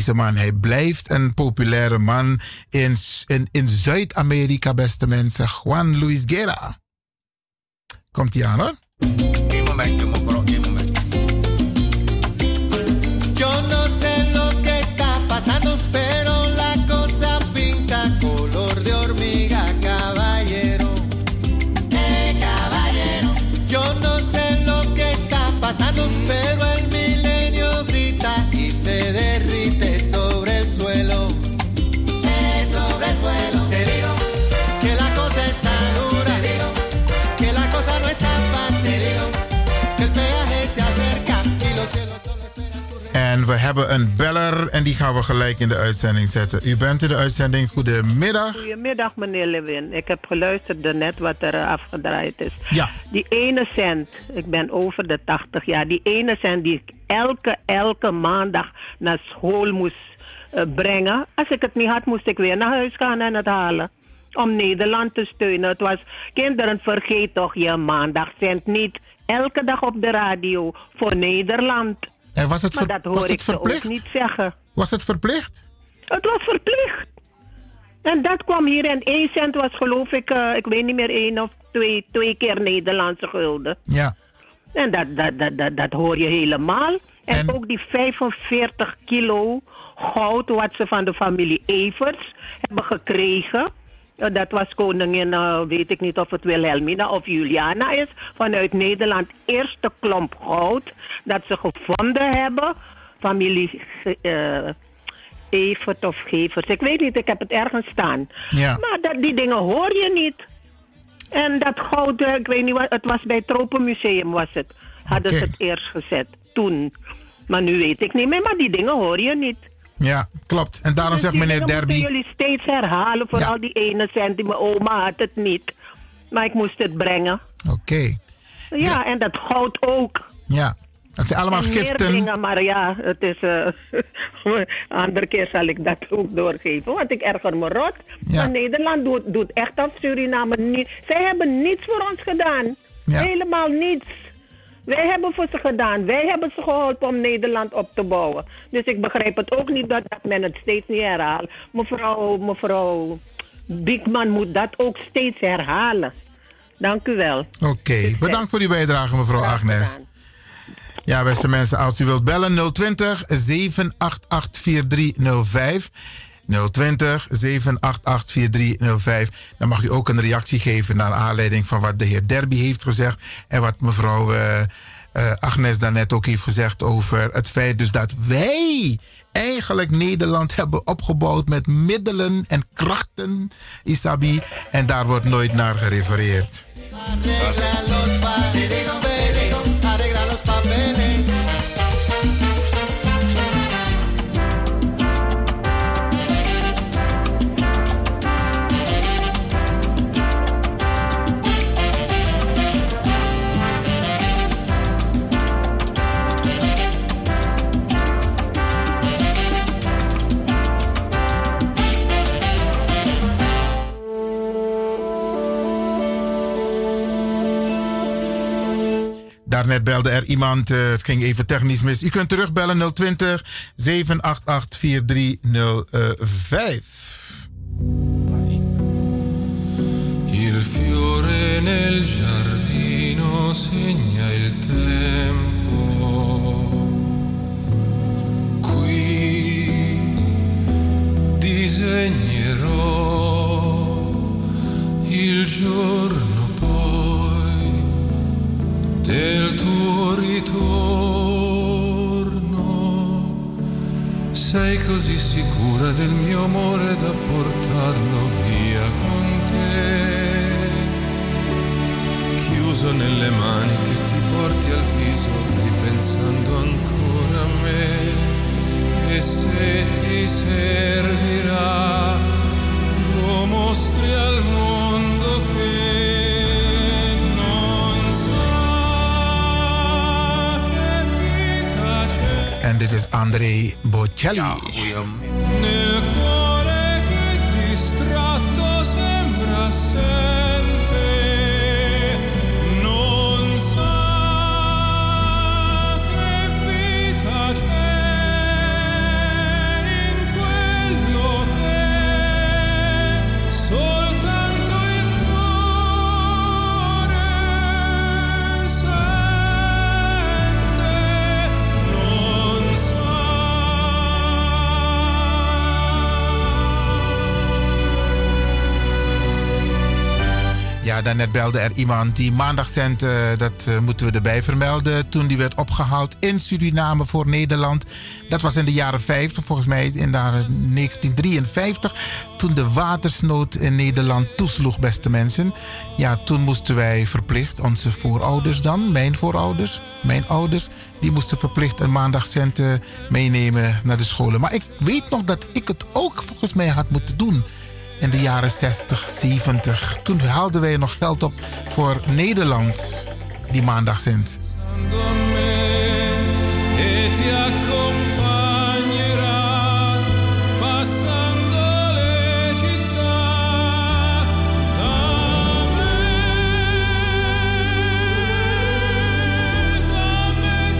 Deze hij blijft een populaire man in, in, in Zuid-Amerika, beste mensen. Juan Luis Guerra. Komt hij aan hoor. Hebben een beller en die gaan we gelijk in de uitzending zetten. U bent in de uitzending. Goedemiddag. Goedemiddag, meneer Lewin. Ik heb geluisterd net wat er eh, afgedraaid is. Ja. Die ene cent, ik ben over de 80 jaar, die ene cent die ik elke, elke maandag naar school moest eh, brengen. Als ik het niet had, moest ik weer naar huis gaan en het halen. Om Nederland te steunen. Het was, kinderen, vergeet toch je maandagcent niet. Elke dag op de radio voor Nederland. En was het, ver- dat hoor was het ik ze ook verplicht? niet zeggen. Was het verplicht? Het was verplicht. En dat kwam hier en 1 cent was geloof ik, eh, ik weet niet meer, één of twee, twee keer Nederlandse gulden. Ja. En dat, dat, dat, dat, dat hoor je helemaal. En, ook die 45 kilo goud wat ze van de familie Evers hebben gekregen. Dat was koningin, eh, weet ik niet of het Wilhelmina of Juliana is, vanuit Nederland. Eerste klomp goud dat ze gevonden hebben. Familie eh Evert of Gevers, ik weet niet, ik heb het ergens staan. Ja. Maar dat, die dingen hoor je niet. En dat goud, eh, ik weet niet wat, het was bij het Tropenmuseum was het. Hadden ze het eerst gezet, toen. Maar nu weet ik niet meer, maar die dingen hoor je niet. Ja, klopt. En daarom Dus zegt meneer Derby... moeten jullie steeds herhalen, vooral die ene cent. Die mijn oma had het niet. Maar ik moest het brengen. Oké. Ja, en dat goud ook. Ja. Het zijn allemaal en giften. dingen, maar ja, het is... een andere keer zal ik dat ook doorgeven. Want ik erger me rot. Maar Nederland doet, doet echt af Suriname niet. Zij hebben niets voor ons gedaan. Helemaal niets. Wij hebben voor ze gedaan. Wij hebben ze geholpen om Nederland op te bouwen. Dus ik begrijp het ook niet dat, dat men het steeds niet herhaalt. Mevrouw, mevrouw Biekman moet dat ook steeds herhalen. Dank u wel. Oké, bedankt voor uw bijdrage, mevrouw Agnes. Ja, beste mensen, als u wilt bellen 020 788 4305. 020 788 4305. Dan mag u ook een reactie geven naar aanleiding van wat de heer Derby heeft gezegd. En wat mevrouw eh, eh, Agnes daarnet ook heeft gezegd over het feit dus dat wij eigenlijk Nederland hebben opgebouwd met middelen en krachten, Isabi. En daar wordt nooit naar gerefereerd. Daarnet belde er iemand, eh, het ging even technisch mis. U kunt terugbellen 020 788 4305. Il fiore nel giardino segna il tempo. Qui disegnerò il giorno del tuo ritorno. Sei così sicura del mio amore da portarlo via con te. Chiuso nelle mani che ti porti al viso, ripensando ancora a me. E se ti servirà, lo mostri al mondo che dit is André Bocelli. Ja, daarnet belde er iemand die maandagcent, eh, dat eh, moeten we erbij vermelden, toen die werd opgehaald in Suriname voor Nederland. Dat was in de jaren 50, volgens mij in de jaren 1953, toen de watersnood in Nederland toesloeg, beste mensen. Ja, toen moesten wij verplicht, onze voorouders dan, mijn voorouders, mijn ouders, die moesten verplicht een maandagcent eh, meenemen naar de scholen. Maar ik weet nog dat ik het ook volgens mij had moeten doen in de jaren 60, 70. Toen haalden wij nog geld op voor Nederland, die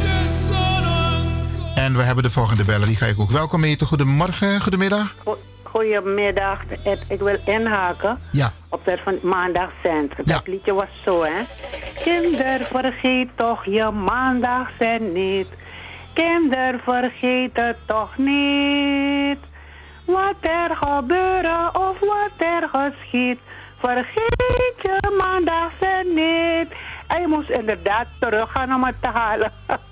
che sono En we hebben de volgende beller, die ga ik ook welkom heten. Goedemorgen, goedemiddag. Goedemiddag, Ed. ik wil inhaken Ja. op dat van maandagcent. Dat liedje was zo, hè? Kinder, vergeet toch je maandagcent niet. Kinder, vergeet het toch niet. Wat er gebeuren of wat er geschiet. Vergeet je maandagcent niet. En je moest inderdaad terug gaan om het te halen.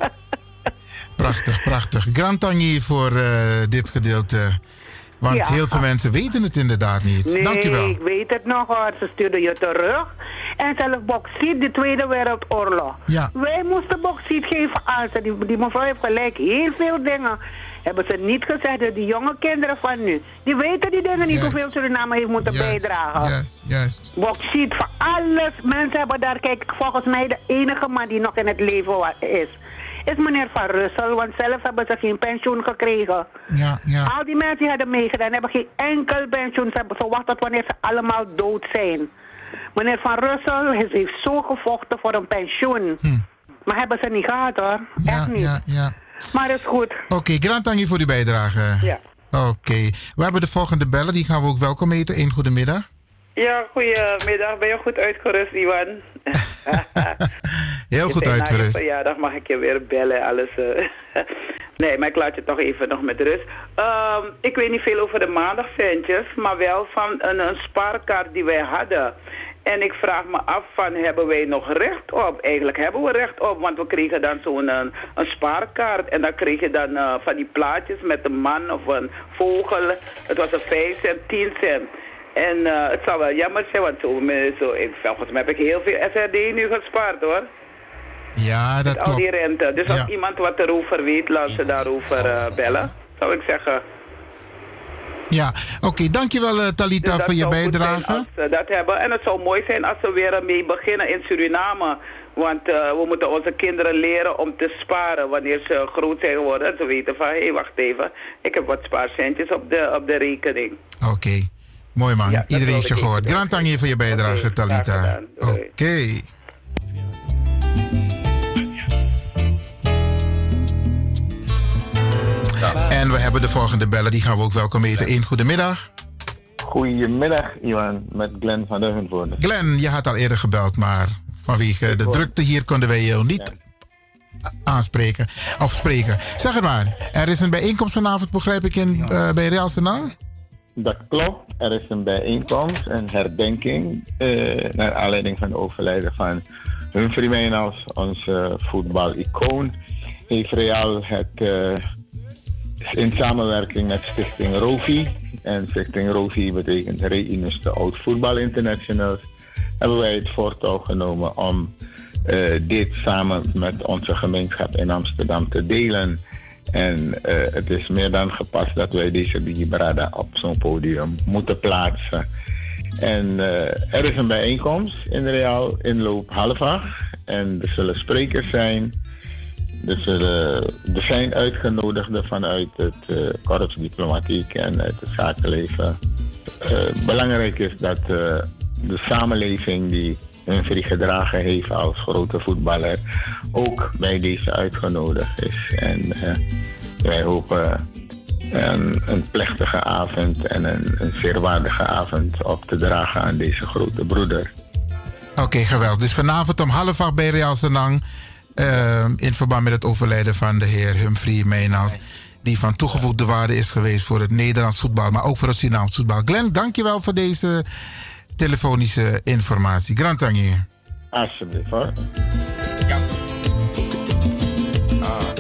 Prachtig, prachtig. Grand Tangi voor eh, dit gedeelte. Want Ja. heel veel mensen weten het inderdaad niet. Nee, Dank u wel. ik weet het nog hoor. Ze stuurden je terug. En zelfs bauxiet, de Tweede Wereldoorlog. Ja. Wij moesten bauxiet geven aan ze. Die, die mevrouw heeft gelijk. Heel veel dingen hebben ze niet gezegd. Die jonge kinderen van nu, die weten die dingen niet hoeveel Suriname heeft moeten bijdragen. Juist, juist. Bauxiet voor alles. Mensen hebben daar, kijk, volgens mij de enige man die nog in het leven is. Is meneer Van Russel, want zelf hebben ze geen pensioen gekregen. Ja, ja. Al die mensen die hadden meegedaan hebben geen enkel pensioen. Ze hebben gewacht tot wanneer ze allemaal dood zijn. Meneer Van Russel heeft heeft zo gevochten voor een pensioen. Maar hebben ze niet gehad hoor. Echt niet. Ja, ja. Maar is goed. Oké, grand dank je voor die bijdrage. Ja. Oké, we hebben de volgende bellen, die gaan we ook welkom heten. Een goedemiddag. Ja, goedemiddag. Ben je goed uitgerust, Iwan? Heel goed Je zei, Na je verjaardag mag ik je weer bellen, alles. eh. nee, maar ik laat je toch even nog met rust. Ehm, ik weet niet veel over de maandagcentjes, maar wel van een, een spaarkaart die wij hadden. En ik vraag me af van, hebben wij nog recht op? Eigenlijk hebben we recht op, want we kregen dan zo'n een, een spaarkaart. En dan kreeg je dan eh, van die plaatjes met een man of een vogel. Het was een 5 cent, 10 cent. En eh, het zou wel jammer zijn, want zo, zo, ik, volgens mij heb ik heel veel SRD nu gespaard hoor. Ja, dat Met al die rente. Dus als Ja. iemand wat erover weet, laat ze daarover eh, bellen. Zou ik zeggen. Ja, oké, dankjewel eh, Talita Dus voor je bijdrage. Als ze dat hebben. En het zou mooi zijn als we weer mee beginnen in Suriname. Want eh, we moeten onze kinderen leren om te sparen wanneer ze groot zijn geworden. En ze weten van, hé, hey, wacht even. Ik heb wat spaarcentjes op de, op de rekening. Oké, mooi man. Iedereen heeft je gehoord. Grand dank voor je bijdrage, Talita. Oké. En we hebben de volgende bellen, die gaan we ook welkom heten. Eén goedemiddag. Goedemiddag, Iwan, met Glenn van Duivenvoorde. Glenn, je had al eerder gebeld, maar vanwege de drukte hier konden wij je niet aanspreken of spreken. Zeg het maar, er is een bijeenkomst vanavond, begrijp ik, in, eh, bij Real? Dat klopt. Er is een bijeenkomst, een herdenking, eh, naar aanleiding van de overlijden van Humphrey Mijnals, onze voetbalicoon. Heeft Real het eh, in samenwerking met Stichting Rovi, en Stichting Rovi betekent Reunus de Oud Voetbal Internationals, hebben wij het voortouw genomen om eh, dit samen met onze gemeenschap in Amsterdam te delen. En eh, het is meer dan gepast dat wij deze Bigi Brada op zo'n podium moeten plaatsen. En eh, er is een bijeenkomst in Real inloop half. En er zullen sprekers zijn. Er, zullen, er zijn uitgenodigden vanuit het eh korps diplomatiek en uit het zakenleven. Eh, belangrijk is dat eh, de samenleving die Humphrey gedragen heeft als grote voetballer ook bij deze uitgenodigd is. En eh, wij hopen een, een plechtige avond en een, een zeer waardige avond op te dragen aan deze grote broeder. Oké, geweldig. Dus vanavond om half acht bij Real Senang. Eh, in verband met het overlijden van de heer Humphrey Meenas. Die van toegevoegde waarde is geweest voor het Nederlands voetbal. Maar ook voor het Surinaams voetbal. Glenn, dankjewel voor deze telefonische informatie. Grand Tangier. Alsjeblieft hoor. la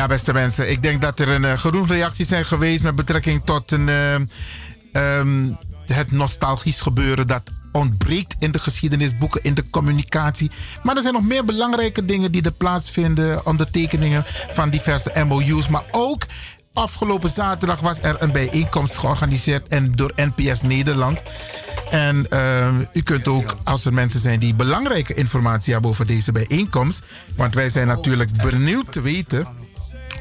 Ja, beste mensen. Ik denk dat er een uh, genoeg reacties zijn geweest met betrekking tot een, uh, um, het nostalgisch gebeuren dat ontbreekt in de geschiedenisboeken, in de communicatie. Maar er zijn nog meer belangrijke dingen die er plaatsvinden. Ondertekeningen van diverse MOU's. Maar ook afgelopen zaterdag was er een bijeenkomst georganiseerd en door NPS Nederland. En uh, u kunt ook, als er mensen zijn die belangrijke informatie hebben over deze bijeenkomst. Want wij zijn natuurlijk benieuwd te weten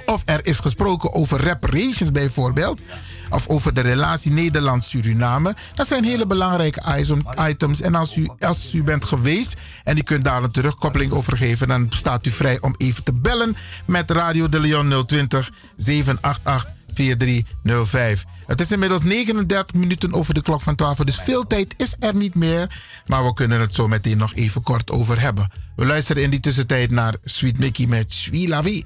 of er is gesproken over reparations bijvoorbeeld. Of over de relatie Nederland-Suriname. Dat zijn hele belangrijke items. En als u, als u bent geweest en u kunt daar een terugkoppeling over geven, dan staat u vrij om even te bellen met Radio de Leon 020 788 4305. Het is inmiddels 39 minuten over de klok van 12, dus veel tijd is er niet meer. Maar we kunnen het zo meteen nog even kort over hebben. We luisteren in die tussentijd naar Sweet Mickey met Suis la vie.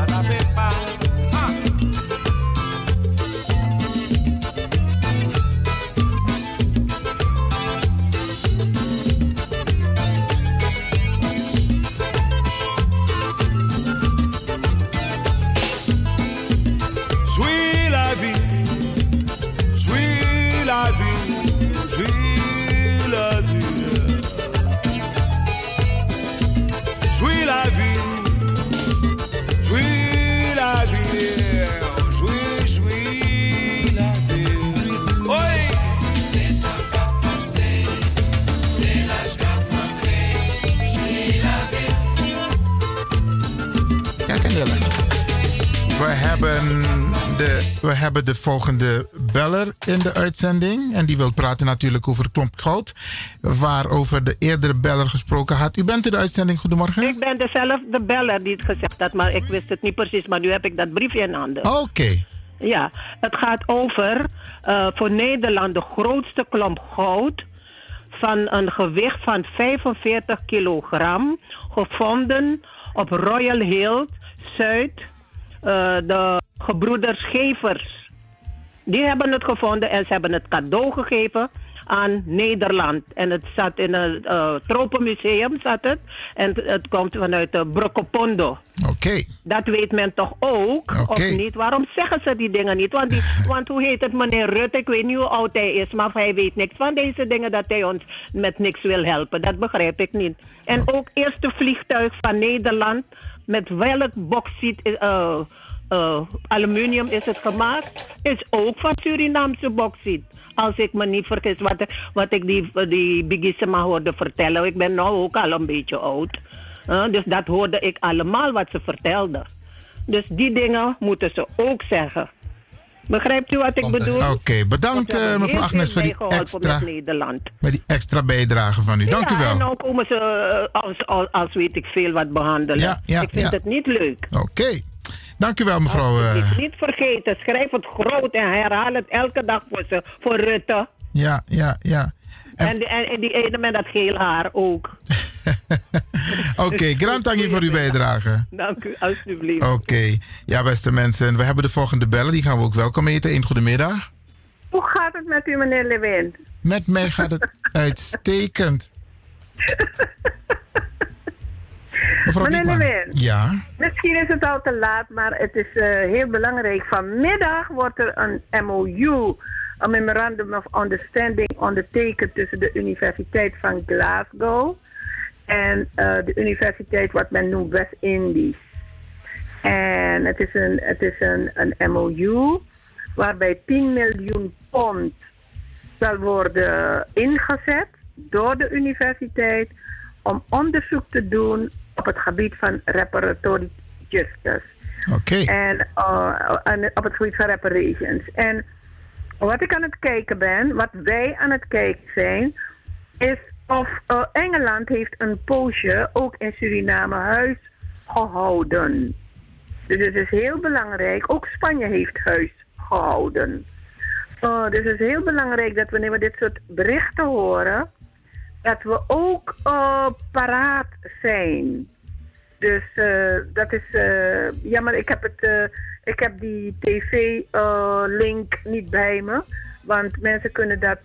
We hebben, de, we hebben de volgende beller in de uitzending. En die wil praten natuurlijk over Klompgoud. Waarover de eerdere beller gesproken had. U bent in de uitzending. Goedemorgen. Ik ben dezelfde beller die het gezegd had. Maar ik wist het niet precies. Maar nu heb ik dat briefje in handen. Oké. Ja, het gaat over uh, voor Nederland de grootste klomp goud van een gewicht van 45 kilogram gevonden op Royal Hill, Zuid, de gebroeders Gevers. Die hebben het gevonden en ze hebben het cadeau gegeven aan Nederland. En het zat in een uh, tropenmuseum, zat het. En het komt vanuit de Brokopondo. Oké. Dat weet men toch ook, okay. of niet? Waarom zeggen ze die dingen niet? Want, die, want hoe heet het, meneer Rutte? Ik weet niet hoe oud hij is, maar hij weet niks van deze dingen dat hij ons met niks wil helpen. Dat begrijp ik niet. En ook eerste vliegtuig van Nederland, met welk bauxiet... Uh, uh, aluminium is het gemaakt, is ook van Surinaamse bauxiet. Als ik me niet vergis wat, wat ik die, die Bigissima hoorde vertellen. Ik ben nu ook al een beetje oud. Dus dat hoorde ik allemaal wat ze vertelde. Dus die dingen moeten ze ook zeggen. Begrijpt u wat ik bedoel? Oké, okay, bedankt uh, mevrouw Agnes voor die extra, Nederland. met die extra bijdrage van u. Dank ja, u wel. En nou komen ze uh, als, als, als, weet ik veel wat behandelen. Ja, ja, ik vind het niet leuk. Oké. Okay. Dank u wel, mevrouw. Uh... Niet vergeten, schrijf het groot en herhaal het elke dag voor ze, voor Rutte. Ja, ja, ja. En, en, die, en die ene met dat geel haar ook. Oké, okay, grand dank voor uw bijdrage. Dank u, alstublieft. Oké, okay. ja beste mensen, we hebben de volgende bellen, die gaan we ook welkom heten. Een goedemiddag. Hoe gaat het met u, meneer Lewin? Met mij gaat het uitstekend. Mevrouw Meneer Diekman. Lewin. Ja. Misschien is het al te laat, maar het is uh, heel belangrijk. Vanmiddag wordt er een MOU, een Memorandum of Understanding, ondertekend tussen de Universiteit van Glasgow en uh, de universiteit wat men noemt West-Indies. En het is, een, het is een, een MOU waarbij 10 miljoen pond zal worden ingezet door de universiteit om onderzoek te doen op het gebied van reparatory justice. Oké. Okay. En, uh, en op het gebied van reparations. En wat ik aan het kijken ben, wat wij aan het kijken zijn, is of uh, Engeland heeft een poosje ook in Suriname huis gehouden. Dus het is heel belangrijk. Ook Spanje heeft huis gehouden. Uh, dus het is heel belangrijk dat wanneer we dit soort berichten horen, dat we ook uh, paraat zijn. Dus uh, dat is uh, jammer. Ik heb, het, ik heb die tv-link niet bij me. Want mensen kunnen dat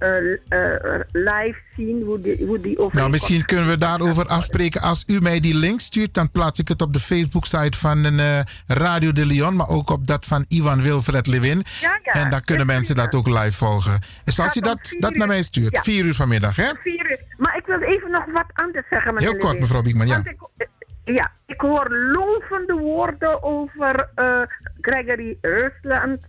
eh, eh, live zien hoe die, hoe die overeenkomst... Nou, misschien kunnen we daarover afspreken. Als u mij die link stuurt, dan plaats ik het op de Facebook-site van eh, Radio de Leon, maar ook op dat van Ivan Wilfred Lewin. Ja, ja. En dan kunnen mensen dat ook live volgen. Dus als u dat, dat naar mij uur. stuurt, Ja. vier uur vanmiddag, hè? Vier uur. Maar ik wil even nog wat anders zeggen. meneer Heel kort, mevrouw Biekman, ja. Eh, ja, ik hoor lovende woorden over eh, Gregory Rusland.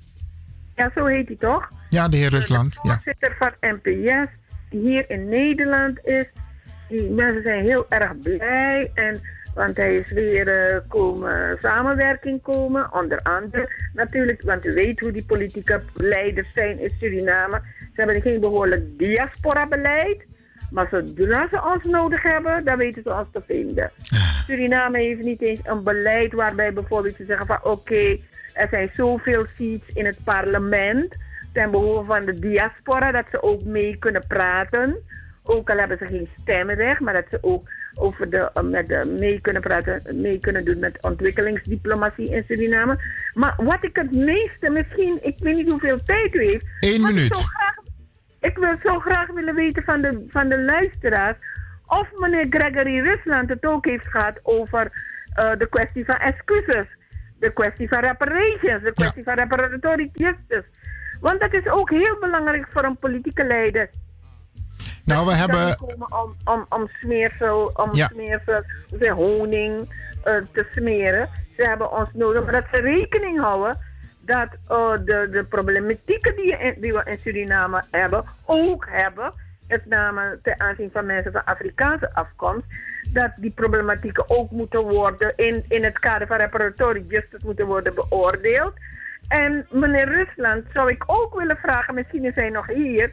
Ja, zo heet hij toch? Ja, de heer Rusland. Ja. voorzitter van NPS, die hier in Nederland is. Die mensen zijn heel erg blij. En, want hij is weer eh, komen samenwerking komen, onder andere. Natuurlijk, want u weet hoe die politieke leiders zijn in Suriname. Ze hebben geen behoorlijk diaspora-beleid. Maar zodra ze ons nodig hebben, dan weten ze ons te vinden. Suriname heeft niet eens een beleid waarbij bijvoorbeeld ze zeggen van oké, er zijn zoveel seats in het parlement ten behoeve van de diaspora, dat ze ook mee kunnen praten. Ook al hebben ze geen stemrecht, maar dat ze ook over de, eh, met de, mee kunnen praten, mee kunnen doen met ontwikkelingsdiplomatie in Suriname. Maar wat ik het meeste, misschien, ik weet niet hoeveel tijd u heeft. Eén maar ik minuut. zou graag ik wil zo graag willen weten van de, van de luisteraars of meneer Gregory Rusland het ook heeft gehad over eh, de kwestie van excuses, de kwestie van reparations, de kwestie van reparatory justice. Want dat is ook heel belangrijk voor een politieke leider. Nou, we hebben... om, om, om smeersel, om Ja. smeersel, honing eh, te smeren. Ze hebben ons nodig, maar dat ze rekening houden dat eh, de, de problematieken die, die we in Suriname hebben, ook hebben, met name ten aanzien van mensen van Afrikaanse afkomst, dat die problematieken ook moeten worden in, in het kader van reparatory justice moeten worden beoordeeld. En meneer Rusland zou ik ook willen vragen, misschien is hij nog hier,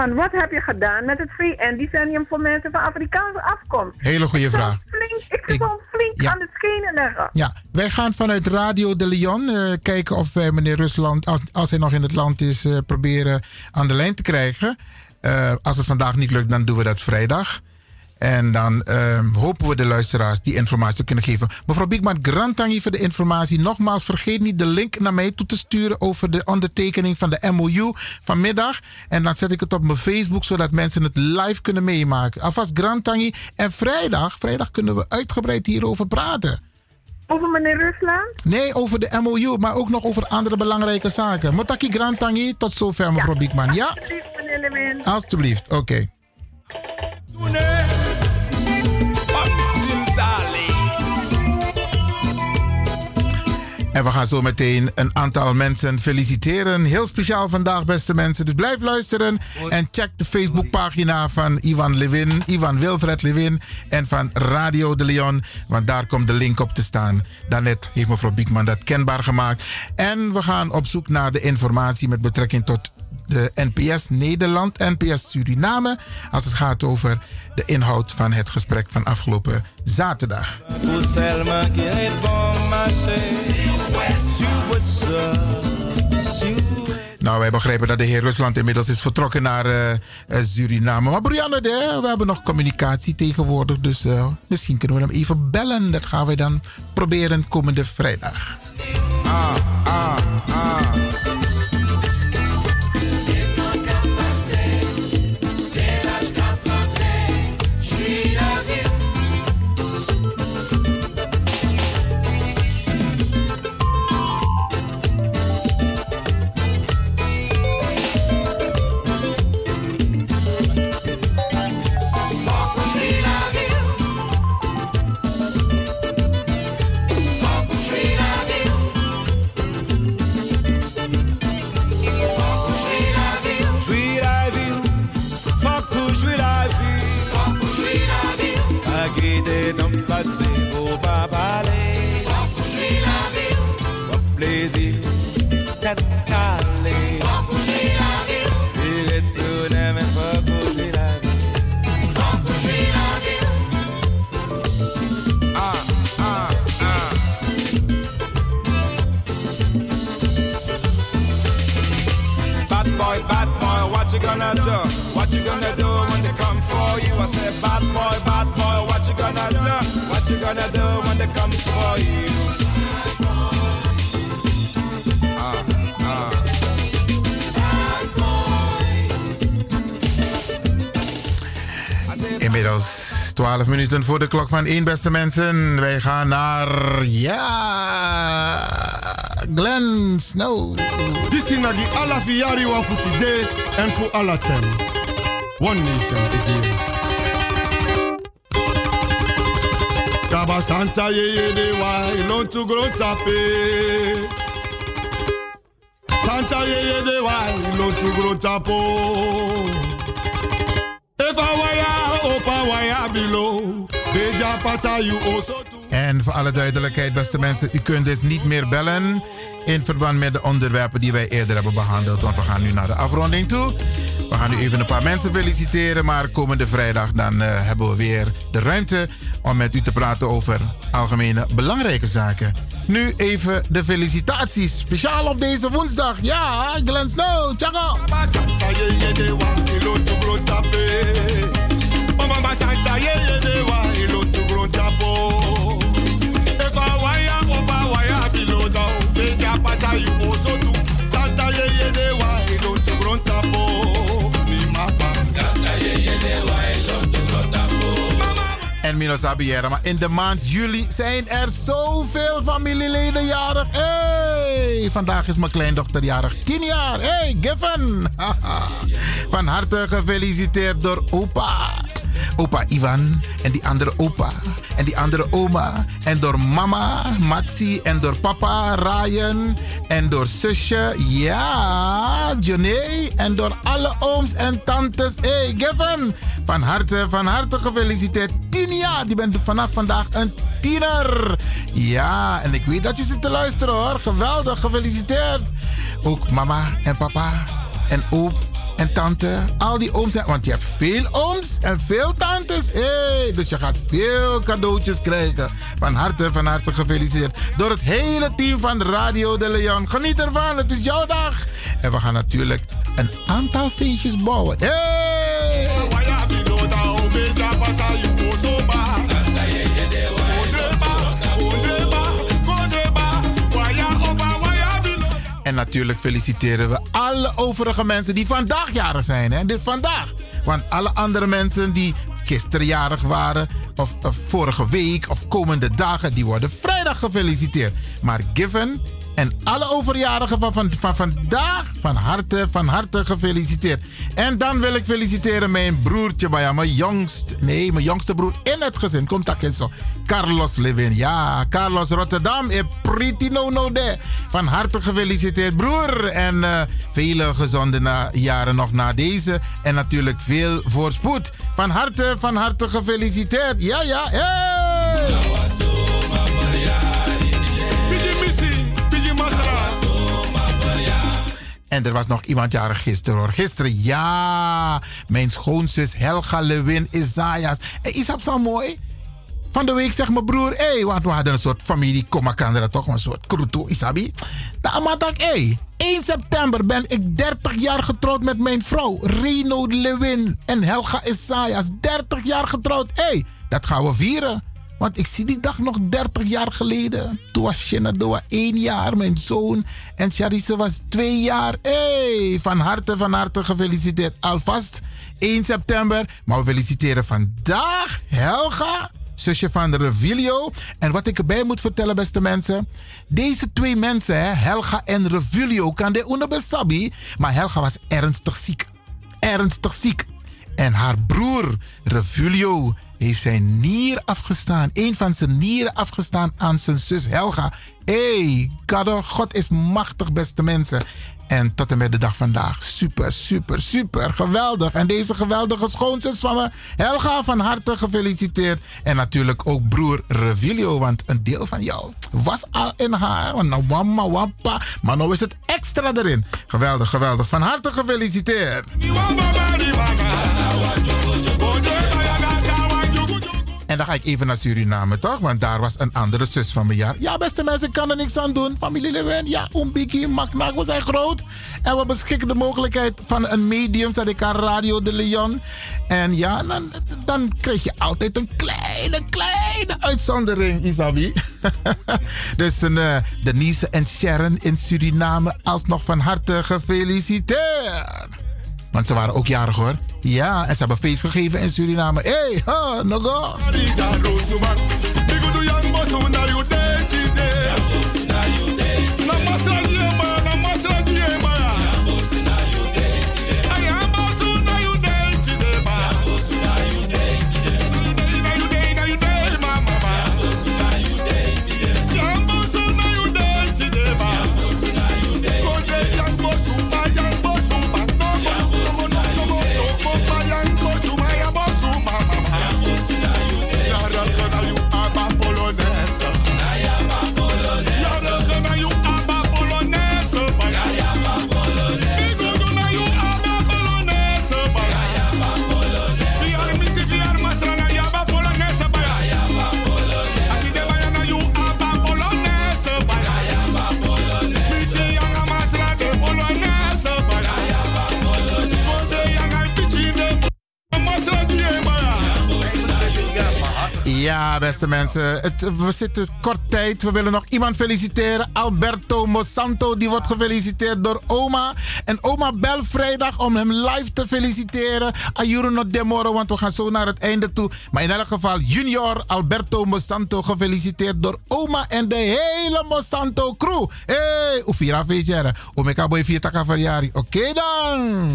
van wat heb je gedaan met het VN-decennium voor mensen van Afrikaanse afkomst? Hele goede vraag. Flink, ik zou hem flink ja. aan de schenen leggen. Ja, wij gaan vanuit Radio de Leon eh, kijken of wij meneer Rusland, als, als hij nog in het land is, eh, proberen aan de lijn te krijgen. Eh, als het vandaag niet lukt, dan doen we dat vrijdag. En dan eh, hopen we de luisteraars die informatie te kunnen geven. Mevrouw Biekman, grantangi voor de informatie. Nogmaals, vergeet niet de link naar mij toe te sturen over de ondertekening van de MOU vanmiddag. En dan zet ik het op mijn Facebook, zodat mensen het live kunnen meemaken. Alvast grantangi. En vrijdag, vrijdag kunnen we uitgebreid hierover praten. Over meneer Rusland? Nee, over de MOU, maar ook nog over andere belangrijke zaken. Motaki Grantangi, tot zover mevrouw Biekman. Ja? Alsjeblieft, meneer Lewin. Alsjeblieft, oké. En we gaan zo meteen een aantal mensen feliciteren. Heel speciaal vandaag, beste mensen. Dus blijf luisteren en check de Facebookpagina van Ivan Levin, Ivan Wilfred Levin en van Radio de Leon. Want daar komt de link op te staan. Daarnet heeft mevrouw Biekman dat kenbaar gemaakt. En we gaan op zoek naar de informatie met betrekking tot de NPS Nederland, NPS Suriname. Als het gaat over de inhoud van het gesprek van afgelopen zaterdag. Nou, wij begrijpen dat de heer Rusland inmiddels is vertrokken naar eh, eh, Suriname. Maar Brianne, we hebben nog communicatie tegenwoordig. Dus eh, misschien kunnen we hem even bellen. Dat gaan we dan proberen komende vrijdag. Ah, ah, ah bad boy, bad boy, what you gonna do? What you gonna do when they come for you? Ah, ah. Inmiddels 12 minuten voor de klok van 1, beste mensen. Wij gaan naar. Ja. Glenn Snow. This is die alla fiari wa voor today en voor alla tem. One nation again. Santa ye ye de grow tape. Santa ye ye grow tapo. You also. En voor alle duidelijkheid, beste mensen, u kunt dus niet meer bellen in verband met de onderwerpen die wij eerder hebben behandeld. Want we gaan nu naar de afronding toe. We gaan nu even een paar mensen feliciteren, maar komende vrijdag dan eh, hebben we weer de ruimte om met u te praten over algemene belangrijke zaken. Nu even de felicitaties, speciaal op deze woensdag. Ja, Glenn Snow, tjanga! Maar in de maand juli zijn er zoveel familieleden jarig. Hey, vandaag is mijn kleindochter jarig, 10 jaar. Hey, Giffen. Van harte gefeliciteerd door opa. Opa Ivan en die andere opa en die andere oma. En door mama Matsi en door papa Ryan en door zusje ja Johnny en door alle ooms en tantes. Hey Gavin, van harte, van harte gefeliciteerd. 10 jaar, die bent vanaf vandaag een tiener. Ja, en ik weet dat je zit te luisteren hoor. Geweldig, gefeliciteerd. Ook mama en papa en oom en tante, al die ooms. en- Want je hebt veel ooms en veel tantes. Hey, dus je gaat veel cadeautjes krijgen. Van harte, van harte gefeliciteerd. Door het hele team van Radio de Leon. Geniet ervan, het is jouw dag. En we gaan natuurlijk een aantal feestjes bouwen. Hey! En natuurlijk feliciteren we alle overige mensen die vandaag jarig zijn. Hè? Dit vandaag. Want alle andere mensen die gisteren jarig waren, of, of vorige week, of komende dagen, die worden vrijdag gefeliciteerd. Maar Given en alle overjarigen van, van, van vandaag, van harte, van harte gefeliciteerd. En dan wil ik feliciteren mijn broertje bij mijn jongst, nee, mijn jongste broer in het gezin. Komt dat zo. Carlos Levin. Ja, Carlos Rotterdam. E pretty no no de. Van harte gefeliciteerd, broer. En eh, vele gezonde na, jaren nog na deze. En natuurlijk veel voorspoed. Van harte, van harte gefeliciteerd. Ja, ja. Hey! En er was nog iemand jarig gisteren hoor. Gisteren, ja. Mijn schoonzus Helga Lewin Isaias. En is dat zo mooi? Van de week zegt mijn broer, hé, hey, want we hadden een soort familie, kom maar toch, een soort kruto, isabi. Dan maar hé, hey, 1 september ben ik 30 jaar getrouwd met mijn vrouw, Reno Lewin en Helga Isaias. 30 jaar getrouwd, hé, hey, dat gaan we vieren. Want ik zie die dag nog 30 jaar geleden. Toen was Shenandoah 1 jaar, mijn zoon. En Charisse was 2 jaar. hey, van harte, van harte gefeliciteerd. Alvast 1 september. Maar we feliciteren vandaag Helga, zusje van de Revilio. En wat ik erbij moet vertellen, beste mensen. Deze twee mensen, Helga en Revilio, kan de unabesabi. Maar Helga was ernstig ziek. Ernstig ziek. En haar broer, Revulio, heeft zijn nier afgestaan. Een van zijn nieren afgestaan aan zijn zus Helga. Hey, God is machtig, beste mensen. En tot en met de dag vandaag. Super, super, super. Geweldig. En deze geweldige schoonzus van me, Helga, van harte gefeliciteerd. En natuurlijk ook broer Revilio, want een deel van jou was al in haar. Nou, mama, wappa. Maar nou is het extra erin. Geweldig, geweldig. Van harte gefeliciteerd. En dan ga ik even naar Suriname, toch? Want daar was een andere zus van mijn jaar. Ja, beste mensen, ik kan er niks aan doen. Familie Lewin, ja, Umbiki, Maknak, we zijn groot. En we beschikken de mogelijkheid van een medium, zet ik aan Radio de Leon. En ja, dan, dan krijg je altijd een kleine, kleine uitzondering, Isabi. dus uh, Denise en Sharon in Suriname alsnog van harte gefeliciteerd. Want ze waren ook jarig hoor. Ja, en ze hebben feest gegeven in Suriname. Hé, hey, ha, nogo. Ja, beste mensen. Het, we zitten kort tijd. We willen nog iemand feliciteren. Alberto Mosanto, die wordt gefeliciteerd door oma. En oma bel vrijdag om hem live te feliciteren. Ayuro no demoro, want we gaan zo naar het einde toe. Maar in elk geval, junior Alberto Mosanto gefeliciteerd door oma en de hele Mosanto crew. Hey, Ufira Fejere. Omeka boy vier. Oké dan.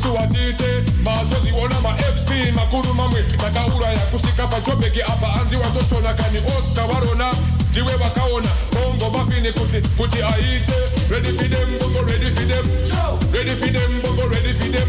kisiwatite mazo ziona mafc makuru mamwe takauraya kusvika pachobheki apa hanzi watochona kani osta varona ndiwe vakaona bongo mafini kuti kuti aite. Redi fidem bongo redi fidem. Redi fidem bongo redi fidem.